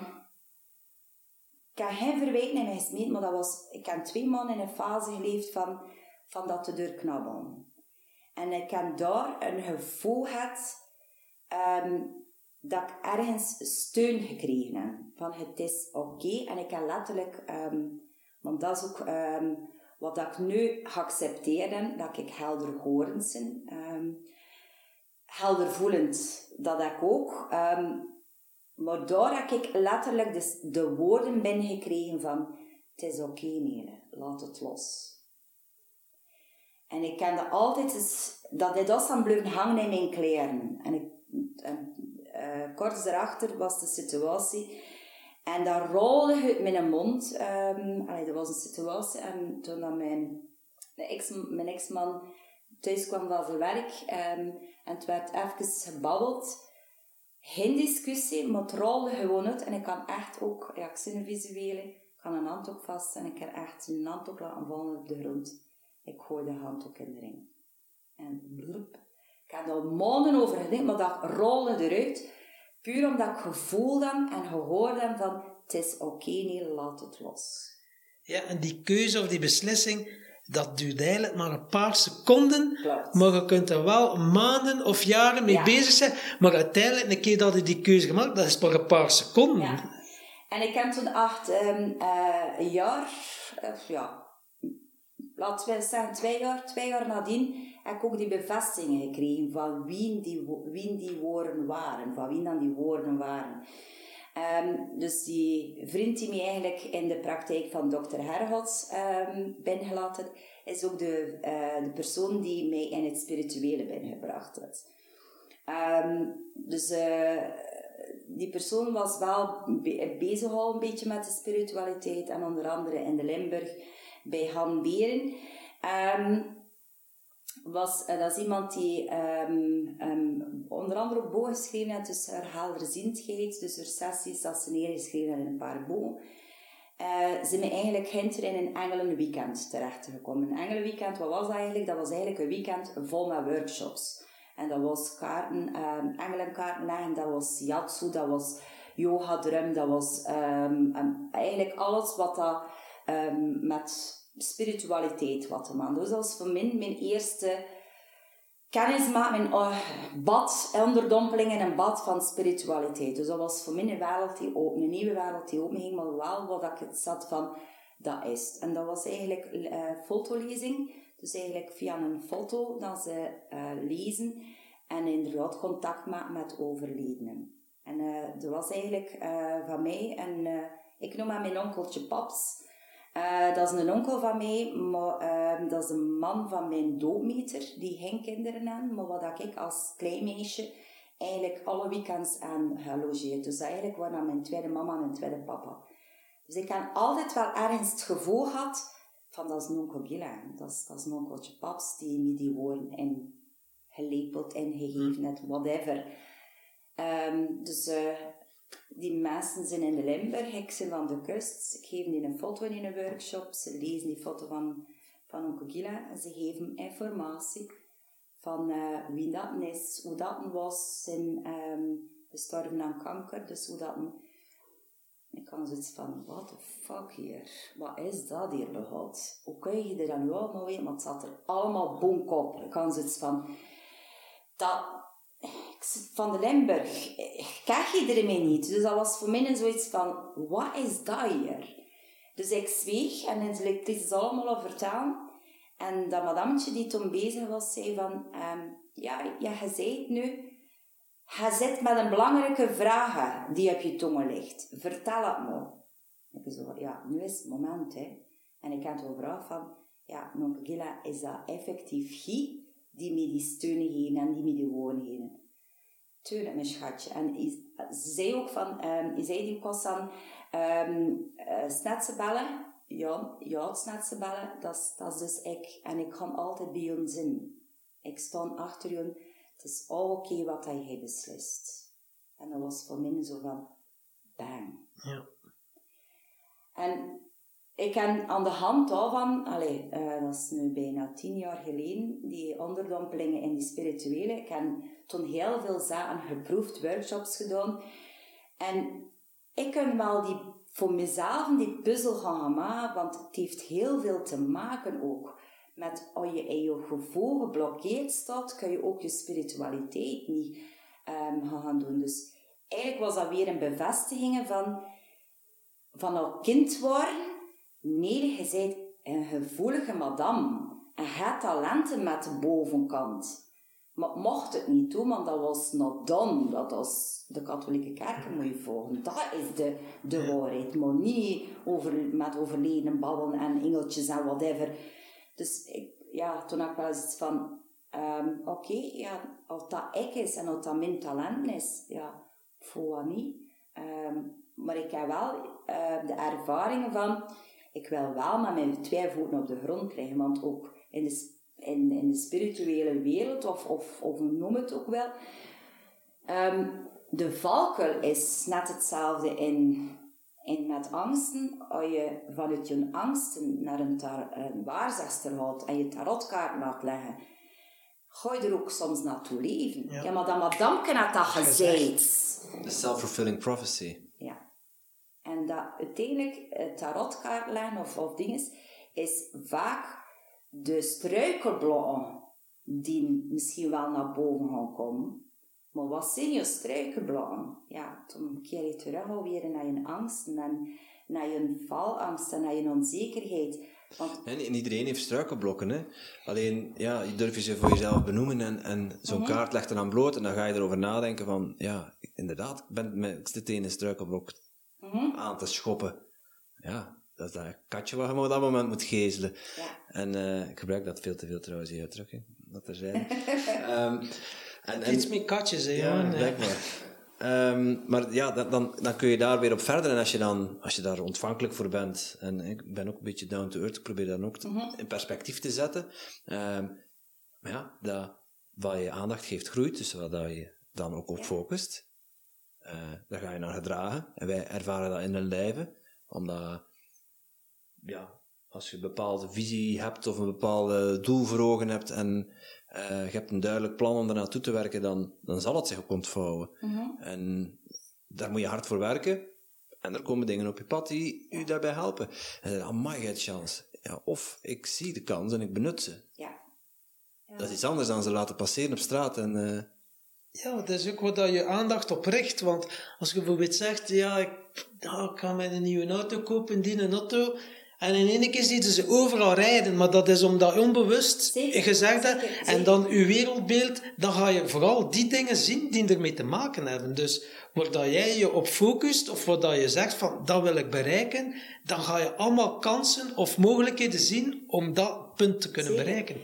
Ik heb geen verwijten in mij gesmeten, maar dat was... Ik heb twee maanden in een fase geleefd van, van dat te doorknabbelen. En ik heb daar een gevoel gehad... ehm, dat ik ergens steun gekregen heb. Van het is oké. En ik heb letterlijk... ehm, want dat is ook ehm, wat ik nu geaccepteerd heb, dat ik helder horend ben. Ehm, helder voelend, dat ik ook. Maar daar heb ik letterlijk dus de woorden binnengekregen van het is oké Nele, laat het los. En ik kende altijd eens, dat dit was dan blijven hangen in mijn kleren. En, ik, en eh, kort daarachter was de situatie en dat rolde uit mijn mond. allee, dat was een situatie. En toen dat mijn, ex, mijn ex-man thuis kwam van zijn werk. ehm, en het werd even gebabbeld. Geen discussie, maar het rolde gewoon uit. En ik kan echt ook, ja, ik zie visuele. Ik kan een handdoek vast en ik kan echt een handdoek laten vallen op de grond. Ik gooi de handdoek in de ring. En bloep. Ik heb daar maanden over gedacht, maar dat rolde eruit. Puur omdat ik gevoeld heb en gehoord heb van het is oké, nee, laat het los. Ja, en die keuze of die beslissing, dat duurt eigenlijk maar een paar seconden. Klopt. Maar je kunt er wel maanden of jaren mee Ja. bezig zijn. Maar uiteindelijk, een keer dat je die keuze gemaakt dat is maar een paar seconden. Ja. En ik heb toen acht ehm, eh, jaar, eh, ja, laten we zeggen twee jaar, twee jaar nadien, heb ik ook die bevestigingen gekregen van wie die, wie die woorden waren, van wie dan die woorden waren. Ehm, dus die vriend die mij eigenlijk in de praktijk van dokter Herhots ehm binnengelaten is ook de, eh, de persoon die mij in het spirituele binnengebracht heeft. Ehm, dus eh, die persoon was wel be- bezig al een beetje met de spiritualiteit en onder andere in de Limburg bij Han Beren. Was, eh, dat is iemand die ehm, ehm, onder andere ook boeken geschreven heeft, dus haar helderziendheid, dus sessies dat ze neergeschreven in een paar boeken. Eh, zijn we eigenlijk gisteren in een engelenweekend terechtgekomen. Een engelenweekend, wat was dat eigenlijk? Dat was eigenlijk een weekend vol met workshops. En dat was kaarten, ehm engelenkaarten dat was yatsu, dat was yoga drum, dat was eigenlijk alles wat dat met spiritualiteit wat te. Dus dat was voor mij mijn eerste kennis met mijn eh, bad, onderdompeling in een bad van spiritualiteit. Dus dat was voor mij een wereld die open, een nieuwe wereld die open ging, maar wel wat ik het zat van, dat is. En dat was eigenlijk eh fotolezing, dus eigenlijk via een foto dat ze eh, lezen en inderdaad contact maken met overledenen. En uh, dat was eigenlijk van mij. En ik noem hem mijn onkeltje Paps. Dat is een onkel van mij, maar ehm, dat is een man van mijn doodmeter. Die geen kinderen aan, maar wat ik als klein meisje eigenlijk alle weekends aan gelogeerd. Dus eigenlijk waren mijn tweede mama en mijn tweede papa. Dus ik heb altijd wel ergens het gevoel gehad van dat is een onkel. Dat is, dat is een onkeltje Paps die me die woorden en gelepeld en gegeven heeft, whatever. Um, dus uh, die mensen zijn in de Limburg, ik ben van de kust. Ik geef die een foto in een workshop. Ze lezen die foto van, van onkel Gila en ze geven informatie van uh, wie dat is, hoe dat was, en um, gestorven aan kanker. Dus hoe dat... Ik kan zoiets van, what the fuck hier? Wat is dat hier behaald? Hoe kun je er dan nu allemaal weten? Want het zat er allemaal bonk op. Ik kan zoiets van, dat van de Limburg, krijg je ermee niet. Dus dat was voor mij zoiets van, wat is dat hier? Dus ik zweeg en het is allemaal vertellen. En dat madametje die toen bezig was, zei van, um, ja, ja, je zei het nu, je zit met een belangrijke vraag die op je tongen ligt. Vertel het me. Ik zo, ja, nu is het moment, hè. En ik had vraag van, ja, nonkel Gila, is dat effectief hij die me die steun geven en die me die woorden geven? Tuurlijk, mijn schatje. En ze zei ook van, um, je zei die constant um, uh, snetse bellen. Ja, ja, snetse bellen, dat is, dat is dus ik. En ik kan altijd bij je zin. Ik sta achter je. Het is al oké okay wat hij beslist. En dat was voor mij zo van, bang. Ja. En ik heb aan de hand daarvan, allez, uh, dat is nu bijna tien jaar geleden, die onderdompelingen in die spirituele, ik heb toen heel veel zaken geproefd, workshops gedaan. En ik kan wel die, voor mezelf die puzzel gaan maken, want het heeft heel veel te maken ook met als je in je gevoel geblokkeerd staat, kun je ook je spiritualiteit niet um, gaan doen. Dus eigenlijk was dat weer een bevestiging van, van al kind worden, nee, je bent een gevoelige madame en je hebt talenten met de bovenkant. Maar mocht het niet doen, want dat was not done. Dat was de katholieke kerk moet je volgen. Dat is de, de waarheid. Maar niet over, met overleden babbelen en engeltjes en whatever. Dus ik, ja, toen had ik wel eens iets van... Um, Oké, okay, ja, als dat ik is en als dat mijn talent is, ja, voor wat niet. Um, maar ik heb wel uh, de ervaringen van... Ik wil wel met mijn twee voeten op de grond krijgen, want ook in de in, in de spirituele wereld, of, of, of noem het ook wel. Um, de valkuil is net hetzelfde in, in met angsten. Als je vanuit je angsten naar een, tar, een waarzegster gaat en je tarotkaart laat leggen, ga je er ook soms naartoe leven. Ja, ja maar madamke had dat gezegd. The self-fulfilling prophecy. En dat uiteindelijk tarotkaart leggen of, of dingen is vaak de struikelblokken die misschien wel naar boven gaan komen. Maar wat zijn je struikelblokken? Ja, dan keer je terug alweer naar je angst en naar je valangst en naar je onzekerheid. Want... En iedereen heeft struikelblokken, hè. Alleen, ja, je durf je ze voor jezelf benoemen en, en zo'n mhm. kaart legt er dan bloot en dan ga je erover nadenken van, ja, inderdaad, ik ben met dit ene struikelblok mm aan te schoppen. Ja, dat is dat katje wat je op dat moment moet gezelen. Ja. En uh, ik gebruik dat veel te veel trouwens, die uitdrukking. Dat er zijn. um, en, en, Iets met katjes, hè, ja, blijkbaar. Um, maar ja, dan, dan, dan, kun je daar weer op verder. En als je, dan, als je daar ontvankelijk voor bent, en ik ben ook een beetje down to earth, ik probeer dat ook mhm. in perspectief te zetten. Um, maar ja, dat, wat je aandacht geeft groeit, dus wat je dan ook op focust, uh, daar ga je naar gedragen. En wij ervaren dat in de lijven, omdat ja, als je een bepaalde visie hebt of een bepaald doel voor ogen hebt en uh, je hebt een duidelijk plan om er naartoe te werken, dan, dan zal het zich ook ontvouwen. Mhm. En daar moet je hard voor werken. En er komen dingen op je pad die u daarbij helpen. En dan mag je het chance. Ja, of ik zie de kans en ik benut ze. Ja. ja. Dat is iets anders dan ze laten passeren op straat en... Uh, ja, dat is ook wat dat je aandacht op richt. Want als je bijvoorbeeld zegt, ja, ik, nou, ik ga mij een nieuwe auto kopen, die een auto En in één keer zie je ze overal rijden, maar dat is omdat je onbewust Zeker, gezegd hebt. En dan je wereldbeeld, dan ga je vooral die dingen zien die ermee te maken hebben. Dus waar dat jij je op focust, of wat dat je zegt van dat wil ik bereiken, dan ga je allemaal kansen of mogelijkheden zien om dat punt te kunnen Zeker. bereiken.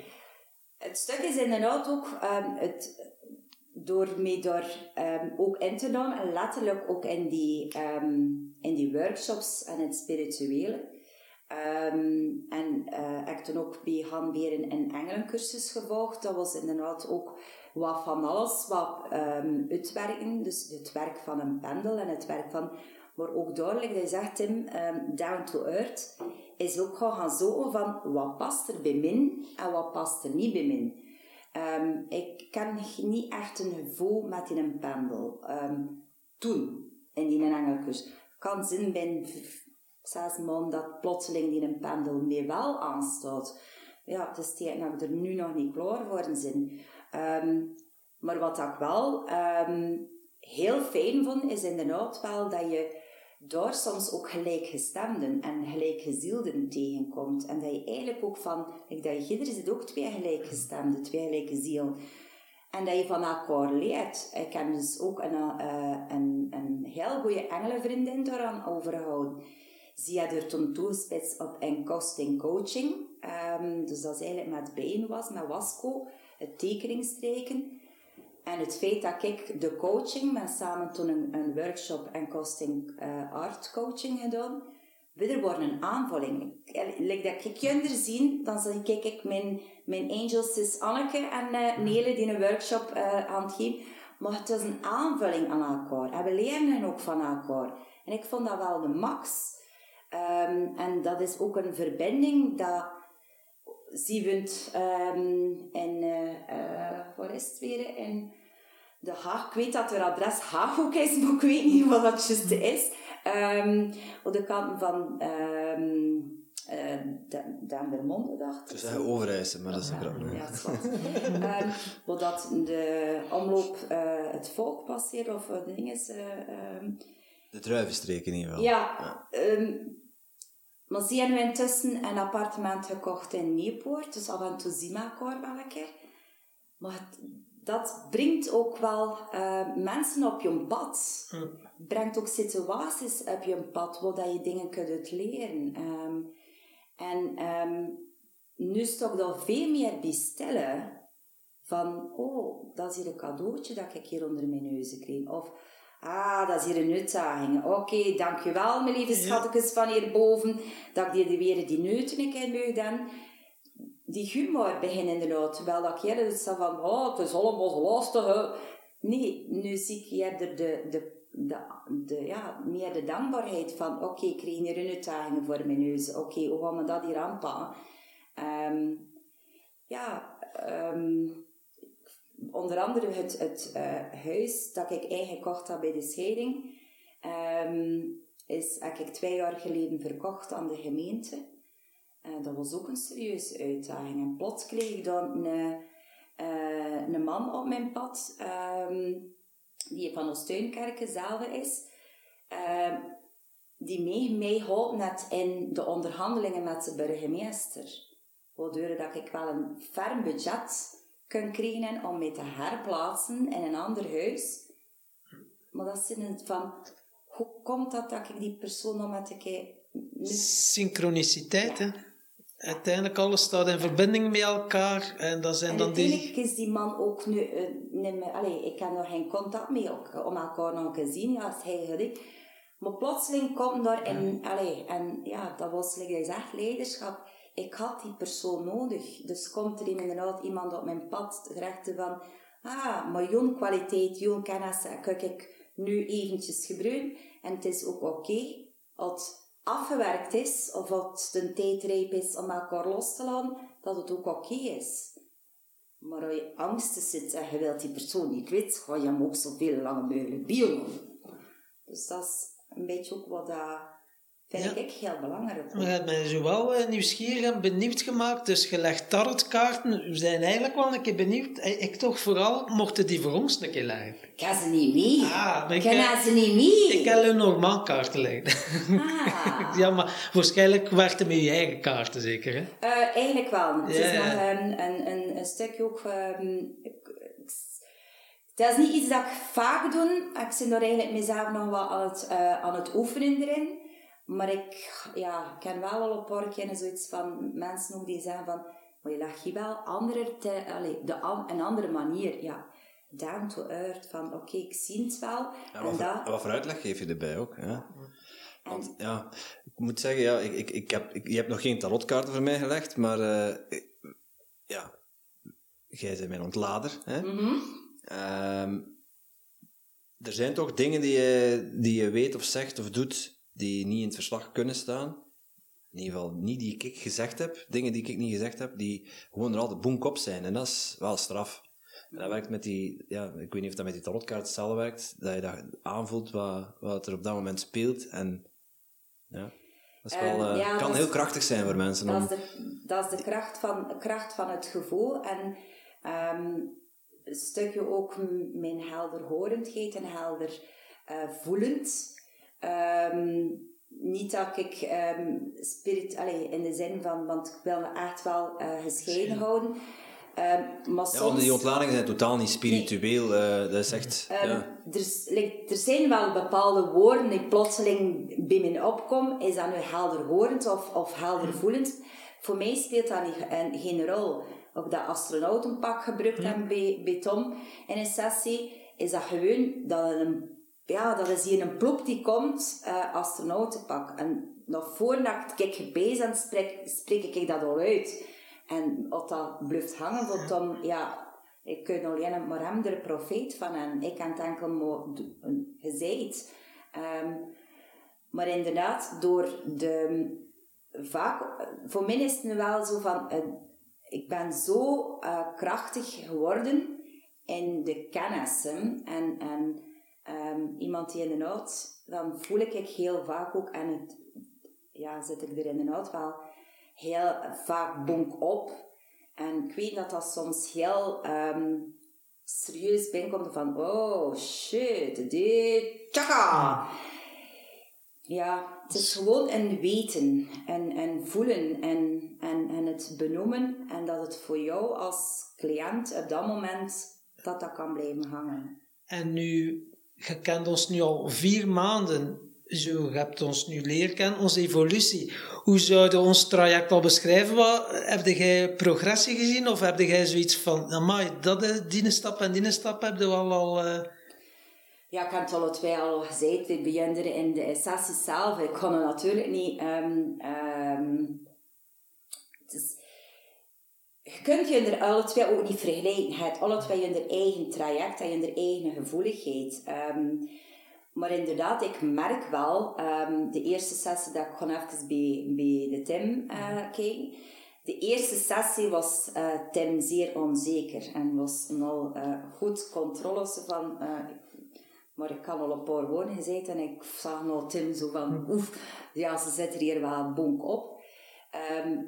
Het stuk is inderdaad ook ehm, het, door mee door ehm, ook in te nemen en letterlijk ook in die, ehm, in die workshops en het spirituele. Ehm, en eh ik toen ook bij Han weer een, een gevolgd. Dat was inderdaad ook wat van alles, wat uitwerken. Dus het werk van een pendel en het werk van... Maar ook duidelijk, dat je zegt, Tim, down to earth, is ook gewoon gaan zoeken van wat past er bij min en wat past er niet bij min. Ehm, ik ken niet echt een gevoel met in een pendel. Ehm, toen, in die engelcursus. kan zin binnen zes maanden dat plotseling die een pendel mee wel aanstaat. Ja, het is tegen dat ik er nu nog niet klaar voor ben. Ehm, maar wat ik wel heel fijn vond, is inderdaad wel dat je daar soms ook gelijkgestemden en gelijkgezielden tegenkomt. En dat je eigenlijk ook van, like dat je, er zit ook twee gelijkgestemden, twee gelijke zielen. En dat je van elkaar leert. Ik heb dus ook een, eh, een, een heel goede engelenvriendin daaraan overgehouden. Ze had er toen toegespitst op encasting coaching. Ehm, dus dat is eigenlijk met bijen was, met wasco, het tekeningstrijken. En het feit dat ik de coaching, met samen toen een, een workshop en costing eh, art coaching gedaan, weer een aanvulling. Ik- Like dat ik jullie zien, dan zie ik, ik mijn, mijn angels Anneke en eh Nele die een workshop eh, aan het geven. Maar het is een aanvulling aan elkaar. En we leren ook van elkaar. En ik vond dat wel de max. Ehm, en dat is ook een verbinding dat we het ehm, eh eh, is het weer? In de Haag. Ik weet dat er adres Haag ook is, maar ik weet niet wat dat juist is. Ehm op de kant van Den- Dendermonde, dacht Ze ik. zeggen Overijssen, maar dat is een grap. Ja, het is wat. Dat de omloop het volk passeert, of wat ding is. eh, ehm, De druivenstreek in ieder geval. ja, maar ze hebben we intussen een appartement gekocht in Nieuwpoort, dus af en toe zien elkaar wel een keer. Maar het- dat brengt ook wel eh, mensen op je pad. Brengt ook situaties op je pad waar je dingen kunt leren. Ehm, en ehm, nu is toch wel veel meer bij stellen van, oh, dat is hier een cadeautje dat ik hier onder mijn neus kreeg. Of, ah, dat is hier een uitdaging. Oké, dankjewel, mijn lieve schatjes van hierboven, dat ik die weer die neuten een keer mocht dan. Die humor beginnen inderdaad, terwijl dat ik eerder dus van, oh, het is allemaal lastig. hè. Nee, nu zie ik eerder de, de, de, de, ja, meer de dankbaarheid van, oké, ik kreeg hier een uitdaging voor mijn neus. Oké, hoe gaan we dat hier aanpakken? Ehm, ja, ehm, onder andere het, het eh, huis dat ik eigenlijk kocht had bij de scheiding, ehm, is, heb ik twee jaar geleden verkocht aan de gemeente. En dat was ook een serieuze uitdaging. En plots kreeg ik dan een, eh, een man op mijn pad, ehm, die van Oosttuinkerken zelf is, ehm, die mee, mee hielp net in de onderhandelingen met de burgemeester. Waardoor dat ik wel een ferm budget kan krijgen om mee te herplaatsen in een ander huis. Maar dat is het van, hoe komt dat dat ik die persoon nog met een keer... Synchroniciteit, hè. Uiteindelijk alles staat in verbinding met elkaar en dat zijn En dan die... is die man ook nu eh. Allee, ik heb nog geen contact mee ook, om elkaar nog te zien, ja, als hij. Maar plotseling komt daar in... Allee, en ja, dat was, like je zegt, leiderschap. Ik had die persoon nodig. Dus komt er inderdaad iemand op mijn pad terecht van... Ah, maar jouw kwaliteit, jouw kennis kan ik nu eventjes gebruiken. En het is ook oké als het afgewerkt is, of als het een tijdrijp is om elkaar los te laten, dat het ook oké is. Maar als je angsten zit en je wilt die persoon niet kwijt, ga je hem ook zoveel lang mogelijk bielen. Dus dat is een beetje ook wat dat vind Ja. ik heel belangrijk. Maar je hebt mij zo wel eh, nieuwsgierig en benieuwd gemaakt. Dus je legt tarotkaarten. We zijn eigenlijk wel een keer benieuwd. Eh, Ik toch vooral, mochten die voor ons een keer leggen. Ik heb ze niet mee. Ah, ik heb- ze niet mee. Ik heb een normaal kaarten leggen. Ah, ja, maar waarschijnlijk werkte met je eigen kaarten zeker, hè? Uh, eigenlijk wel. Het is nog een, een, een, een stukje ook... ehm, dat is niet iets dat ik vaak doe. Ik ben er eigenlijk mezelf nog wel aan het, eh, aan het oefenen erin. Maar ik ja, ken wel al een paar keer zoiets van mensen ook die zeggen van... Maar je lag je wel andere te, allee, de, een andere manier. Ja, down to earth. Van oké, ik zie het wel. Ja, en wat, dat, wat voor uitleg geef je erbij ook? Ja? en, Want ja, ik moet zeggen, ja, ik, ik, ik heb, ik, je hebt nog geen tarotkaarten voor mij gelegd, maar eh, ik- ja, jij bent mijn ontlader. Hè? Mhm. Ehm, er zijn toch dingen die je, die je weet of zegt of doet die niet in het verslag kunnen staan. In ieder geval niet die ik gezegd heb. Dingen die ik niet gezegd heb, die gewoon er altijd boenkop zijn. En dat is wel straf. En dat werkt met die, ja, ik weet niet of dat met die tarotkaart hetzelfde werkt, dat je dat aanvoelt wat, wat er op dat moment speelt. En ja, dat is wel, eh, ja, kan dat heel is- krachtig zijn voor mensen. Dat Om, is de, dat is de kracht, van, kracht van het gevoel. En ehm, een stukje ook mijn helderhorendheid en helder eh, voelend. Ehm, niet dat ik ehm, spirit, allee, in de zin van, want ik wil me echt wel eh, gescheiden houden. Ehm, maar ja, soms... want die ontladingen zijn totaal niet spiritueel. eh, dat is echt... Ja. er, like, er zijn wel bepaalde woorden die plotseling bij me opkomen. Is dat nu helderhorend of, of heldervoelend? Voor mij speelt dat niet, een- geen rol. Ook dat astronautenpak gebruikt hebben bij, bij Tom in een sessie, is dat gewoon dat een, ja, dat is hier een plop die komt, eh astronautenpak. En nog voordat ik bezig ben, spreek, spreek ik dat al uit. En als dat blijft hangen voor Tom, ja, ik kan alleen maar hem er profeet van en ik kan het enkel maar gezegd. Ehm, maar inderdaad, door de vaak, voor mij is het wel zo van, eh, ik ben zo eh, krachtig geworden in de kennissen en, en ehm, iemand die in de nood, dan voel ik heel vaak ook en het, ja, zit ik er in de nood wel heel vaak bonk op. En ik weet dat dat soms heel ehm, serieus binnenkomt van, oh shit, dit. Ja, het is gewoon een weten en, en voelen en, en, en het benoemen en dat het voor jou als cliënt op dat moment dat dat kan blijven hangen. En nu, je kent ons nu al vier maanden. Zo, je hebt ons nu leren kennen, onze evolutie. Hoe zou je ons traject al beschrijven? Wat, heb jij progressie gezien? Of heb jij zoiets van, amai, dat is die stap en die stap heb je wel al... eh, Ja, ik heb het alle twee al gezegd. We beginnen in de sessie zelf. Ik kon het natuurlijk niet... ehm, ehm, je kunt je er alle twee ook niet vergelijken. Je hebt alle twee hun eigen traject en hun eigen gevoeligheid. Ehm, maar inderdaad, ik merk wel... ehm, de eerste sessie dat ik gewoon even bij, bij de Tim eh keek... De eerste sessie was eh, Tim zeer onzeker en was al eh, goed controle van... maar ik kan al een paar woorden gezegd en ik zag nou Tim zo van, oef, ja, ze zit er hier wel bonk op. Ehm,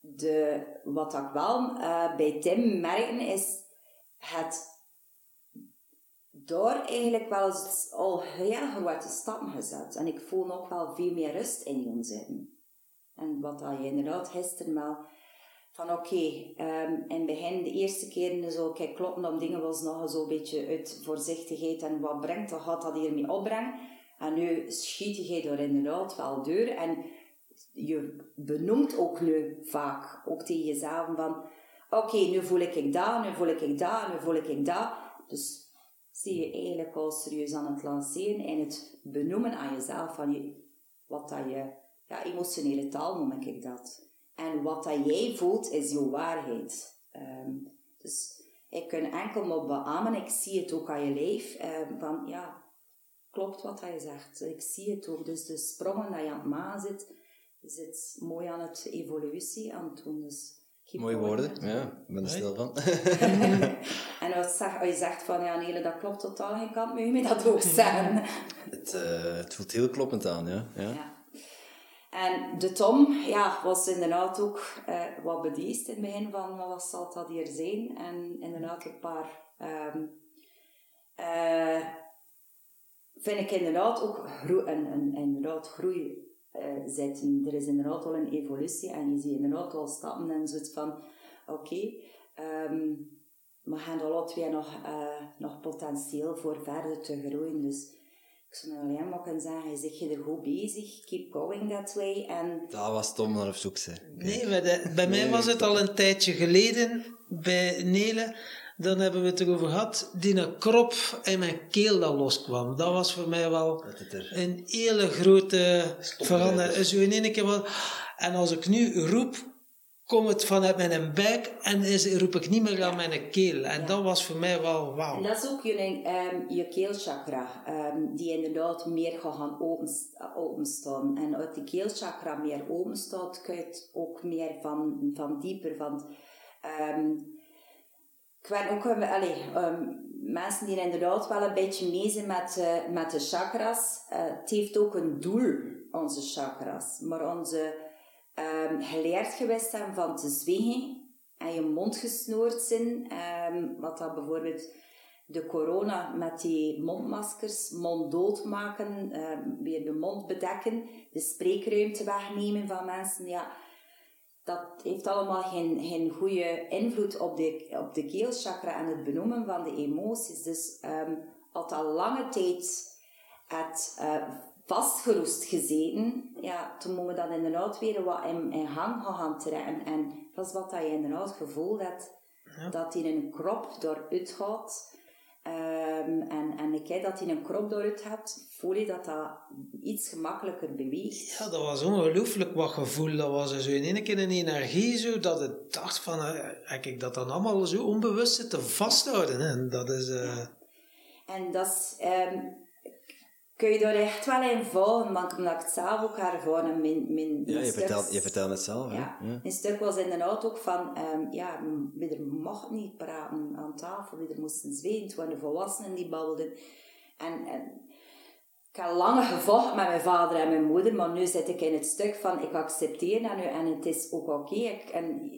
de, wat ik wel eh, bij Tim merken is het daar eigenlijk wel eens al heel grote stappen gezet. En ik voel ook wel veel meer rust in je zitten. En wat dat je inderdaad gisteren wel van oké, ehm, in het begin, de eerste keren zo, kijk, kloppen op dingen was nog zo'n beetje uit voorzichtigheid en wat brengt dat, gaat dat hiermee opbrengen. En nu schiet je er inderdaad wel door en je benoemt ook nu vaak, ook tegen jezelf van oké, nu voel ik dat, nu voel ik dat, nu voel ik dat. Dus zie je eigenlijk al serieus aan het lanceren en het benoemen aan jezelf van je, wat dat je, ja, emotionele taal noem ik dat. En wat dat jij voelt, is jouw waarheid. Ehm, dus ik kan enkel maar beamen, ik zie het ook aan je lijf, ehm, van ja, klopt wat je zegt. Ik zie het ook. Dus de sprongen dat je aan het maken zit, zit mooi aan het evolutie aan het doen. Dus Mooie woorden, ja, ik ben er stil van. En als, zeg, als je zegt van ja, nee, dat klopt totaal geen kant, moet je mij dat ook zeggen. het, eh, het voelt heel kloppend aan, ja. ja. Ja. En de Tom ja, was inderdaad ook eh, wat bedeesd in het begin van wat zal dat hier zijn. En inderdaad een paar... ehm, eh, vind ik inderdaad ook groei, een, een, inderdaad groei eh, zitten. Er is inderdaad al een evolutie en je ziet inderdaad al stappen en zoiets van, oké, okay, um, we gaan alle twee nog, uh, nog potentieel voor verder te groeien. Dus ik zou alleen maar kunnen zeggen, je zit je er goed bezig, keep going that way. En... Dat was Tom naar op zoek, zijn. Nee, bij, de, bij mij was het al een tijdje geleden, bij Nele, dan hebben we het erover gehad, die een krop in mijn keel dat loskwam. Dat was voor mij wel een hele grote verandering. Zo in één keer wel... En als ik nu roep, komt het vanuit mijn buik en is, roep ik niet meer aan mijn keel. En dat was voor mij wel wauw. En dat is ook je, um, je keelchakra, um, die inderdaad meer gaat gaan openstaan. En uit die keelchakra meer openstaat, kun je het ook meer van, van dieper. Van, um, ik ben ook, allez, mensen die inderdaad wel een beetje mee zijn met, uh, met de chakras. Uh, het heeft ook een doel, onze chakras. Maar onze um, geleerd geweest zijn van te zwijgen en je mond gesnoerd zijn. Um, wat dat bijvoorbeeld de corona met die mondmaskers, mond doodmaken, um, weer de mond bedekken, de spreekruimte wegnemen van mensen. Ja, dat heeft allemaal geen, geen goede invloed op de, op de keelchakra en het benoemen van de emoties. Dus um, al lange tijd het uh, vastgeroest gezeten, ja, toen moeten we dat inderdaad weer wat in, in gang gaan trekken. En dat is wat dat je inderdaad het gevoel hebt, dat hij een krop dooruit gaat. Um, en, en ik heb dat hij een krop dooruit hebt, voel je dat dat iets gemakkelijker beweegt. Ja, dat was ongelooflijk wat gevoel. Dat was zo in één keer een energie zo, dat ik dacht van, uh, ik dat dan allemaal zo onbewust zit te vasthouden. En dat is... Uh... En dat is... Um, kun je daar echt wel in volgen, want omdat ik het zelf ook ervaren, mijn, mijn, Ja, je vertelt, je vertelt het zelf, ja, ja. Een stuk was inderdaad ook van, um, ja, we mocht niet praten aan tafel, we moesten zweten, waren de volwassenen die babbelden. En, en ik heb lang gevochten met mijn vader en mijn moeder, maar nu zit ik in het stuk van, ik accepteer dat nu en het is ook oké. Okay. En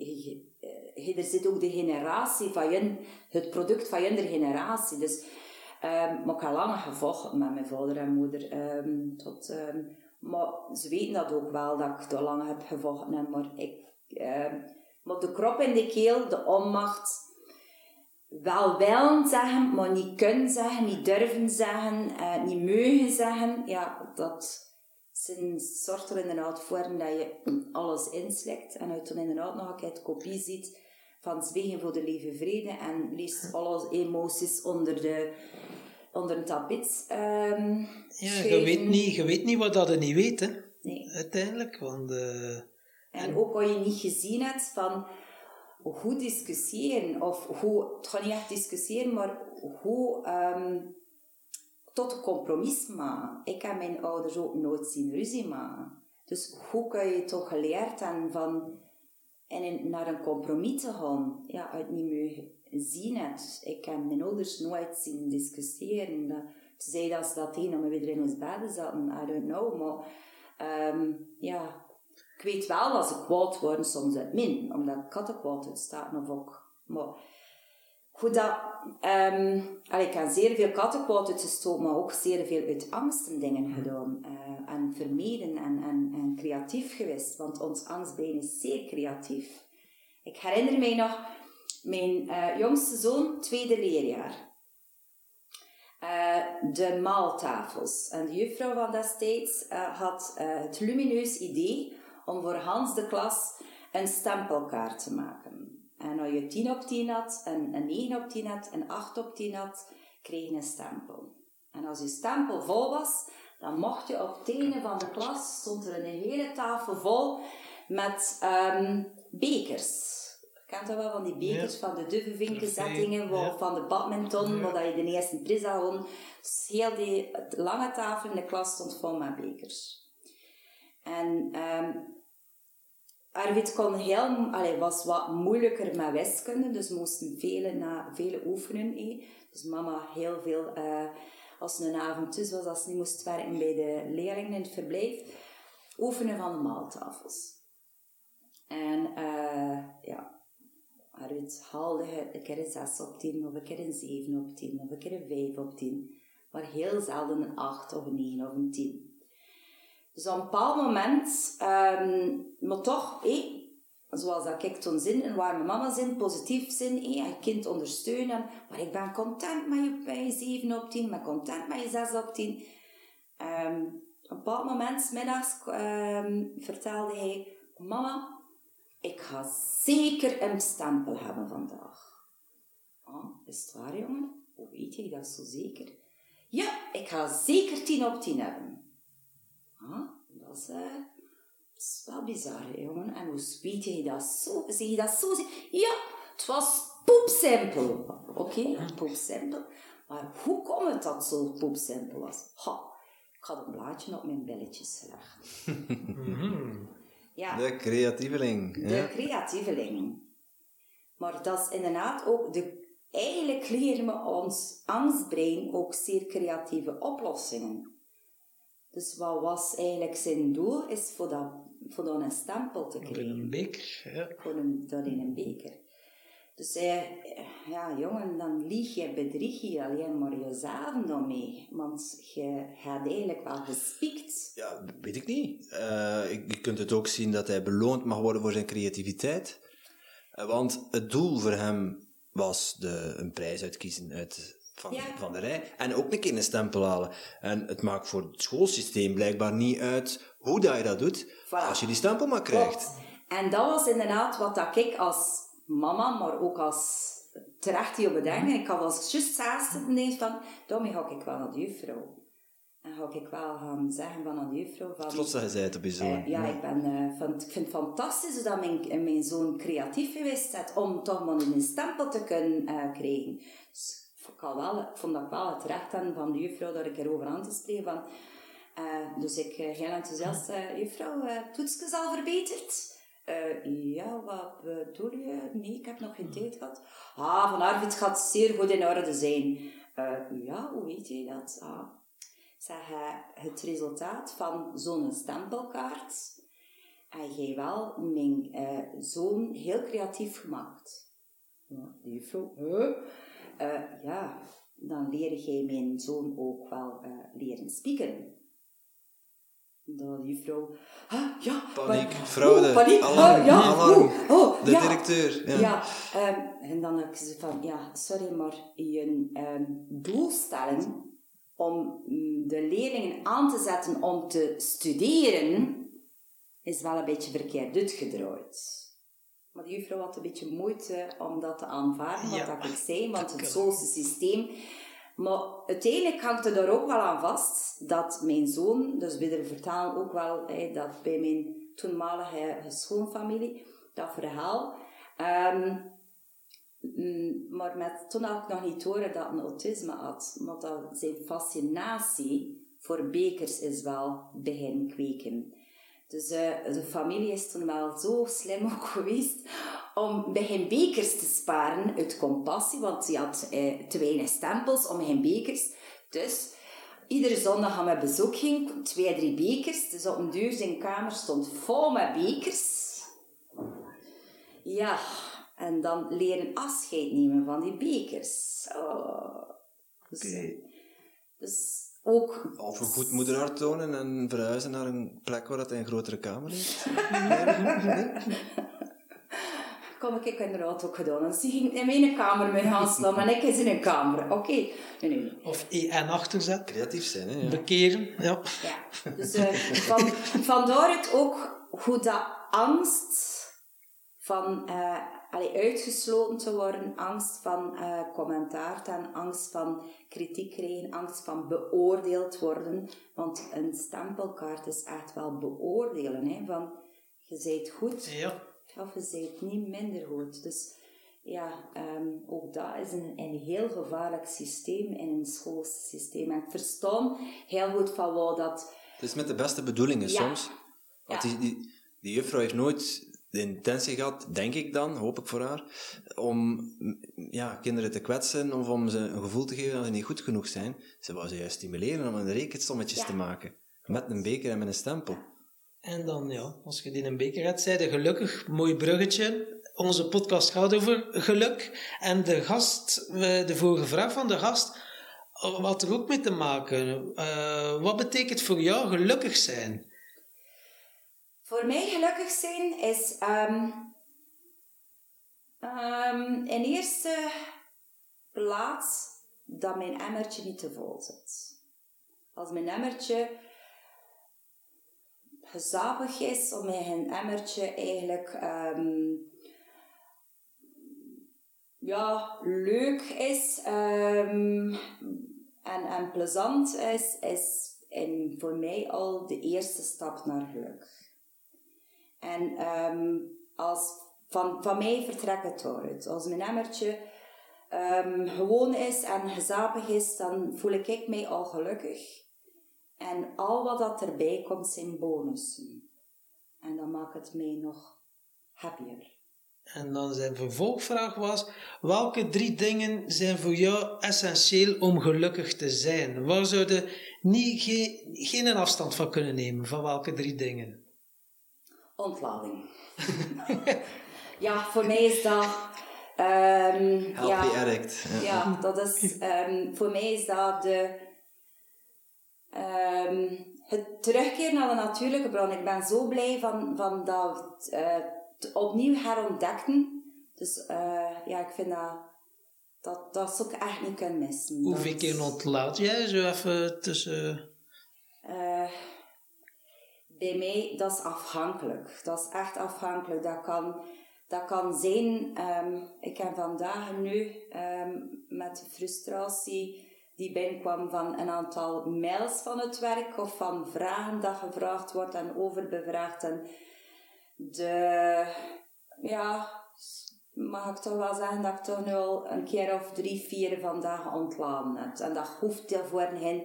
je, er zit ook de generatie van je, het product van je generatie. Dus Um, maar ik heb lang gevochten met mijn vader en moeder. Um, tot, um, maar ze weten dat ook wel, dat ik te lang heb gevochten. Maar, ik, maar de krop in de keel, de onmacht, wel willen zeggen, maar niet kunnen zeggen, niet durven zeggen, uh, niet mogen zeggen. Ja, dat zijn soorten inderdaad vormen dat je alles inslikt. En uit dan inderdaad nog een keer kopie ziet van Zwegen voor de Lieve Vrede en leest alle emoties onder de onder een tapijt um, Ja, je weet, niet, je weet niet wat dat je niet weet, hè. Nee. Uiteindelijk, want... Uh, en, ook als je niet gezien hebt van hoe discussiëren, of hoe, het gaat niet echt discussiëren, maar hoe um, tot een compromis maken. Ik heb mijn ouders ook nooit zien ruzie maken. Dus hoe kun je toch geleerd en van en naar een compromis te gaan, ja, uit niet meer zien het. Ik heb mijn ouders nooit zien discussiëren. Ze zeiden dat ze dat deden omdat we weer in ons bed zaten. I don't know. Maar um, ja, ik weet wel dat ze kwaad worden soms uit min. Omdat katten kwaad of ook. Maar goed dat... Um, ik heb zeer veel katten kwaad uitgestoken, maar ook zeer veel uit angst en dingen gedaan. Uh, en vermeden en, creatief geweest. Want ons angstbeen is zeer creatief. Ik herinner mij nog mijn uh, jongste zoon, tweede leerjaar. Uh, de maaltafels. En de juffrouw van destijds uh, had het lumineus idee om voor Hans de klas een stempelkaart te maken. En als je 10 op 10 had, en een 9 op 10 had, en 8 op 10 had, kreeg je een stempel. En als je stempel vol was, dan mocht je op het einde van de klas, stond er een hele tafel vol met um, bekers kent dat wel, van die bekers, van de dubbelvinkenzettingen, ja. van de badminton, ja. waar je de eerste prijs had won. Dus heel die lange tafel in de klas stond vol met bekers. En um, Arvid kon heel, allee, was wat moeilijker met wiskunde, dus moesten vele, na, vele oefenen. Eh. Dus mama heel veel, uh, als een avond thuis was, als ze niet moest werken bij de leerlingen in het verblijf, oefenen van de maaltafels. En uh, ja, Arvid haalde een keer een 6 op 10, of een keer een 7 op 10, of een keer een 5 op 10. Maar heel zelden een 8 of een 9 of een 10. Dus op een bepaald moment, ehm, maar toch, hé, zoals dat ik toen zin, een warme mama zin, positief zin, je kind ondersteunen, maar ik ben content met je, bij je 7 op 10, ik ben content met je 6 op 10. Ehm, op een bepaald moment, middags, ehm, vertelde hij, mama, ik ga zeker een stempel hebben vandaag. Ah, is het waar, jongen? Hoe weet je dat zo zeker? Ja, ik ga zeker 10 op 10 hebben. Ah, dat is, uh, is wel bizar, hè, jongen. En hoe weet je dat zo? Zeg je dat zo? Ja, het was poepsimpel. Oké, okay, poepsimpel. Maar hoe komt het dat zo poepsimpel was? Ha, ik had een blaadje op mijn billetjes gelegd. ja. De creatieveling. De ja. creatieveling. Maar dat is inderdaad ook de Eigenlijk leren we ons angstbrein ook zeer creatieve oplossingen. Dus wat was eigenlijk zijn doel? Is voor dat, voor dat een stempel te krijgen. in een beker, ja. Voor een, dat in een beker. Dus hij, ja jongen, dan lieg je, bedrieg je alleen maar jezelf dan mee. Want je gaat eigenlijk wel gespiekt. Ja, weet ik niet. Uh, je kunt het ook zien dat hij beloond mag worden voor zijn creativiteit. Uh, want het doel voor hem was de, een prijs uitkiezen uit, van, van de rij. En ook een keer een stempel halen. En het maakt voor het schoolsysteem blijkbaar niet uit hoe dat je dat doet, als je die stempel maar krijgt. En dat was inderdaad wat dat ik als mama, maar ook als terecht die op bedenken. Ik had als juist zitten van, daarmee ga ik wel naar de juffrouw. En ga ik wel gaan zeggen van aan de juffrouw... Van, Trots dat je zei het op je zoon. Uh, ja, ik, ben, uh, van, ik vind het fantastisch dat mijn, mijn zoon creatief geweest is om toch maar een stempel te kunnen uh, krijgen. Dus ik, wel, ik vond dat wel het recht aan van de juffrouw dat ik erover aan te spreken. Van, dus ik heel enthousiast, juffrouw, toetsjes al verbeterd? ja, wat bedoel je? Nee, ik heb nog geen tijd gehad. Ah, van Arvid gaat zeer goed in orde zijn. ja, hoe weet je dat? Ah, zeg het resultaat van zo'n stempelkaart heb jij wel mijn uh, zoon heel creatief gemaakt. Ja, de juffrouw? Uh, ja, dan leer jij mijn zoon ook wel uh, leren spieken. De juffrouw, ah, ja, paniek, maar, fraude, oh, paniek, alarm, ah, ja, alarm, oh, oh, de ja, directeur. Ja, ja um, en dan heb ik ze van, ja, sorry, maar je um, doelstelling om mm, de leerlingen aan te zetten om te studeren, is wel een beetje verkeerd uitgedraaid. Maar de juffrouw had een beetje moeite om dat te aanvaarden, wat ja, ik zei, want het Zoolse systeem... Maar uiteindelijk hangt er daar ook wel aan vast dat mijn zoon, dus we vertalen ook wel hey, dat bij mijn toenmalige schoonfamilie, dat verhaal, um, Mm, maar met, toen had ik nog niet horen dat hij autisme had. Maar dat zijn fascinatie voor bekers is wel begin kweken. Dus uh, de familie is toen wel zo slim ook geweest om begin bekers te sparen uit compassie, want ze had uh, te weinig stempels om geen bekers. Dus iedere zondag gaan we bezoek ging, twee, drie bekers. Dus op een deur zijn kamer stond vol met bekers. Ja, en dan leren afscheid nemen van die bekers. Oh. Dus, dus ook... Of een goed moederhart tonen en verhuizen naar een plek waar hij een grotere kamer heeft. Kom, ik heb inderdaad ook gedaan. Dan zie ik in mijn kamer met gaan slaan, maar ik is in een kamer. Oké. Okay. Nee, nee. Of EN achterzet. Creatief zijn, hè? Ja. Bekeren, ja. ja. Dus uh, van, vandaar het ook hoe dat angst van... Uh, allee, uitgesloten te worden, angst van uh, commentaar en angst van kritiek krijgen, angst van beoordeeld worden. Want een stempelkaart is echt wel beoordelen, hè, van je zijt goed ja. Zijt niet minder goed. Dus ja, um, ook dat is een, een heel gevaarlijk systeem in een schoolsysteem. En ik verstaan heel goed van wat dat... Het is met de beste bedoelingen soms. Want die, die, die juffrouw heeft nooit de intentie gehad, denk ik dan, hoop ik voor haar, om ja, kinderen te kwetsen of om ze een gevoel te geven dat ze niet goed genoeg zijn. Ze wou ze juist stimuleren om een rekensommetjes te maken. Met een beker en met een stempel. En dan, ja, als je die een beker hebt, zei gelukkig, mooi bruggetje. Onze podcast gaat over geluk. En de gast, de vorige vraag van de gast, had er ook mee te maken. Uh, wat betekent voor jou gelukkig zijn? Voor mij gelukkig zijn is ehm, in eerste plaats dat mijn emmertje niet te vol zit. Als mijn emmertje gezapig is, of mijn emmertje eigenlijk ehm, ja, leuk is ehm, en, en plezant is, is en voor mij al de eerste stap naar geluk. En ehm, als, van, van mij vertrekt het uit. Als mijn emmertje gewoon is en gezapig is, dan voel ik mij al gelukkig. En al wat dat erbij komt zijn bonussen. En dan maakt het mij nog happier. En dan zijn vervolgvraag was, welke drie dingen zijn voor jou essentieel om gelukkig te zijn? Waar zouden niet, geen, geen afstand van kunnen nemen, van welke drie dingen? Ontlading. ja, voor mij is dat... Um, ja, addict. Ja. dat is... Um, voor mij is dat de... Um, het terugkeren naar de natuurlijke bron. Ik ben zo blij van, van dat uh, opnieuw herontdekken. Dus uh, ja, ik vind dat... Dat, dat zou ik echt niet kunnen missen. Hoeveel keer ontlaat jij zo even tussen... Uh, bij mij, dat is afhankelijk. Dat is echt afhankelijk. Dat kan, dat kan zijn, um, ik heb vandaag nu um, met frustratie die binnenkwam van een aantal mails van het werk of van vragen dat gevraagd wordt en overbevraagd. En de, ja, mag ik toch wel zeggen dat ik toch nu al een keer of drie, vier vandaag ontladen heb. En dat hoeft voor hen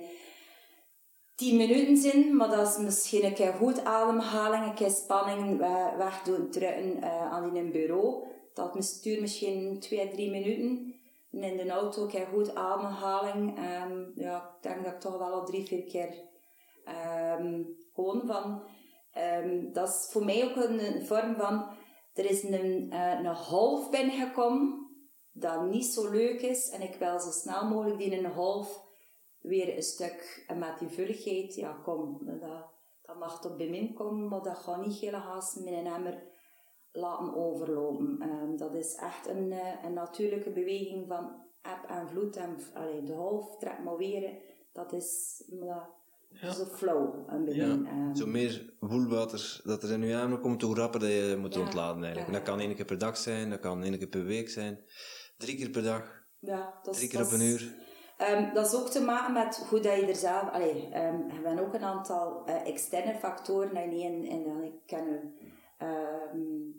10 minuten zijn, maar dat is misschien een keer goed ademhaling, een keer spanning wegdoen, drukken uh, aan in een bureau. Dat stuurt misschien 2, 3 minuten. En in de auto keer goed ademhaling. Um, ja, ik denk dat ik toch wel al drie, vier keer um, gewoon van... Um, dat is voor mij ook een, vorm van... Er is een, uh, een half binnengekomen dat niet zo leuk is. En ik wil zo snel mogelijk die een half weer een stuk met die vulligheid, ja kom, dat, dat mag tot bemin komen, maar dat gaat niet hele haast met een emmer laten overlopen. Um, dat is echt een, uh, een natuurlijke beweging van eb en vloed. En allee, de half trekt maar weer. Dat is uh, ja. zo flow. Een begin. Ja. Um, zo meer woelwater dat er in je emmer komt, hoe rapper dat je moet ja. ontladen eigenlijk. Dat kan één keer per dag zijn, dat kan één keer per week zijn. Drie keer per dag. Ja, dat Drie keer op een uur. Um, dat is ook te maken met hoe dat je er zelf... Allee, um, we hebben ook een aantal uh, externe factoren en niet in, in, ik ken um,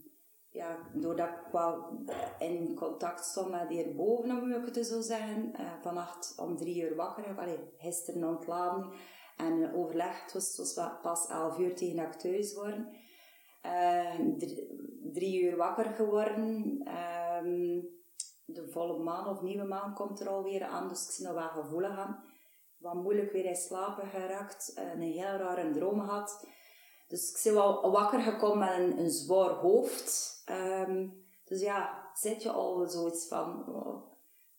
ja, doordat ik wel in contact stond met hierboven, om ik het zo zeggen, uh, vannacht om drie uur wakker, allee, gisteren ontladen en overlegd was, pas elf uur tegen dat ik thuis worden. Uh, drie, uur wakker geworden de volle maan of nieuwe maan komt er alweer aan, dus ik zie nog wel gevoelig aan. Wat moeilijk weer in slapen geraakt, een heel rare droom gehad. Dus ik ben wel wakker gekomen met een, een zwaar hoofd. Um, dus ja, zit je al zoiets van... Oh,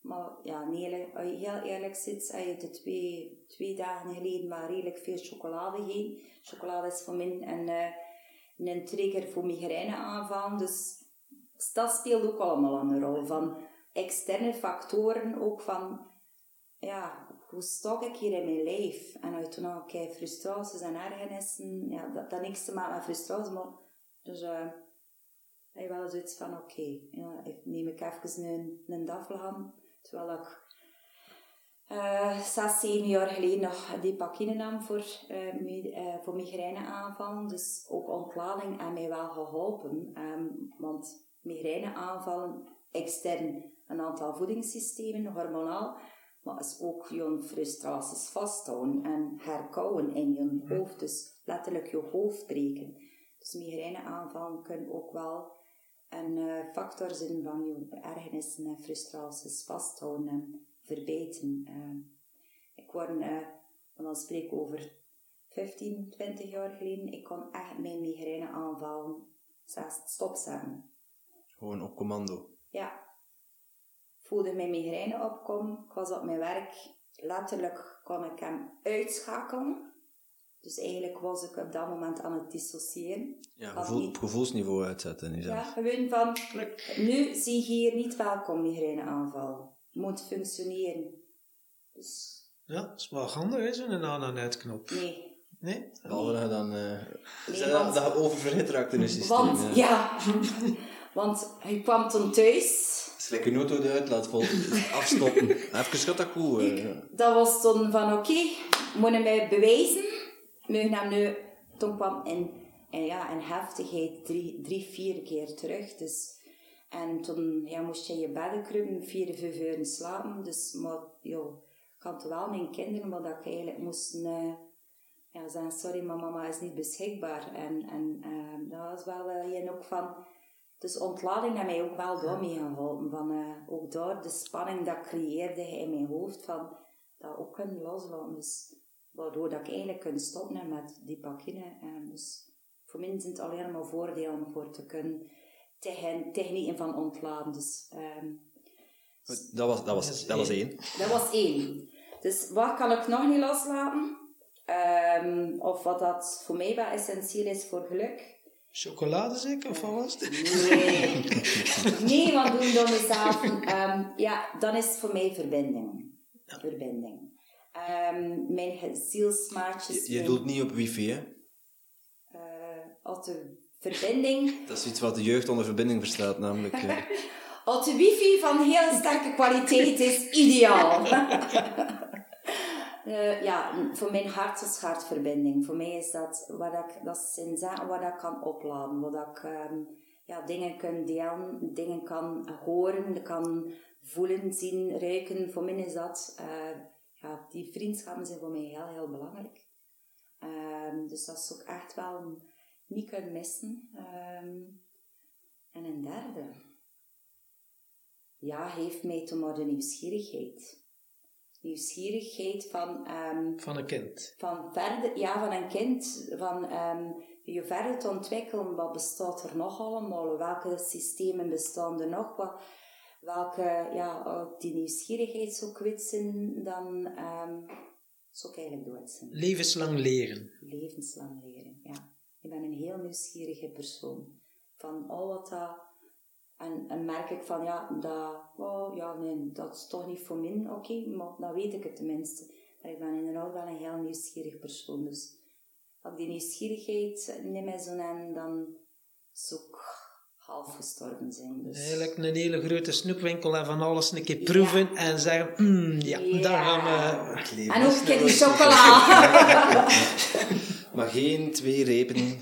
maar ja, nee, als je heel eerlijk zit, als je twee, twee dagen geleden maar redelijk veel chocolade gegeten. Chocolade is voor mij een, uh, een trigger voor migraineaanvallen. Dus dat speelt ook allemaal een rol. Van, externe factoren ook van, ja, hoe stok ik hier in mijn lijf? En uit toen ook kijk, frustraties en ergernissen, ja, dat, dat niks te maken met frustraties, maar dus uh, je wel zoiets van, oké, okay, neem ik even een, een daffelham, terwijl ik uh, zes, zeven jaar geleden nog dipakine nam voor, uh, voor migraineaanvallen. Dus ook ontlading en mij wel geholpen. Um, want migraineaanvallen extern een aantal voedingssystemen, hormonaal, maar is ook je frustraties vasthouden en herkauwen in je hoofd. Dus letterlijk je hoofd breken. Dus migraineaanvallen kunnen ook wel een uh, factor zijn van je ergernissen en frustraties vasthouden en verbeteren. Uh, ik word, uh, dan spreek ik over 15, 20 jaar geleden, ik kon echt mijn migraineaanvallen zelfs stopzetten. Gewoon op commando? Ja, voelde mijn migraine opkomen. Ik was op mijn werk. Letterlijk kon ik hem uitschakelen. Dus eigenlijk was ik op dat moment aan het dissociëren. Ja, Van gevoel, niet- op gevoelsniveau uitzetten. Nu Ja, gewoon van, nu zie je hier niet welkom migraineaanval. Moet functioneren. Dus Ja, dat is wel handig, hè, zo'n aan- en uitknop. nee. Nee? Behalve dan... eh Nee, dat, want- dat je oververhit raakt in je systeem. Want, ja. ja, want hij kwam toen thuis. Is lekker een auto de uitlaat vol. Afstoppen. Even schat dat goed. eh. Dat was toen van, oké, moet je mij bewijzen. Je hem nu... Toen kwam in, in, ja, in heftigheid drie, drie, vier keer terug. Dus, en toen ja, moest je in je bedden kruipen, vier, vijf uur slapen. Dus, maar, joh, ik had wel mijn kinderen, maar dat ik eigenlijk moest... eh, ja, zeggen, sorry, maar mama is niet beschikbaar. En, en eh, dat was wel wel je ook van... Dus ontlading heeft mij ook wel door mee geholpen. Van, eh, ook door de spanning dat creëerde in mijn hoofd, van dat ook kunnen loslaten. Dus, waardoor dat ik eigenlijk kan stoppen met die pakine. En dus voor mij zijn het alleen maar voordelen voor te kunnen tegen technieken van ontladen. Dus ehm, Dat was, dat was, dat was één. dat was één. Dus wat kan ik nog niet loslaten? Ehm, of wat dat voor mij wel essentieel is voor geluk? Chocolade zeker, of wat was het? Nee. nee, want doen door mezelf. Ehm, ja, dan is het voor mij verbinding. Verbinding. Ehm, mijn zielsmaatjes. Je, je doelt niet op wifi, hè? eh, als de verbinding. Dat is iets wat de jeugd onder verbinding verstaat, namelijk... eh, Als de wifi van heel sterke kwaliteit is, ideaal. Eh, ja, voor mijn hart is hartverbinding. Voor mij is dat wat ik, dat zaken waar ik kan opladen. Waar ik ehm, ja, dingen kan delen, dingen kan horen, kan voelen, zien, ruiken. Voor mij is dat, eh, ja, die vriendschappen zijn voor mij heel, heel belangrijk. Ehm, dus dat is ook echt wel niet kunnen missen. Ehm, en een derde ja, heeft mij maar de nieuwsgierigheid. Nieuwsgierigheid van, ehm, Van een kind. van verder, ja, van een kind, van ehm, je verder te ontwikkelen, wat bestaat er nog allemaal, welke systemen bestaan er nog, wat, welke, ja, die nieuwsgierigheid zou kwijt zijn, dan ehm, zou ik eigenlijk zijn. Levenslang leren. Levenslang leren, ja. Ik ben een heel nieuwsgierige persoon. Van al wat dat... En, en merk ik van, ja, dat... Oh, ja, nee, dat is toch niet voor mij. Oké, maar dan weet ik het tenminste. Maar ik ben inderdaad wel een heel nieuwsgierig persoon. Dus als ik die nieuwsgierigheid niet meer zo neem, dan zou ik half gestorven zijn. Dus. Eigenlijk een hele grote snoepwinkel en van alles een keer proeven en zeggen, mm, ja, daar gaan we... En ook een keer die chocola. Maar geen twee repen.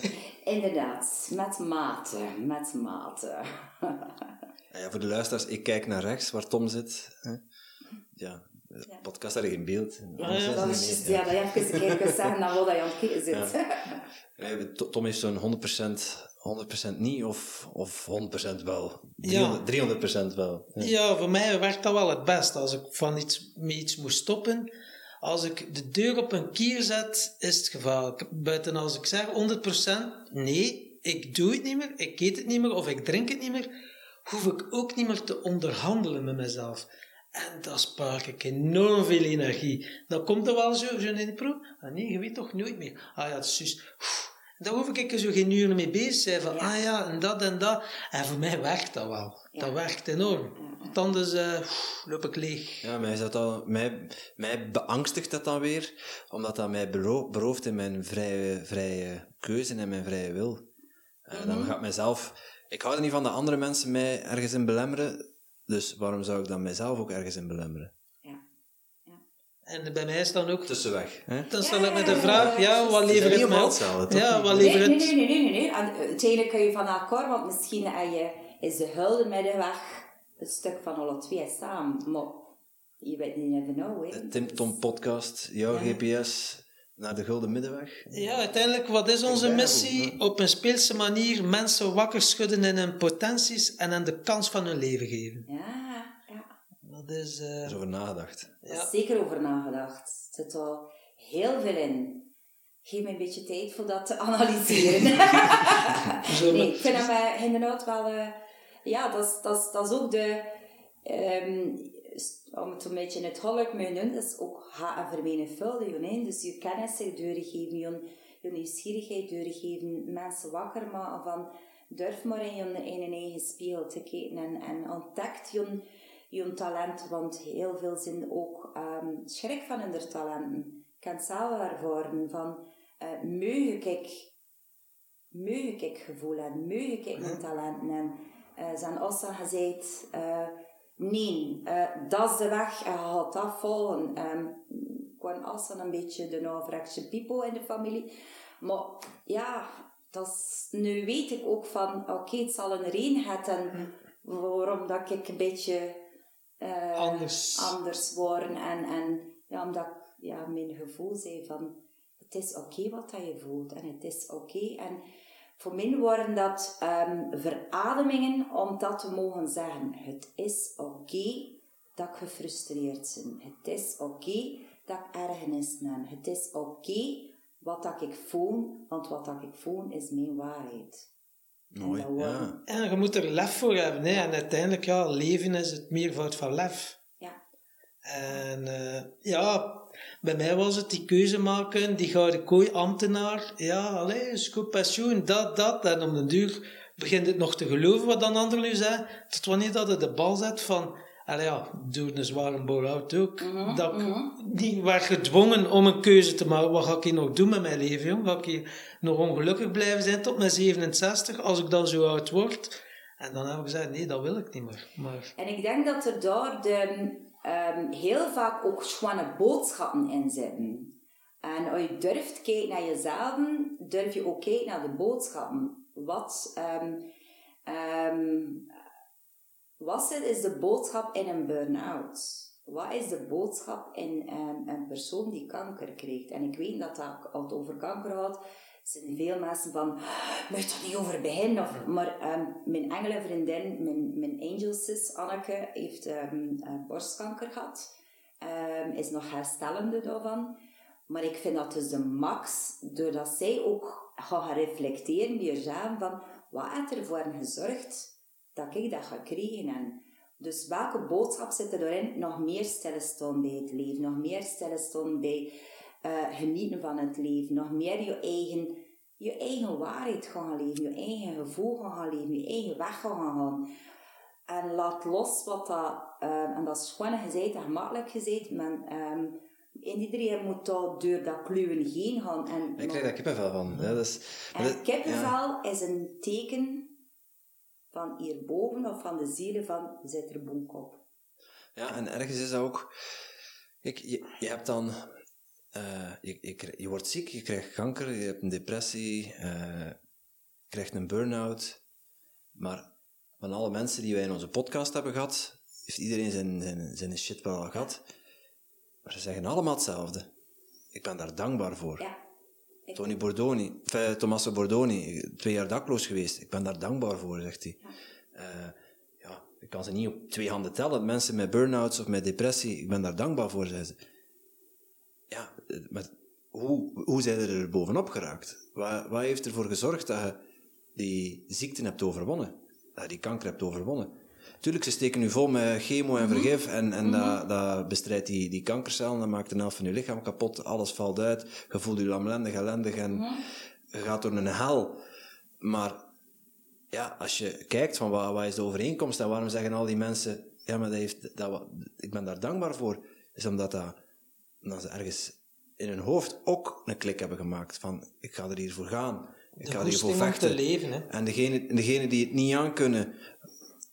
Inderdaad, met mate, met mate. Ah Ja, voor de luisteraars, ik kijk naar rechts waar Tom zit. Hè. Ja, de Ja. podcast had geen beeld. Ja, ja, dat is juist, ja, dat je even een keer kunt zeggen naar wat je aan het kijken zit. Eh, To- Tom heeft zo'n 100%, 100% niet of, of 100% wel. Ja. 300, 300% wel. Ja. Ja, voor mij werkt dat wel het best. Als ik van iets, met iets moet stoppen, als ik de deur op een kier zet, is het gevaarlijk. Buiten als ik zeg 100%, nee, ik doe het niet meer, ik eet het niet meer of ik drink het niet meer, hoef ik ook niet meer te onderhandelen met mezelf. En dat spaar ik enorm veel energie. Dan komt er wel zo, zo de proef. Ah nee, je weet toch nooit meer. Ah ja, het is juist. Daar hoef ik er zo geen uren mee bezig te zijn. Van, Ja. ah ja, en dat en dat. En voor mij werkt dat wel. Ja. Dat werkt enorm. Want anders eh, loop ik leeg. Ja, mij, is dat al, mij, mij beangstigt dat dan weer, omdat dat mij bero- berooft in mijn vrije, vrije keuze en mijn vrije wil. Eh, Dan gaat mijzelf... Ik hou er niet van dat andere mensen mij ergens in belemmeren, dus waarom zou ik dan mijzelf ook ergens in belemmeren? En bij mij is dan ook... Tussenweg. Hè? Dan stel ik me de vraag, ja, wat Het niet het mij op? Ja, wat Nee, nee, het... nee, nee, nee, nee. En uiteindelijk kun je van akkoord, want misschien je, is de hulde met de weg een stuk van alle twee samen. Maar je weet niet never know, hè. De Tim Tom podcast, jouw GPS naar de Gulden Middenweg. Ja, uiteindelijk, wat is onze missie? Op een speelse manier mensen wakker schudden in hun potenties en hen de kans van hun leven geven. Ja. Dat is... eh, Er is over nagedacht. Is zeker over nagedacht. Er zit al heel veel in. Geef me een beetje tijd voor dat te analyseren. Nee, ik vind hem eh, inderdaad wel... eh, ja, dat is, dat, is, dat is ook de... ehm, om het een beetje in het holk te doen, is ook gaan en vermenigvuldigen. Hè? Dus je kennis doorgeven, je, je nieuwsgierigheid doorgeven, mensen wakker maken van durf maar in je, in je eigen spiegel te kijken en, en ontdekt je, je talent, want heel veel zijn ook um, schrik van hun talenten. Ik kan het zelf ervaren van, uh, ik, ik gevoel en meug ik mijn talenten en uh, zijn ossa gezegd, uh, nee, uh, dat is de weg en je gaat dat volgen. Um, ik was Ossa een beetje de overrechtse pipo in de familie. Maar ja, dat is, nu weet ik ook van, oké, okay, het zal een reden hebben waarom dat ik een beetje uh, anders. anders word. En, en ja, omdat ik ja, mijn gevoel zei van, het is oké okay wat dat je voelt en het is oké. Okay. En voor mij worden dat um, verademingen om dat te mogen zeggen. Het is oké dat ik gefrustreerd ben. Het is oké dat ik ergernis neem. Het is oké wat dat ik voel, want wat dat ik voel is mijn waarheid. Mooi, en ja. En je moet er lef voor hebben. Hè? En uiteindelijk, ja, leven is het meervoud van lef. Ja. En uh, ja, bij mij was het die keuze maken, die gouden kooi ambtenaar. Ja, allee, goed pensioen, dat, dat. En om de duur begint het nog te geloven wat dan anderen nu zeggen. Tot wanneer dat het de bal zet van, allee ja, doe een zware bore-out ook. Mhm, dat ik mhm. niet werd gedwongen om een keuze te maken. Wat ga ik hier nog doen met mijn leven, jong? Ga ik hier nog ongelukkig blijven zijn tot mijn 67, als ik dan zo oud word? En dan heb ik gezegd, nee, dat wil ik niet meer. Maar... En ik denk dat er daar de um, heel vaak ook schone boodschappen in zitten. En als je durft kijken naar jezelf, durf je ook kijken naar de boodschappen. Wat, um, um, wat is de boodschap in een burn-out? Wat is de boodschap in een persoon die kanker krijgt? En ik weet dat dat al over kanker gaat zijn veel mensen van, moet er niet over beginnen. Of, maar um, mijn engelenvriendin, mijn, mijn angel sis, Anneke, heeft um, borstkanker gehad. Is nog herstellende daarvan. Maar ik vind dat dus de max, doordat zij ook gaat reflecteren bij jezelf van, wat heeft ervoor gezorgd dat ik dat ga krijgen? En dus welke boodschap zit er erin? Nog meer stilstaan bij het leven, nog meer stilstaan bij uh, genieten van het leven, nog meer je eigen, je eigen waarheid gaan leven, je eigen gevoel gaan leven, je eigen weg gaan gaan. En laat los wat dat, um, en dat is gewoon gezegd en gemakkelijk gezegd, maar um, iedereen moet daar door dat kluwen heen gaan. En, ik krijg daar kippenvel van. Ja, dat is, en dat, kippenvel is een teken van hierboven of van de zielen van zit er boek Ja, en ergens is dat ook... Kijk, je, je hebt dan uh, je, je, je, wordt ziek, je krijgt kanker, je hebt een depressie, uh, je krijgt een burn-out. Maar van alle mensen die wij in onze podcast hebben gehad, heeft iedereen zijn, zijn, zijn shit wel al gehad. Maar ze zeggen allemaal hetzelfde. Ik ben daar dankbaar voor. Ja. Tony Bordoni, enfin, Tommaso Bordoni, twee jaar dakloos geweest. Ik ben daar dankbaar voor, zegt hij. Ja. Uh, ja, ik kan ze niet op twee handen tellen, mensen met burn-outs of met depressie. Ik ben daar dankbaar voor, zei ze ja, maar hoe, hoe zijn er er bovenop geraakt? Wat, wat heeft ervoor gezorgd dat je die ziekte hebt overwonnen? Dat je die kanker hebt overwonnen? Tuurlijk, ze steken nu vol met chemo en mhm. vergif en, en dat, mhm. dat bestrijdt die, die kankercellen, dat maakt de helft van je lichaam kapot, alles valt uit, je voelt je lamlendig, ellendig en mhm. je gaat door een hel. Maar ja, als je kijkt van wat, wat is de overeenkomst en waarom zeggen al die mensen, ja, maar dat heeft, dat, ik ben daar dankbaar voor, is omdat dat dat ze ergens in hun hoofd ook een klik hebben gemaakt van ik ga er hier voor gaan. Ik ga er hiervoor vechten. Leven, hè? En degene, degene die het niet aankunnen,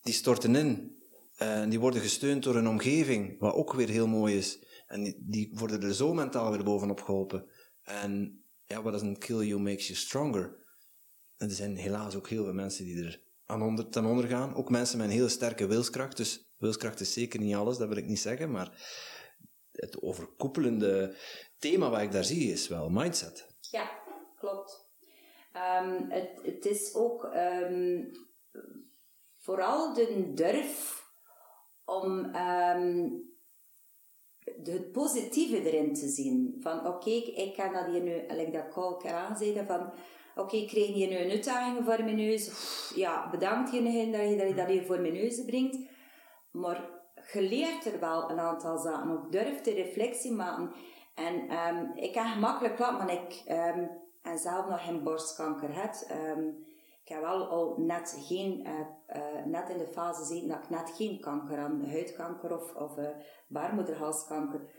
die storten in. En die worden gesteund door een omgeving, wat ook weer heel mooi is. En die, worden er zo mentaal weer bovenop geholpen. En ja, what doesn't kill you makes you stronger. En er zijn helaas ook heel veel mensen die er aan onder, ten onder gaan. Ook mensen met een heel sterke wilskracht. Dus wilskracht is zeker niet alles, dat wil ik niet zeggen. Maar het overkoepelende thema wat ik daar zie is wel mindset. Ja, klopt. Um, het, het, is ook um, vooral de durf om um, het positieve erin te zien. Van oké, ik kan dat hier nu, like dat Cole aanzeiden, van oké, ik kreeg hier nu een uitdaging voor mijn neus. ja, bedankt je dat je dat, dat hier voor mijn neus brengt. Maar geleerd er wel een aantal zaken. Ook durf de reflectie maken. En um, ik kan gemakkelijk klap, maar ik um, en zelf nog geen borstkanker heb. Ik heb wel al net, geen, uh, uh, net in de fase gezeten dat ik net geen kanker aan huidkanker of, of uh, baarmoederhalskanker.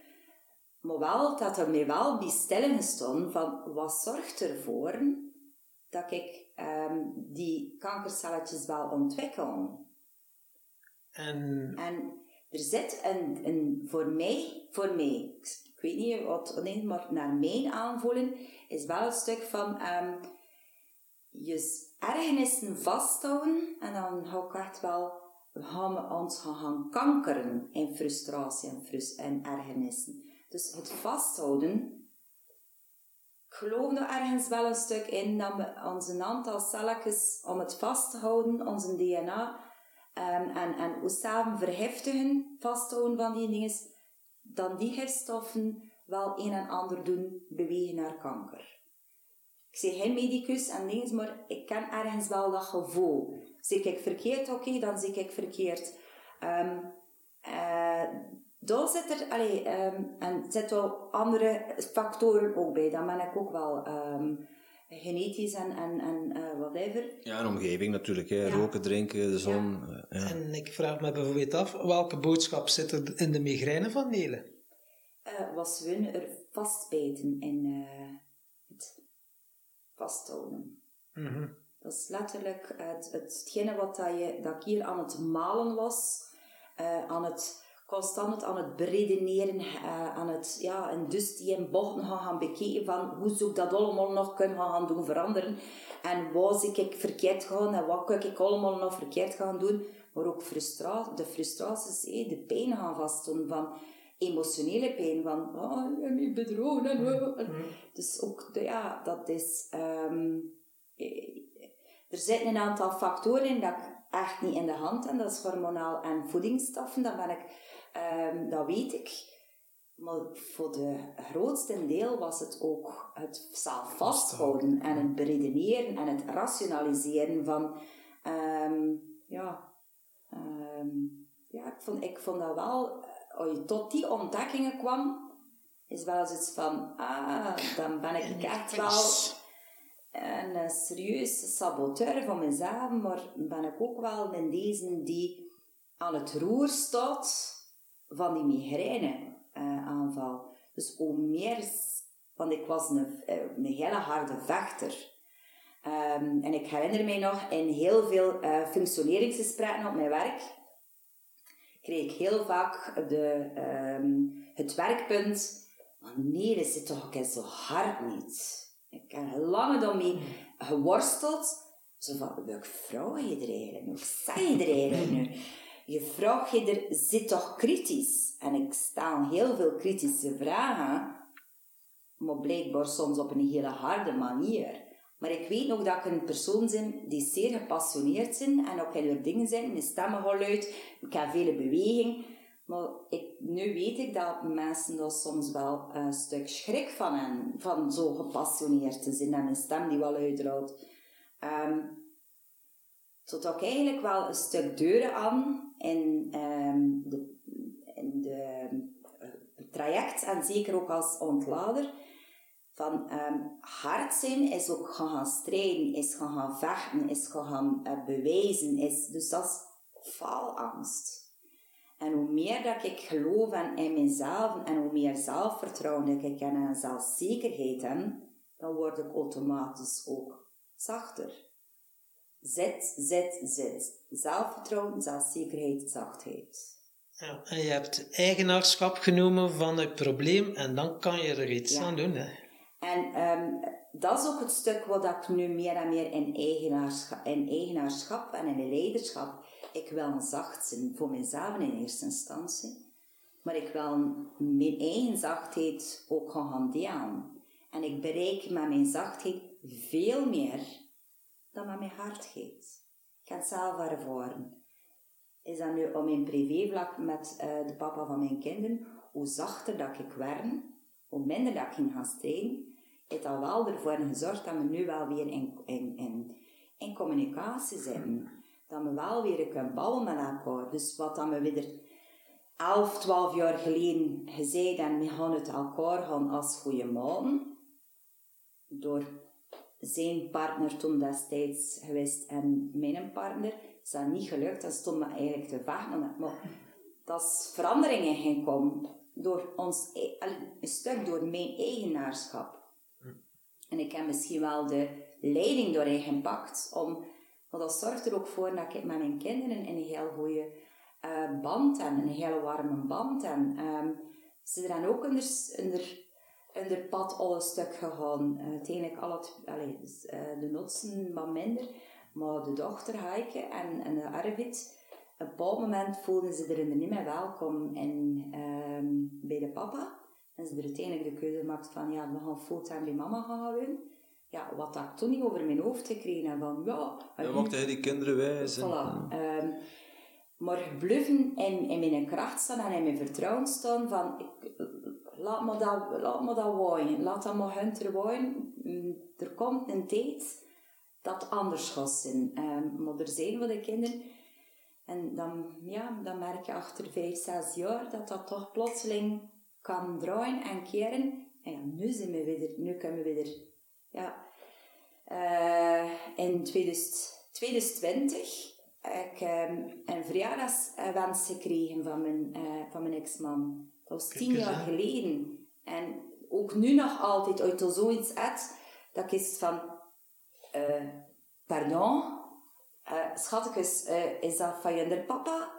Maar wel dat er mij wel bij stillen stond van wat zorgt ervoor dat ik um, die kankercelletjes wel ontwikkel. En... en er zit een, een voor mij, voor mij, ik weet niet wat, nee, maar naar mijn aanvoelen, is wel een stuk van um, je ergernissen vasthouden en dan ga ik echt wel, we gaan ons gaan kankeren in frustratie en, frust en ergernissen. Dus het vasthouden, ik geloof er ergens wel een stuk in dat we onze aantal celletjes om het vast te houden, onze DNA, um, en, en hoe samen verheftigen, vasthouden van die dingen, dan die gifstoffen wel een en ander doen bewegen naar kanker. Ik zeg geen medicus en dingen, maar ik ken ergens wel dat gevoel. Zie ik verkeerd, oké, okay, dan zie ik verkeerd. Um, uh, daar zit er, allee, um, en zit wel andere factoren ook bij. Dan ben ik ook wel um, genetisch en, en, en uh, whatever. Ja, en omgeving natuurlijk. Hè. Ja. Roken, drinken, de zon. Ja. Uh, ja. En ik vraag me bijvoorbeeld af, welke boodschap zit er in de migraine van Nelen? Uh, was hun er vastbijten in vasthouden. Mm -hmm. Dat is letterlijk het, hetgene wat dat, je, dat ik hier aan het malen was, aan het constant aan het beredeneren, uh, aan het, ja, en dus die in bochten gaan, gaan bekijken van hoe zou ik dat allemaal nog kunnen gaan doen veranderen en wat zie ik verkeerd gaan en wat kan ik allemaal nog verkeerd gaan doen, maar ook frustra de frustraties, de pijn gaan vastdoen van emotionele pijn, van oh, je me bedrogen en, mm. dus ook, ja, dat is um, er zitten een aantal factoren in dat ik echt niet in de hand heb, dat is hormonaal en voedingsstoffen, dan ben ik Um, dat weet ik. Maar voor de grootste deel was het ook het zelf vasthouden en het beredeneren en het rationaliseren van, um, ja, um, ja ik, vond, ik vond dat wel, tot die ontdekkingen kwam, is wel eens van, ah, dan ben ik echt wel een serieuze saboteur van mezelf, maar ben ik ook wel in deze die aan het roer staat van die migraine-aanval. Uh, dus hoe meer, want ik was een, eh, een hele harde vechter. Um, en ik herinner mij nog in heel veel uh, functioneringsgesprekken op mijn werk, kreeg ik heel vaak de, um, het werkpunt: nee, dat zit toch ook zo hard niet. Ik heb lang daarmee geworsteld. Zo van, welke vrouw je er eigenlijk? Hoe sta je er eigenlijk nu? je vraagt je er, zit toch kritisch? En ik stel heel veel kritische vragen, maar blijkbaar soms op een hele harde manier. Maar ik weet nog dat ik een persoon ben die zeer gepassioneerd zijn en ook heel veel dingen zijn. Mijn stemmen gaan luid, ik heb vele beweging. Maar ik, nu weet ik dat mensen daar soms wel een stuk schrik van hebben, van zo gepassioneerd te zijn en mijn stem die wel uitdraait. Um, tot ik eigenlijk wel een stuk deuren aan in, um, de, in de uh, traject en zeker ook als ontlader. Van um, hard zijn is ook gaan strijden, is gaan vechten, is gaan uh, bewijzen. Is, dus dat is faalangst. En hoe meer dat ik geloof in, in mezelf en hoe meer zelfvertrouwen dat ik en zelfzekerheid heb, dan word ik automatisch ook zachter. Zet, zet, zet. Zelfvertrouwen, zelfzekerheid, zachtheid. Ja, en je hebt eigenaarschap genomen van het probleem en dan kan je er iets aan doen. Hè? En um, dat is ook het stuk wat ik nu meer en meer in eigenaarschap, eigenaarschap en in leiderschap. Ik wil een zacht zijn voor mezelf in eerste instantie. Maar ik wil mijn eigen zachtheid ook gaan delen. En ik bereik met mijn zachtheid veel meer dan met mijn geeft. Ik ga het zelf ervaren. Is dat nu op mijn privévlak met uh, de papa van mijn kinderen, hoe zachter dat ik werd, hoe minder dat ik ging gaan strijden, heeft al wel ervoor gezorgd dat we nu wel weer in, in, in, in communicatie zijn. Dat we wel weer kunnen bouwen met elkaar. Dus wat dan we weer 11, 12 jaar geleden gezegd en we gaan het elkaar gaan als goede maten. Door zijn partner toen destijds geweest en mijn partner is dat niet gelukt. Dat stond me eigenlijk te vechten. Maar dat is veranderingen gaan komen door ons, e- een stuk door mijn eigenaarschap. En ik heb misschien wel de leiding doorheen gepakt om, maar dat zorgt er ook voor dat ik met mijn kinderen een heel goede uh, band heb, een hele warme band. En um, ze zijn ook onder, onder, onder pad al een stuk gegaan. Uh, uiteindelijk al het, allee, dus, uh, de notsen wat minder, maar de dochter Heike en, en de Arvid, op een bepaald moment voelden ze er niet meer welkom in, um, bij de papa. En ze er uiteindelijk de keuze gemaakt van, ja, we gaan fulltime bij mama gaan wonen. Ja, wat ik toen niet over mijn hoofd gekregen heb, van, ja... Dan mochten hij die kinderen wijzen. Voilà. Um, maar bluffen in, in mijn kracht staan en in mijn vertrouwen staan van, ik, laat me dat, laat me dat waaien. Laat dat maar hunter waaien. Mm, er komt een tijd dat anders gaat zijn. Um, maar er zijn van de kinderen... En dan, ja, dan merk je achter vijf, zes jaar dat dat toch plotseling kan draaien en keren. En ja, nu zijn we weer, nu kunnen we weer, ja. Uh, in 2000, 2020 ik um, een verjaardagswens gekregen van mijn, uh, van mijn ex-man. Dat was tien jaar geleden. En ook nu nog altijd, uit er zoiets uit, dat is van, uh, pardon, uh, schatjes, uh, is dat van je papa?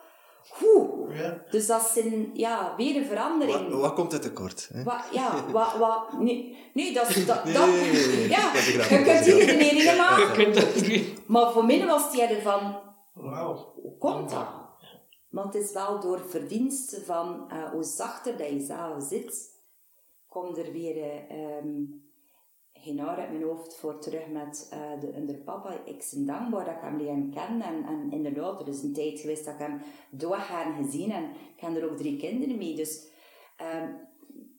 Goed. Ja. Dus dat is een, ja, weer een verandering. Wat, wat komt het tekort? Hè? Wat, ja, wat, wat, nee, nee, dat is... Dat, nee, dat, nee, nee, nee, ja, je kunt hier de meningen maken. Maar voor mij was die er van... Wauw. Hoe komt dat? Maar het is wel door verdiensten van uh, hoe zachter dat je zelf zit, komt er weer... Um, geen haar uit mijn hoofd voor terug met uh, de papa. Ik ben dankbaar dat ik hem leren kennen. En, en inderdaad, er is een tijd geweest dat ik hem doorgaan gezien. En ik heb er ook drie kinderen mee. Dus, um,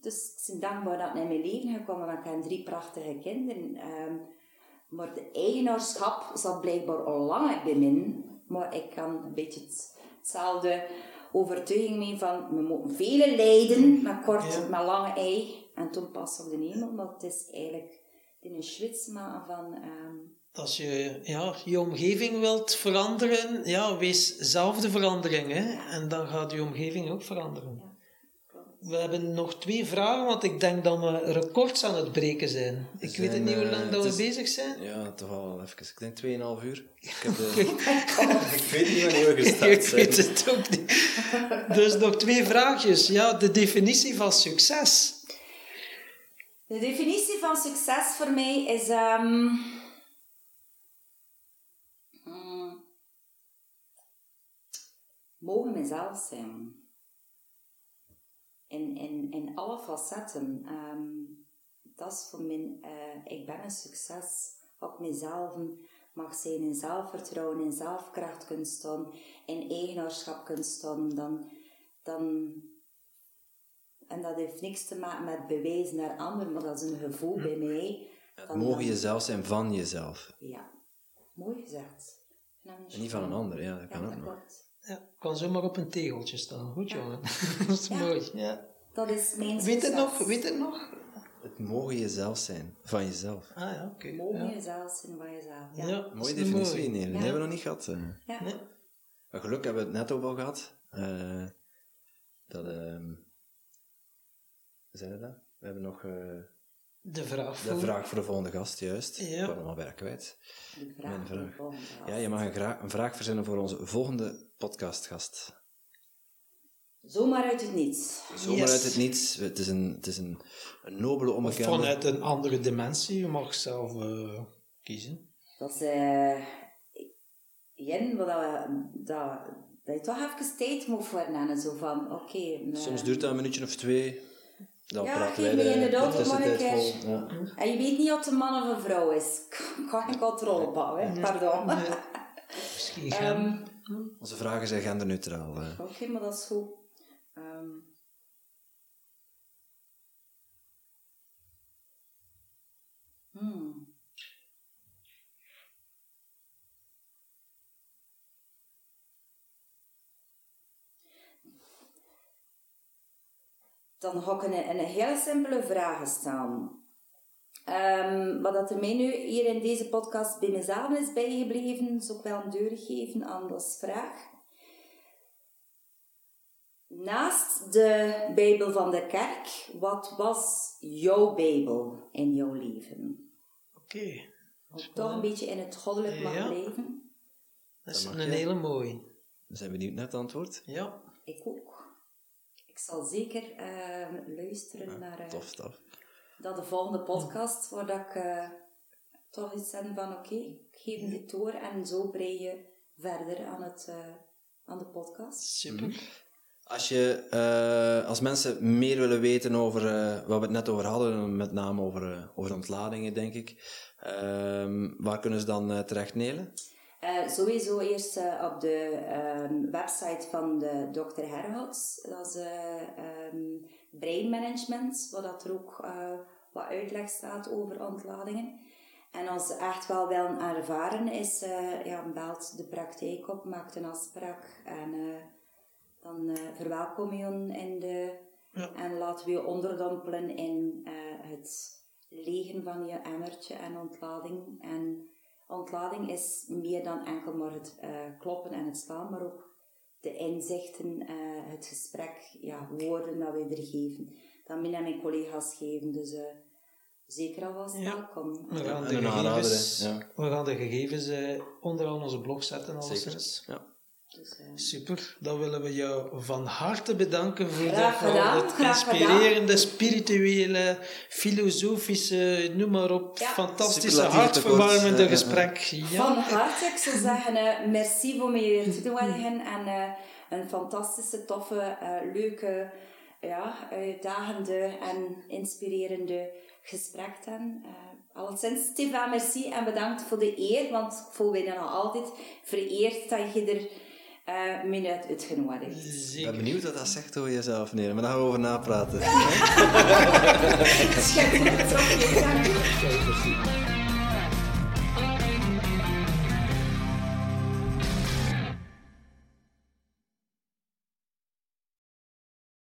dus ik ben dankbaar dat hij in mijn leven gekomen Want ik heb drie prachtige kinderen. Um, maar de eigenaarschap zat blijkbaar al lang bij mij. Maar ik kan een beetje hetzelfde overtuiging mee van... We moeten vele lijden met kort, ja. met lange ei. En toen pas op de hemel. Maar het is eigenlijk in een maken van... Um... Als je ja, je omgeving wilt veranderen, ja, wees zelf de verandering. Hè? En dan gaat je omgeving ook veranderen. Ja, we hebben nog twee vragen, want ik denk dat we records aan het breken zijn. Ik zijn, weet het niet hoe lang uh, dat we is, bezig zijn. Ja, toch al even. Ik denk 2,5 uur. Ik, heb ik weet niet wanneer we gestart zijn. Ik weet het ook niet. Dus nog twee vraagjes. Ja, de definitie van succes. De definitie van succes voor mij is. Um, um, mogen mezelf zijn. In, in, in alle facetten. Um, dat is voor mij. Uh, ik ben een succes op mezelf mag zijn, in zelfvertrouwen, in zelfkracht kunt staan, in eigenaarschap kunt staan, dan, dan en dat heeft niks te maken met bewijzen naar anderen, maar dat is een gevoel bij mij. Het mogen jezelf zijn van jezelf. Ja, mooi gezegd. En niet van een ander, ja, dat kan ja, ook nog. Ja, kan zomaar op een tegeltje staan. Goed, jongen. dat is mooi. Ja. Dat is mijn weet het nog? Weet het nog? Het mogen jezelf zijn, van jezelf. Ah ja, oké. Okay. Mogen jezelf zijn van jezelf, ja. ja Mooie definitie, mooi. nee, dat hebben we nog niet gehad. Uh. Ja. Nee. Maar geluk hebben we het net ook al gehad. Uh, dat... Uh, zijn dat? We hebben nog uh, de, vraag voor... de vraag voor de volgende gast, juist. Ja. Ik ben hem alweer kwijt. De vraag Mijn vraag. Voor de ja, je mag een, een, vraag verzinnen voor onze volgende podcastgast. Zomaar uit het niets. Zomaar yes. uit het niets. Het is een, het is een, een nobele onbekende. Vanuit een andere dimensie. Je mag zelf uh, kiezen. Dat is... Uh, Jen, wat dat, dat, dat je toch even tijd moet voor en zo van, oké... Okay, Soms duurt dat een minuutje of twee. Dan ja, geef me inderdaad ook maar een keer. Ja. En je weet niet of het een man of een vrouw is. Ik kan geen controle op houden, pardon. Misschien um, Onze vragen zijn genderneutraal. Oké, okay, maar dat is goed. Um, hmm. Dan ga ik een, een hele simpele vraag stellen. Ehm, wat dat er mij nu hier in deze podcast bij mezelf is bijgebleven, zou ik wel een deur geven aan als vraag. Naast de Bijbel van de kerk, wat was jouw Bijbel in jouw leven? Oké. Ook toch een beetje in het goddelijk mag Ja. blijven. Dat is Dat een hele mooie. We zijn benieuwd naar het antwoord. Ja. Ik ook. Ik zal zeker ehm, luisteren naar eh, Tof, tof. dat de volgende podcast, waar dat ik eh, toch iets zeg van oké, ik geef dit door en zo brei je verder aan, het, eh, aan de podcast. Super. Als, je, eh, als mensen meer willen weten over eh, wat we het net over hadden, met name over, eh, over ontladingen, denk ik, ehm, waar kunnen ze dan terecht, Nele? Eh, sowieso eerst eh, op de ehm, website van de Dr. Herhots. Dat is eh ehm, breinmanagement, waar dat er ook wat uitleg staat over ontladingen. En als ze echt wel willen ervaren is, ja, belt de praktijk op, maakt een afspraak en dan verwelkom je hen in de... Ja. En laten we je onderdompelen in het legen van je emmertje en ontlading. En ontlading is meer dan enkel maar het eh, kloppen en het slaan, maar ook de inzichten, eh, het gesprek, ja, woorden dat we er geven. Dat mij en mijn collega's geven. Dus eh, zeker alvast Ja. welkom. We gaan, de gegevens, we gaan de gegevens eh, onderaan onze blog zetten. Zeker. Alleszins. Ja. Dus, eh, Super, dan willen we jou van harte bedanken voor Graag dat gedaan, het graag inspirerende, spirituele, filosofische, noem maar op, Ja. fantastische, hartverwarmende tekort. Ja, ja, ja. gesprek. Van harte, ik zou zeggen, eh, merci voor mij hier te doen en eh, een fantastische, toffe, eh, leuke, ja, uitdagende en inspirerende gesprek dan. Eh alleszins, Stefan, merci en bedankt voor de eer, want ik voel mij dan altijd vereerd dat je er eh mij uit uitgenodigd hebt. Ik ben zeker. benieuwd wat dat zegt over jezelf, Nele, maar daar gaan we over napraten. Schijt,